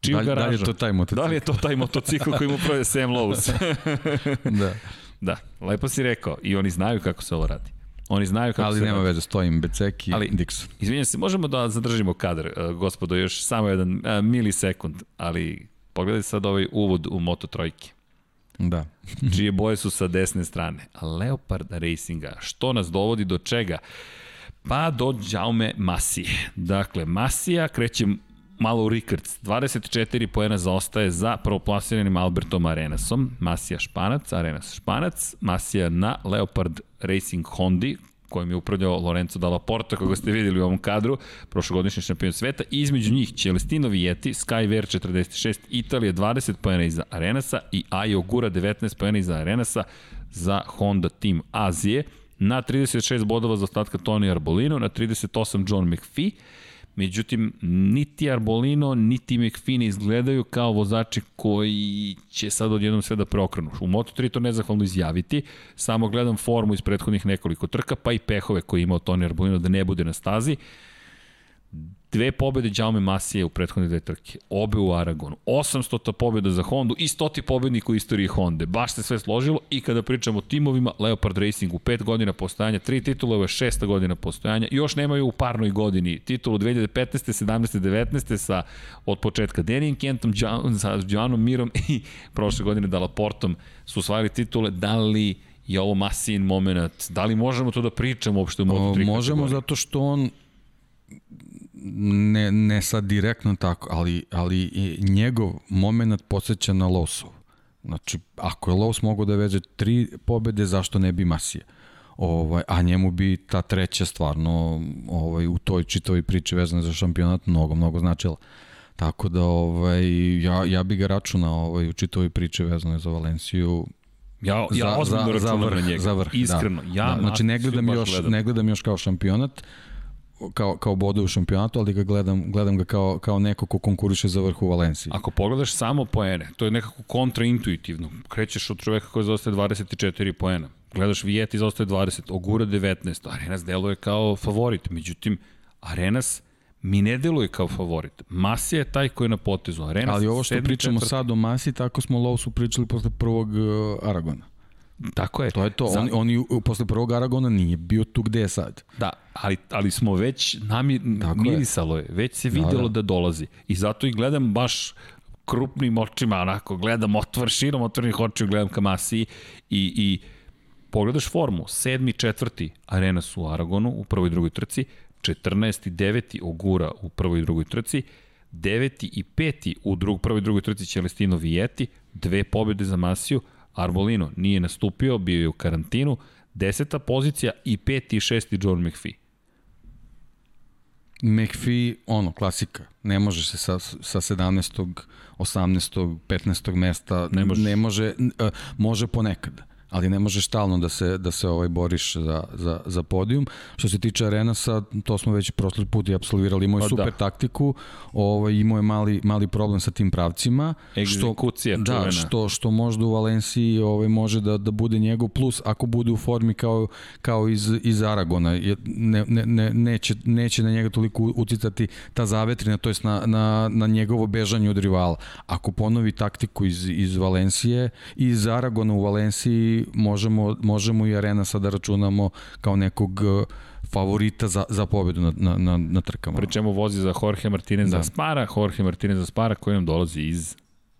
Čiju da, da li je to taj motocikl? Da li je to taj motocikl koji mu proje Sam Lowe's? da. Da, lepo si rekao. I oni znaju kako se ovo radi. Oni znaju kako Ali se nema veze, stojim Beceki i Dixon. Izvinjam se, možemo da zadržimo kadar, uh, gospodo, još samo jedan uh, milisekund, ali pogledaj sad ovaj uvod u Moto Trojke. Da. čije boje su sa desne strane. Leopard Racinga, što nas dovodi do čega? Pa do Jaume Masije. Dakle, Masija kreće malo Rickards. 24 poena zaostaje za prvoplasiranim Albertom Arenasom. Masija Španac, Arenas Španac, Masija na Leopard Racing Hondi, kojim je upravljao Lorenzo Dalla Porta, koga ste videli u ovom kadru, prošlogodišnji šampion sveta. I između njih Celestino Vietti, Skyver 46, Italija 20 pojena iza Arenasa i Ajo Gura 19 pojena iza Arenasa za Honda Team Azije. Na 36 bodova za ostatka Tony Arbolino, na 38 John McPhee, Međutim, niti Arbolino, niti McFine izgledaju kao vozači koji će sad odjednom sve da preokrenu. U Moto3 to nezahvalno izjaviti, samo gledam formu iz prethodnih nekoliko trka, pa i pehove koje imao Toni Arbolino da ne bude na stazi. Dve pobede Jaume Masije u prethodne dve trke, obe u Aragonu, 800 pobeda za Hondu i 100 pobednik u istoriji Honde. Baš se sve složilo i kada pričamo o timovima, Leopard Racing u 5 godina postojanja, 3 titule, ovo je 6 godina postojanja, još nemaju u parnoj godini titulu 2015. 17. 19. sa od početka Denijem Kentom, sa Joanom Mirom i prošle godine Dalaportom su osvajali titule, da li je ovo Masijin moment, da li možemo to da pričamo uopšte u Moto3 Možemo kategoriji? zato što on ne, ne sad direktno tako, ali, ali njegov moment podsjeća na Losov. Znači, ako je Los mogao da veže tri pobede, zašto ne bi Masija? Ovaj, a njemu bi ta treća stvarno ovaj, u toj čitavoj priči vezane za šampionat mnogo, mnogo značila. Tako da ovaj, ja, ja bi ga računao ovaj, u čitavoj priči vezane za Valenciju Ja, ja ozbiljno računam za vrh, na njega. Za vrh, Iskreno. da. Ja da, znači ne gledam, još, gledam. ne gledam još kao šampionat, kao, kao bode u šampionatu, ali ga gledam, gledam ga kao, kao neko ko konkuriše za vrh u Valenciji. Ako pogledaš samo poene, to je nekako kontraintuitivno. Krećeš od čoveka koji zaostaje 24 poena. Gledaš Vijeti zaostaje 20, Ogura 19. Arenas deluje kao favorit. Međutim, Arenas mi ne deluje kao favorit. Masija je taj koji je na potezu. Arenas ali ovo što pričamo četvrti. sad o Masi, tako smo Lovsu pričali posle prvog uh, Aragona. Tako je. To je to. Za- On, oni u- posle prvog Aragona nije bio tu gde je sad. Da, ali, ali smo već, nami, Tako je. mirisalo je, već se videlo da, da. da dolazi. I zato i gledam baš krupnim očima, onako, gledam otvor, širom otvorenih očiju, gledam ka Masiji i, i pogledaš formu, sedmi, četvrti Arena su u Aragonu u prvoj i drugoj trci, 14. i 9. Ogura u prvoj i drugoj trci, 9. i 5. u drug, prvoj i drugoj trci Celestino Vijeti, dve pobjede za Masiju, Arbolino nije nastupio, bio je u karantinu, deseta pozicija i peti i šesti John McPhee. McPhee, ono, klasika. Ne može se sa, sa 17. 18. 15. mesta, Ne može. ne može, e, može ponekad ali ne možeš stalno da se da se ovaj boriš za, za, za podijum. Što se tiče Arenasa, to smo već prošli put i apsolvirali. Imao je Pa super da. taktiku, ovaj, imao je mali, mali problem sa tim pravcima. Egzekucija što, čuvena. Da, što, što možda u Valenciji ovaj, može da, da bude njegov plus ako bude u formi kao, kao iz, iz Aragona. Ne, ne, ne, neće, neće na njega toliko ucitati ta zavetrina, to jest na, na, na njegovo bežanje od rivala. Ako ponovi taktiku iz, iz Valencije i iz Aragona u Valenciji, možemo, možemo i Arena sada računamo kao nekog eh, favorita za, za pobedu na, na, na, na trkama. Pri čemu vozi za Jorge Martinez da. Da. Spara, Jorge Martinez za Spara koji nam dolazi iz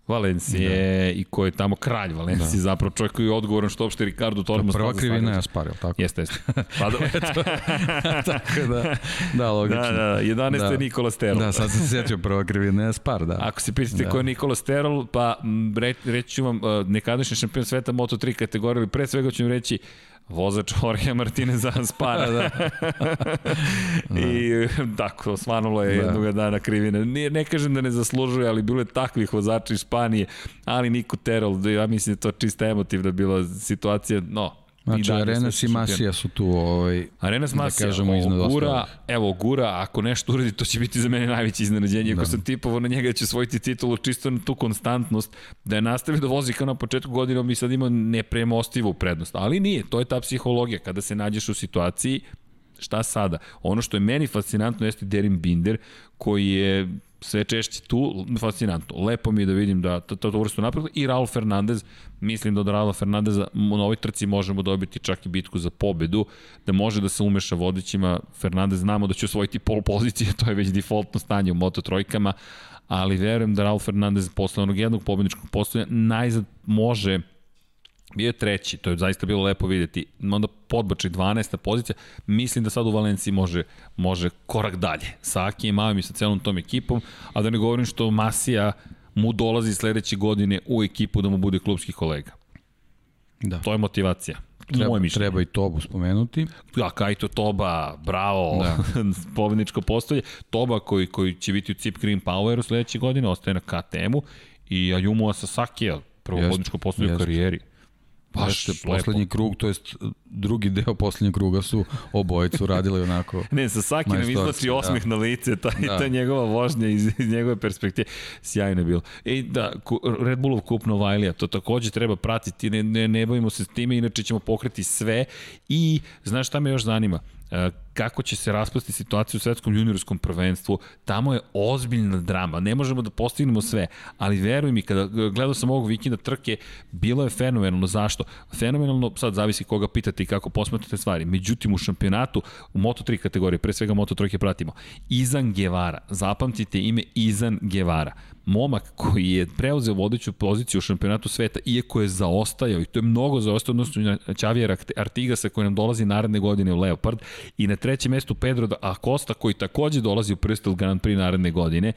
Valencije da. i koji je tamo kralj Valencije, da. zapravo čovjek koji je odgovoran što uopšte Ricardo Tormo Prva krivina je Aspar, tako? Jeste, jeste. Pa da, tako da, da, logično. da, da, 11. Da. Da. Nikola Sterol. Da, sad sam se sjetio prva krivina je Aspar, da. Ako se pitate Da. ko je Nikola Sterol, pa re, reći ću vam uh, nekadašnji šampion sveta Moto3 kategorije, ali pre svega ću vam reći vozač Jorge Martinez za Spara. da. I tako, osvanulo je Da. da. jednog dana krivine. Nije, ne kažem da ne zaslužuje, ali bilo je takvih vozača iz Španije, ali Niko Terol, ja mislim da je to čista emotivna bila situacija, no, Znači, Arenas i. Masija su tu ovaj, Arenas da Masija, kažemo, iznad Gura, evo Gura, ako nešto uradi, to će biti za mene najveće iznenađenje. Ako Da. sam tipovao na njega da će osvojiti titulu čisto na tu konstantnost, da je nastavio da vozi kao na početku godine, bi sad imao nepremostivu prednost. Ali nije, to je ta psihologija. Kada se nađeš u situaciji, šta sada? Ono što je meni fascinantno jeste Derin Binder, koji je sve češće tu, fascinantno. Lepo mi je da vidim da to, to, vrstu napredu i Raul Fernandez, mislim da od Raula Fernandeza na ovoj trci možemo dobiti čak i bitku za pobedu, da može da se umeša vodećima. Fernandez znamo da će osvojiti pol pozicije, to je već defaultno stanje u Moto trojkama, ali verujem da Raul Fernandez posle onog jednog pobedničkog postoja najzad može Bio je treći, to je zaista bilo lepo videti. Onda podbači 12. pozicija. Mislim da sad u Valenciji može, može korak dalje. Sa Akijem Mavim i sa celom tom ekipom, a da ne govorim što Masija mu dolazi sledeće godine u ekipu da mu bude klubski kolega. da. To je motivacija. Treba, Moje mišljenje. treba i Tobu spomenuti. Ja, Kajto Toba, bravo, da. pobedničko postolje. Toba koji, koji će biti u Cip Green Poweru sledeće godine, ostaje na KTM-u i Ayumu Asasakija, prvo pobedničko postolje u jest. Karijeri. Baš Baš poslednji krug, to jest drugi deo poslednjeg kruga su obojicu radili onako. Ne, Sasaki nam Majstorski, izlači osmeh da. na lice, ta, da. Da. ta njegova vožnja iz, iz njegove perspektive. Sjajno je bilo. I da, Red Bullov kup Novajlija, to takođe treba pratiti, ne, ne, ne bavimo se s time, inače ćemo pokreti sve. I, znaš šta me još zanima? E, kako će se raspasti situacija u svetskom juniorskom prvenstvu, tamo je ozbiljna drama, ne možemo da postignemo sve, ali veruj mi, kada gledao sam ovog vikenda trke, bilo je fenomenalno, zašto? Fenomenalno, sad zavisi koga pitate i kako posmatrate stvari, međutim u šampionatu, u Moto3 kategoriji, pre svega Moto3 pratimo, Izan Guevara, zapamtite ime Izan Guevara, momak koji je preuzeo vodeću poziciju u šampionatu sveta, iako je zaostajao, i to je mnogo zaostajao, odnosno na Artigasa koji nam dolazi naredne godine u Leopard, i na trećem mestu Pedro Acosta koji takođe dolazi u Bristol Grand Prix naredne godine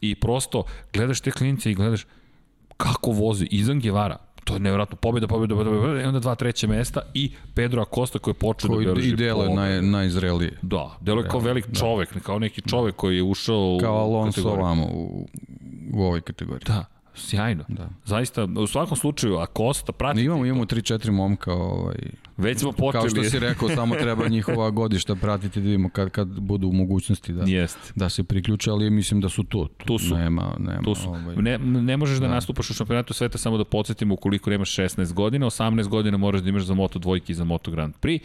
i prosto gledaš te klinice i gledaš kako vozi Izan Guevara, to je nevjerojatno pobjeda, pobjeda, pobjeda, i onda dva treće mesta i Pedro Acosta koji je počeo koji da beleži i deluje naj, najzrelije. Da, deluje kao velik da. čovek, kao neki čovek koji je ušao kao Alonso ovamo u, u ovoj kategoriji. Da, Sjajno. Da. Zaista, u svakom slučaju, ako Osta prati... Imamo, imamo 3-4 momka ovaj, Već smo počeli. Kao što si rekao, samo treba njihova godišta pratiti da vidimo kad, kad budu u mogućnosti da, Jest. da se priključe, ali mislim da su tu. Tu su. Nema, nema, tu su. Ovaj... Ne, ne možeš da, da nastupaš u šampionatu sveta samo da podsjetimo ukoliko nemaš 16 godina, 18 godina moraš da imaš za Moto dvojke i za Moto Grand Prix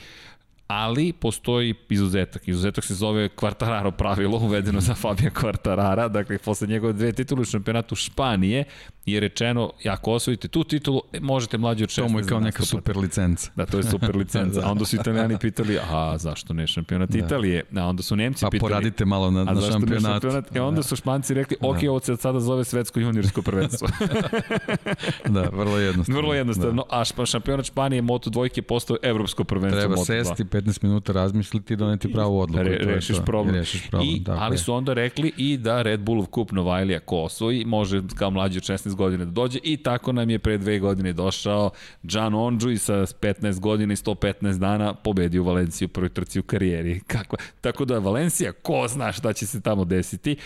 ali postoji izuzetak. Izuzetak se zove Quartararo pravilo, uvedeno za Fabija Quartarara, dakle, posle njegove dve titule u šampionatu Španije je rečeno, ako osvojite tu titulu, e, možete mlađi od 16. To mu je kao neka super licenca. Da, to je super licenca. da. A onda su italijani pitali, a zašto ne šampionat da. Italije? A onda su Nemci pa, pitali. Pa poradite malo na, na šampionatu. šampionat? E onda da. su Španci rekli, ok, da. ovo se sada zove svetsko juniorsko prvenstvo. da, vrlo jednostavno. Vrlo jednostavno. Da. A šampionat Španije Moto dvojke postao evropsko prvenstvo Treba Moto sesti 15 minuta razmisliti i doneti pravu odluku. Re, rešiš, problem. rešiš problem. I, ali su onda rekli i da Red Bullov kup Novajlija ko osvoji, može kao mlađi od 16 godina da dođe i tako nam je pre dve godine došao Gian i sa 15 godina i 115 dana pobedio Valenciju u prvoj trci u karijeri. Kako? Tako da Valencija, ko zna šta će se tamo desiti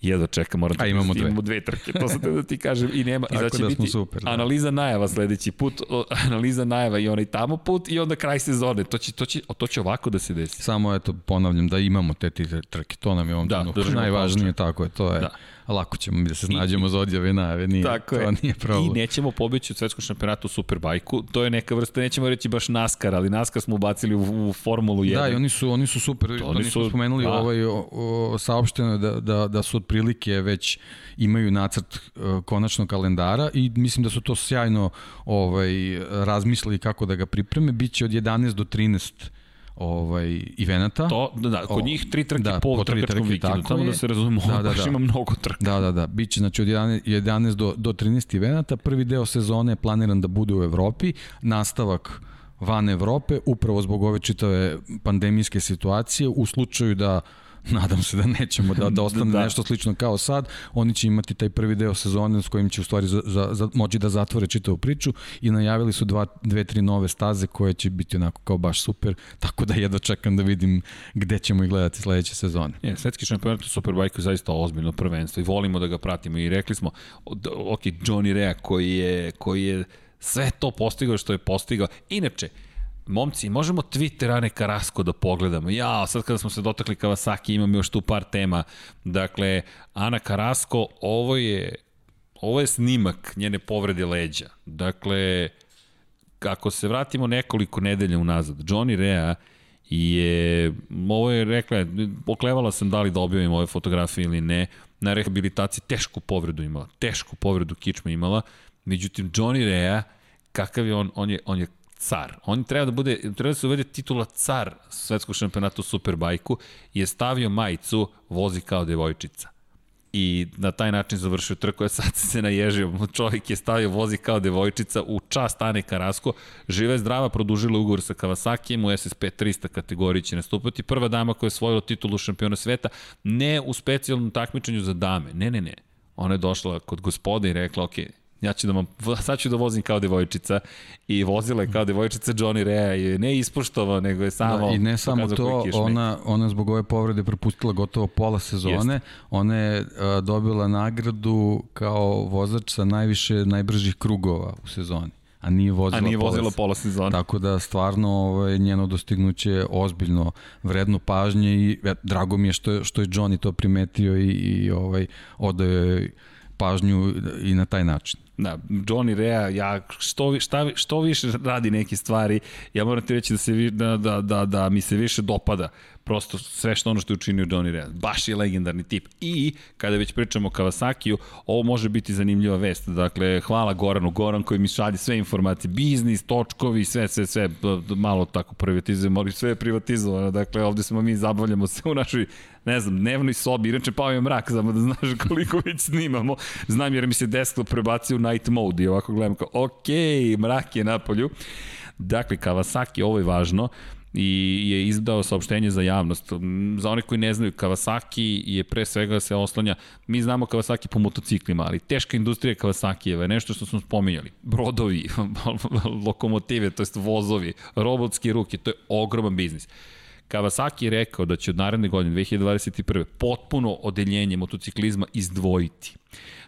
jedva čekam, moram da imamo dve. imamo dve trke, to sam da ti kažem i nema, i da će da biti super, da. analiza najava sledeći put, analiza najava i onaj tamo put i onda kraj sezone, to će, to će, to će ovako da se desi. Samo eto, ponavljam da imamo te trke, to nam je ovom da, najvažnije, tako je, to je. Da lako ćemo mi da se snađemo I, za odjave najave, nije, tako to je. nije problem. I nećemo pobeći od svetskog šampionata u Superbajku, to je neka vrsta, nećemo reći baš NASCAR, ali NASCAR smo ubacili u, u Formulu 1. Da, i oni su, oni su super, to, oni su spomenuli da. ovaj, o, o, saopšteno da, da, da su otprilike već imaju nacrt uh, konačnog kalendara i mislim da su to sjajno ovaj, razmislili kako da ga pripreme, biće od 11 do 13 ovaj evenata. To da, da kod njih tri trke da, po, po trkačkom vikendu, samo da se razumemo, da, da, baš da. ima mnogo trka. Da, da, da, biće znači od 11, 11 do do 13 evenata, prvi deo sezone je planiran da bude u Evropi, nastavak van Evrope, upravo zbog ove čitave pandemijske situacije, u slučaju da nadam se da nećemo da, da ostane da. nešto slično kao sad, oni će imati taj prvi deo sezone s kojim će u stvari za, za, za, moći da zatvore čitavu priču i najavili su dva, dve, tri nove staze koje će biti onako kao baš super, tako da jedva čekam da vidim gde ćemo ih gledati sledeće sezone. Je, svetski šampionat u Superbike je zaista ozbiljno prvenstvo i volimo da ga pratimo i rekli smo, ok, Johnny Rea koji je, koji je sve to postigao što je postigao. Inače, Momci, možemo Twitter Ane Karasko da pogledamo. Ja, sad kada smo se dotakli Kawasaki, imam još tu par tema. Dakle, Ana Karasko, ovo je, ovo je snimak njene povrede leđa. Dakle, kako se vratimo nekoliko nedelja unazad, Johnny Rea je, ovo je rekla, poklevala sam da li da objavim ove fotografije ili ne, na rehabilitaciji tešku povredu imala, tešku povredu kičma imala, međutim Johnny Rea, kakav je on, on je, on je car. On treba da bude, treba da se uvede titula car svetskog šampionata u Superbajku i je stavio majicu vozi kao devojčica. I na taj način završio trku, je sad se naježio. Čovjek je stavio vozi kao devojčica u čast Ane Karasko. Žive zdrava, produžila ugovor sa Kawasakijem u SSP 300 kategoriji će nastupati. Prva dama koja je osvojila titulu šampiona sveta, ne u specijalnom takmičenju za dame. Ne, ne, ne. Ona je došla kod gospoda i rekla, ok, ja ću da vam, sad ću da vozim kao devojčica i vozila je kao devojčica Johnny Rea je ne ispoštovao, nego je samo da, i ne samo to, ona, ona zbog ove povrede propustila gotovo pola sezone, Jest. ona je a, dobila nagradu kao vozač sa najviše najbržih krugova u sezoni a nije vozila, a nije vozila pola, pola sezona. Tako da stvarno ovaj, njeno dostignuće ozbiljno vredno pažnje i ja, drago mi je što je, što je Johnny to primetio i, i ovaj, odao pažnju i na taj način. Da, Johnny Rea, ja što, šta, što više radi neke stvari, ja moram ti reći da, se, da, da, da, da mi se više dopada prosto sve što ono što je učinio Johnny Rea. Baš je legendarni tip. I kada već pričamo o Kawasakiju, ovo može biti zanimljiva vest. Dakle, hvala Goranu, Goran koji mi šalje sve informacije, biznis, točkovi, sve, sve, sve, malo tako privatizujemo, ali sve je privatizovano. Dakle, ovde smo mi, zabavljamo se u našoj ne znam, dnevnoj sobi, inače pao je mrak, samo da znaš koliko već snimamo. Znam jer mi se desktop prebacio night mode i ovako gledam kao, ok, mrak je na polju. Dakle, Kawasaki, ovo je važno, i je izdao saopštenje za javnost. Za one koji ne znaju, Kawasaki je pre svega se oslanja, mi znamo Kawasaki po motociklima, ali teška industrija Kawasaki je nešto što smo spominjali. Brodovi, lokomotive, to jest vozovi, robotske ruke, to je ogroman biznis. Kawasaki je rekao da će od naredne godine, 2021. potpuno odeljenje motociklizma izdvojiti.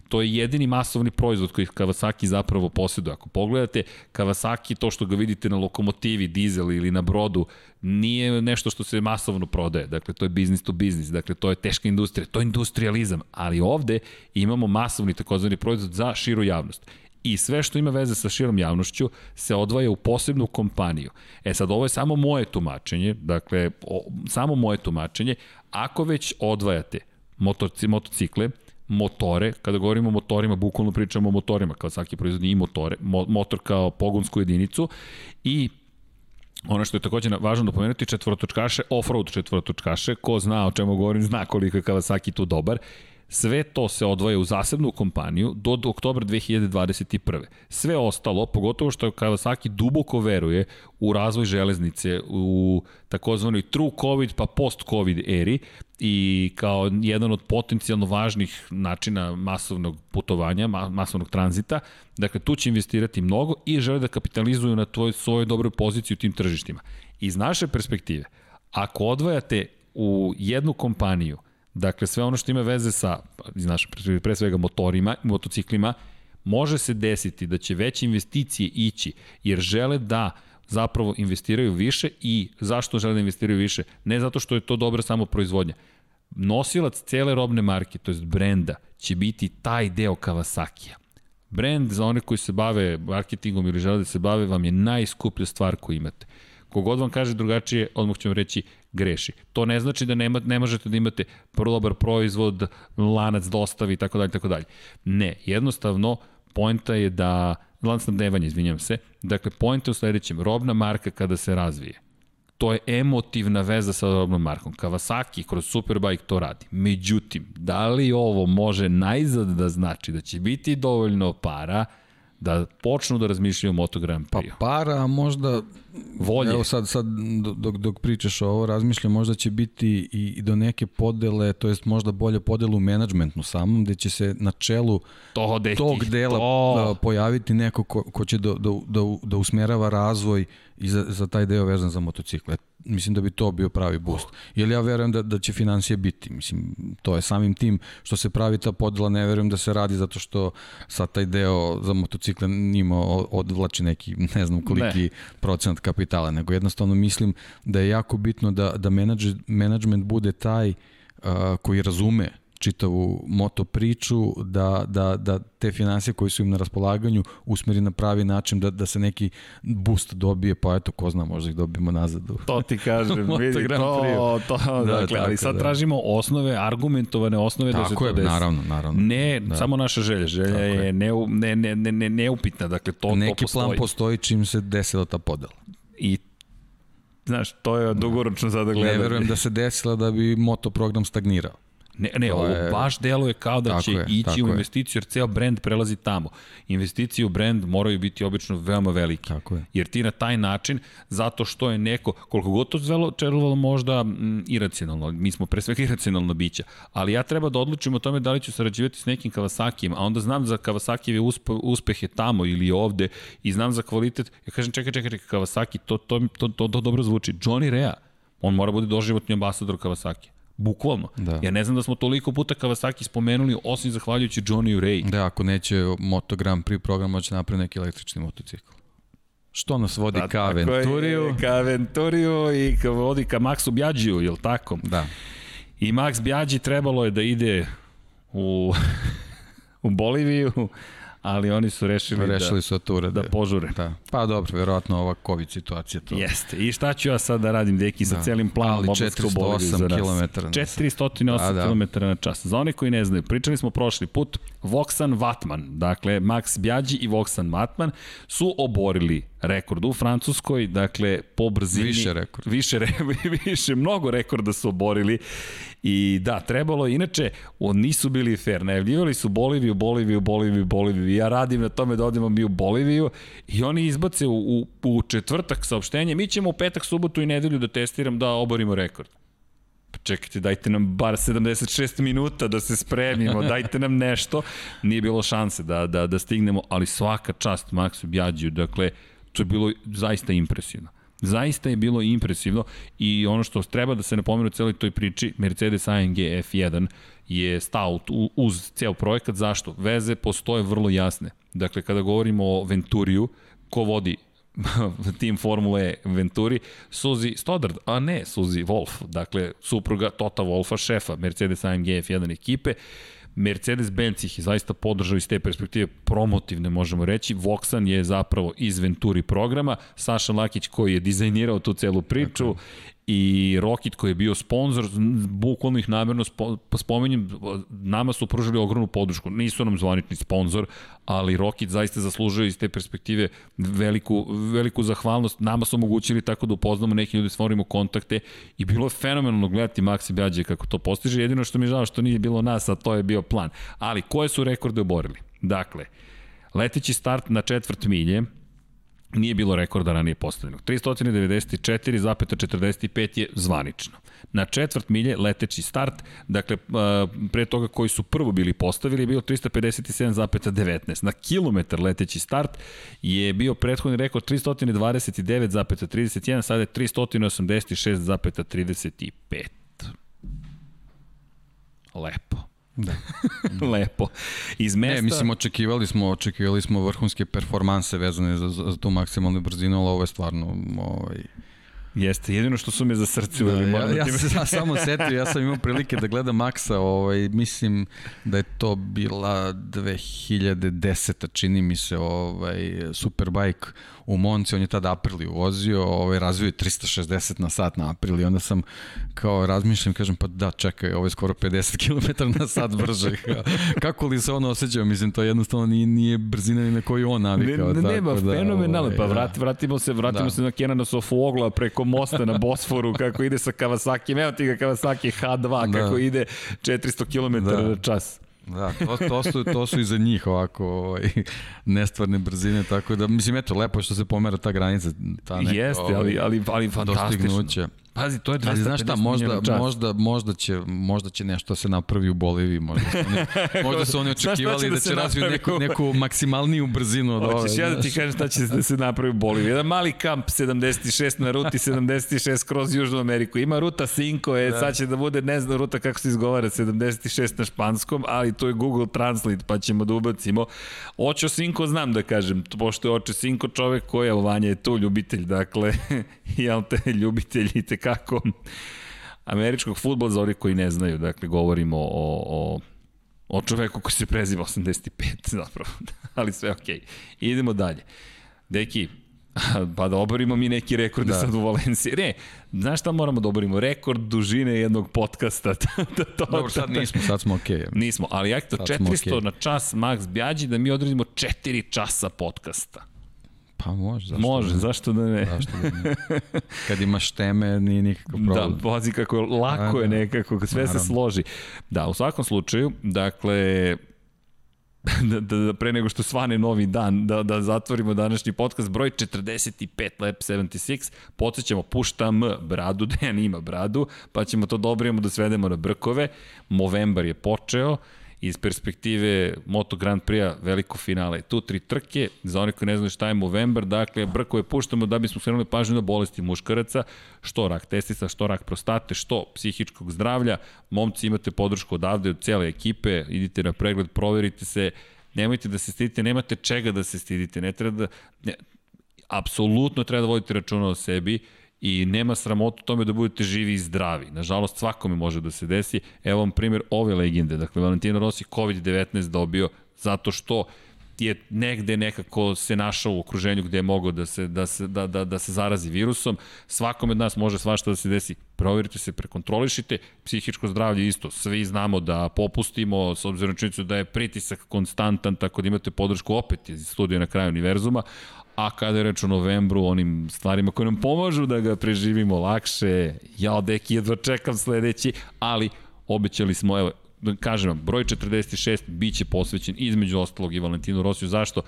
To je jedini masovni proizvod koji Kawasaki zapravo posjeduje. Ako pogledate, Kawasaki, to što ga vidite na lokomotivi, dizel ili na brodu, nije nešto što se masovno prodaje. Dakle, to je business to business. Dakle, to je teška industrija. To je industrializam. Ali ovde imamo masovni takozvani proizvod za širu javnost i sve što ima veze sa širom javnošću se odvaja u posebnu kompaniju. E sad, ovo je samo moje tumačenje, dakle, o, samo moje tumačenje. Ako već odvajate motoci, motocikle, motore, kada govorimo o motorima, bukvalno pričamo o motorima, kao svaki proizvodni i motore, mo, motor kao pogonsku jedinicu i Ono što je takođe važno da pomenuti, četvorotočkaše, off-road četvorotočkaše, ko zna o čemu govorim, zna koliko je Kawasaki tu dobar Sve to se odvaja u zasebnu kompaniju do, do oktobra 2021. Sve ostalo, pogotovo što Kawasaki duboko veruje u razvoj železnice u takozvanoj true covid pa post covid eri i kao jedan od potencijalno važnih načina masovnog putovanja, masovnog tranzita, dakle tu će investirati mnogo i žele da kapitalizuju na tvoj, svoju dobru poziciju u tim tržištima. Iz naše perspektive, ako odvajate u jednu kompaniju Dakle, sve ono što ima veze sa, znaš, pre svega motorima, motociklima, može se desiti da će veće investicije ići, jer žele da zapravo investiraju više i zašto žele da investiraju više? Ne zato što je to dobra samo proizvodnja. Nosilac cele robne marke, to je brenda, će biti taj deo Kawasaki-a. Brand za one koji se bave marketingom ili žele da se bave vam je najskuplja stvar koju imate. Kogod vam kaže drugačije, odmah ću vam reći greši. To ne znači da nema, ne možete da imate dobar proizvod, lanac dostavi i tako dalje, tako dalje. Ne, jednostavno, poenta je da, lanac snabdevanja, izvinjam se, dakle, poenta je u sledećem, robna marka kada se razvije, to je emotivna veza sa robnom markom. Kawasaki kroz Superbike to radi. Međutim, da li ovo može najzad da znači da će biti dovoljno para da počnu da razmišljaju o Moto Grand Prix. Pa para, možda volje. Evo sad, sad dok, dok pričaš o ovo, razmišljam, možda će biti i do neke podele, to jest možda bolje podele u menadžmentu samom, gde će se na čelu to, tog dela to. pojaviti neko ko, ko će da, da, da, da usmerava razvoj i za, za taj deo vezan za motocikle. Mislim da bi to bio pravi boost. Jer ja verujem da, da će financije biti. Mislim, to je samim tim što se pravi ta podela, ne verujem da se radi zato što sa taj deo za motocikle njima odvlači neki, ne znam koliki ne. procenat kapitala, nego jednostavno mislim da je jako bitno da, da menadžment bude taj uh, koji razume čitavu moto priču, da, da, da te financije koje su im na raspolaganju usmeri na pravi način da, da se neki boost dobije, pa eto, ko zna, možda ih dobijemo nazad. U... To ti kažem, vidi, to, to, da, dakle, tako, ali sad da. tražimo osnove, argumentovane osnove tako da se to je, desi. naravno, naravno. Ne, da. samo naša želja, želja tako je, je ne, ne, ne, ne, ne, neupitna, dakle, to, Neki to postoji. plan postoji čim se desila ta podela. I Znaš, to je dugoročno sada gledati. Ne verujem da se desila da bi moto program stagnirao. Ne, ne, ovo je... baš deluje kao da će je, ići u investiciju, jer ceo brend prelazi tamo. Investicije u brend moraju biti obično veoma velike. Tako je. Jer ti na taj način, zato što je neko, koliko god to zvelo, čelovalo možda m, iracionalno, mi smo pre svega iracionalno bića, ali ja treba da odlučim o tome da li ću sarađivati s nekim Kawasakijem, a onda znam za Kawasakijeve uspe, uspehe tamo ili ovde i znam za kvalitet, ja kažem čekaj, čekaj, čekaj Kawasaki, to, to, to, to, to dobro zvuči. Johnny Rea, on mora bude doživotni ambasador Kawasaki. Bukvalno. Da. Ja ne znam da smo toliko puta Kawasaki spomenuli, osim zahvaljujući Johnny Ray. Da, ako neće Moto Grand Prix program, će napraviti neki električni motocikl. Što nas vodi da, ka Aventuriju? Ka Aventuriju i ka vodi ka Maxu Bjađiju, je li tako? Da. I Max Bjađi trebalo je da ide u, u Boliviju, ali oni su rešili, rešili da, su da, da požure. Da. Pa dobro, verovatno ova COVID situacija to. Jeste. I šta ću ja sad da radim, deki, sa da. celim planom ali 408 km na 408 da, da. km na čas. Za one koji ne znaju, pričali smo prošli put, Voxan Vatman, dakle Max Bjađi i Voxan Vatman su oborili rekord u Francuskoj, dakle po brzini... Više rekord. Više, re, više, mnogo rekorda su oborili i da, trebalo je, inače, on nisu bili fair, najavljivali su Boliviju, Boliviju, Boliviju, Boliviju, ja radim na tome da odemo mi u Boliviju i oni izbace u, u, u četvrtak saopštenje, mi ćemo u petak, subotu i nedelju da testiram da oborimo rekord. Pa čekajte, dajte nam bar 76 minuta da se spremimo, dajte nam nešto. Nije bilo šanse da, da, da stignemo, ali svaka čast Maksu Bjađiju, dakle, to je bilo zaista impresivno. Zaista je bilo impresivno i ono što treba da se napomenu u celoj toj priči, Mercedes AMG F1 je stao uz ceo projekat. Zašto? Veze postoje vrlo jasne. Dakle, kada govorimo o Venturiju, ko vodi tim Formule Venturi, Suzi Stoddard, a ne Suzi Wolf, dakle supruga Tota Wolfa, šefa Mercedes AMG F1 ekipe. Mercedes-Benz ih je zaista podržao iz te perspektive promotivne, možemo reći. Voxan je zapravo iz Venturi programa, Saša Lakić koji je dizajnirao tu celu priču okay i Rocket koji je bio sponsor, bukvalno ih namerno spo, spomenjem, nama su pružili ogromnu podršku. Nisu nam zvanični sponsor, ali Rocket zaista zaslužuje iz te perspektive veliku, veliku zahvalnost. Nama su omogućili tako da upoznamo neki ljudi, stvorimo kontakte i bilo je fenomenalno gledati Maxi Bjađe kako to postiže. Jedino što mi je žao što nije bilo nas, a to je bio plan. Ali koje su rekorde oborili? Dakle, leteći start na četvrt milje, nije bilo rekorda ranije postavljenog. 394,45 je zvanično. Na četvrt milje leteći start, dakle pre toga koji su prvo bili postavili je bio 357,19. Na kilometar leteći start je bio prethodni rekord 329,31, sada je 386,35. Lepo. Da. Lepo. Iz mesta... Ne, mislim, očekivali smo, očekivali smo vrhunske performanse vezane za, za tu maksimalnu brzinu, ali ovo je stvarno ovaj, Jeste, jedino što su me za srce da, ja, ja, ja sam samo setio, ja sam imao prilike da gledam Maxa, ovaj, mislim da je to bila 2010. čini mi se ovaj, Superbike u Monci, on je tada Apriliju vozio, ovaj, razvio je 360 na sat na Apriliju, onda sam kao razmišljam, kažem, pa da, čekaj, ovo je skoro 50 km na sat brže. Kako li se on osjećao? Mislim, to jednostavno nije, nije brzina ni na koju on navikao. Ne, ne, nema, da, fenomenalno. Ovaj, pa vrat, vratimo se, vratimo da. se na Kenana Sofogla preko mosta na Bosforu, kako ide sa Kawasaki, evo ti ga Kawasaki H2, da. kako ide 400 km da. na čas. Da, to, to, su, to su i za njih ovako ovaj, nestvarne brzine, tako da, mislim, eto, lepo što se pomera ta granica. Ta neka, Jeste, ovaj, ali, ali, ali fantastično. Pazi, to je 250 Ali znaš šta, možda, možda, možda, će, možda će nešto se napravi u Boliviji, možda su oni, možda su oni očekivali da, da će razviju neku, neku maksimalniju brzinu od ove. Hoćeš ja da ti kažem šta će da se napravi u Boliviji. Jedan mali kamp 76 na ruti 76 kroz Južnu Ameriku. Ima ruta 5, e, da. sad će da bude, ne znam ruta kako se izgovara, 76 na španskom, ali to je Google Translate, pa ćemo da ubacimo. Očo 5 znam da kažem, pošto je Očo 5 čovek koji je, Vanja je tu ljubitelj, dakle, jel te, ljubitelj i te kako američkog futbola za oni koji ne znaju. Dakle, govorimo o, o, o čoveku koji se preziva 85 zapravo. Ali sve okej. Okay. Idemo dalje. Deki, pa da oborimo mi neki rekord da. sad u Valenciji. Ne, znaš šta moramo da oborimo? Rekord dužine jednog podcasta. da, to, Dobro, sad nismo, sad smo okej. Okay. Nismo, ali jak to 400 okay. na čas Max Bjađi da mi odredimo 4 časa podcasta. Pa može, zašto može, da ne? zašto da ne? Zašto da ne? Kad imaš teme, nije nikakav da, problem. Da, pazi kako lako je da. nekako, sve Naravno. se složi. Da, u svakom slučaju, dakle, da, da, da pre nego što svane novi dan, da, da zatvorimo današnji podcast, broj 45 Lab 76, podsjećamo, puštam bradu, Dejan ima bradu, pa ćemo to dobrijemo da svedemo na brkove, Movembar je počeo, iz perspektive Moto Grand Prix-a veliko finale. Tu tri trke, za one koji ne znaju šta je Movember, dakle, brkove puštamo da bismo skrenuli pažnju na bolesti muškaraca, što rak testisa, što rak prostate, što psihičkog zdravlja. Momci imate podršku odavde od cele ekipe, idite na pregled, proverite se, nemojte da se stidite, nemate čega da se stidite, ne treba da... Ne, apsolutno treba da vodite računa o sebi, i nema sramotu tome da budete živi i zdravi. Nažalost, svakome može da se desi. Evo vam primjer ove legende. Dakle, Valentino Rossi COVID-19 dobio zato što je negde nekako se našao u okruženju gde je mogao da se, da se, da, da, da se zarazi virusom. Svakome od nas može svašta da se desi. Proverite se, prekontrolišite. Psihičko zdravlje isto. Svi znamo da popustimo, s obzirom činjenicu da je pritisak konstantan, tako da imate podršku opet iz studija na kraju univerzuma, a kada je reč o novembru, onim stvarima koje nam pomažu da ga preživimo lakše, ja deki jedva čekam sledeći, ali obećali smo, evo, da kažem vam, broj 46 biće posvećen između ostalog i Valentinu Rosiju. Zašto?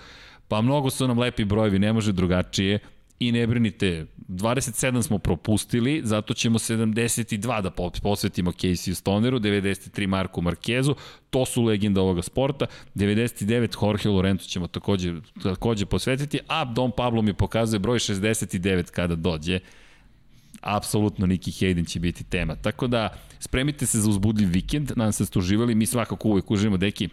Pa mnogo su nam lepi brojevi, ne može drugačije. I ne brinite, 27 smo propustili, zato ćemo 72 da posvetimo Casey Stoneru, 93 Marku Markezu, to su legenda ovoga sporta, 99 Jorge Lorenzo ćemo takođe, takođe posvetiti, a Don Pablo mi pokazuje broj 69 kada dođe apsolutno Niki Hayden će biti tema. Tako da, spremite se za uzbudljiv vikend, nadam se da ste uživali, mi svakako uvijek uživamo, deki,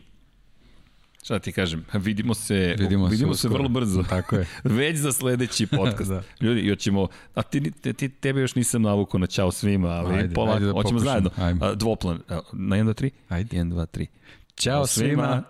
Šta ti kažem, vidimo se, vidimo, vidimo se, se vrlo brzo. Tako je. Već za sledeći podcast. da. Ljudi, još ćemo, a ti, te, ti, tebe još nisam navukao na čao svima, ali ajde, polako, ajde da hoćemo zajedno. Ajde. Dvoplan, na 1, 2, 3? Ajde. 1, 2, 3. Ćao svima. svima.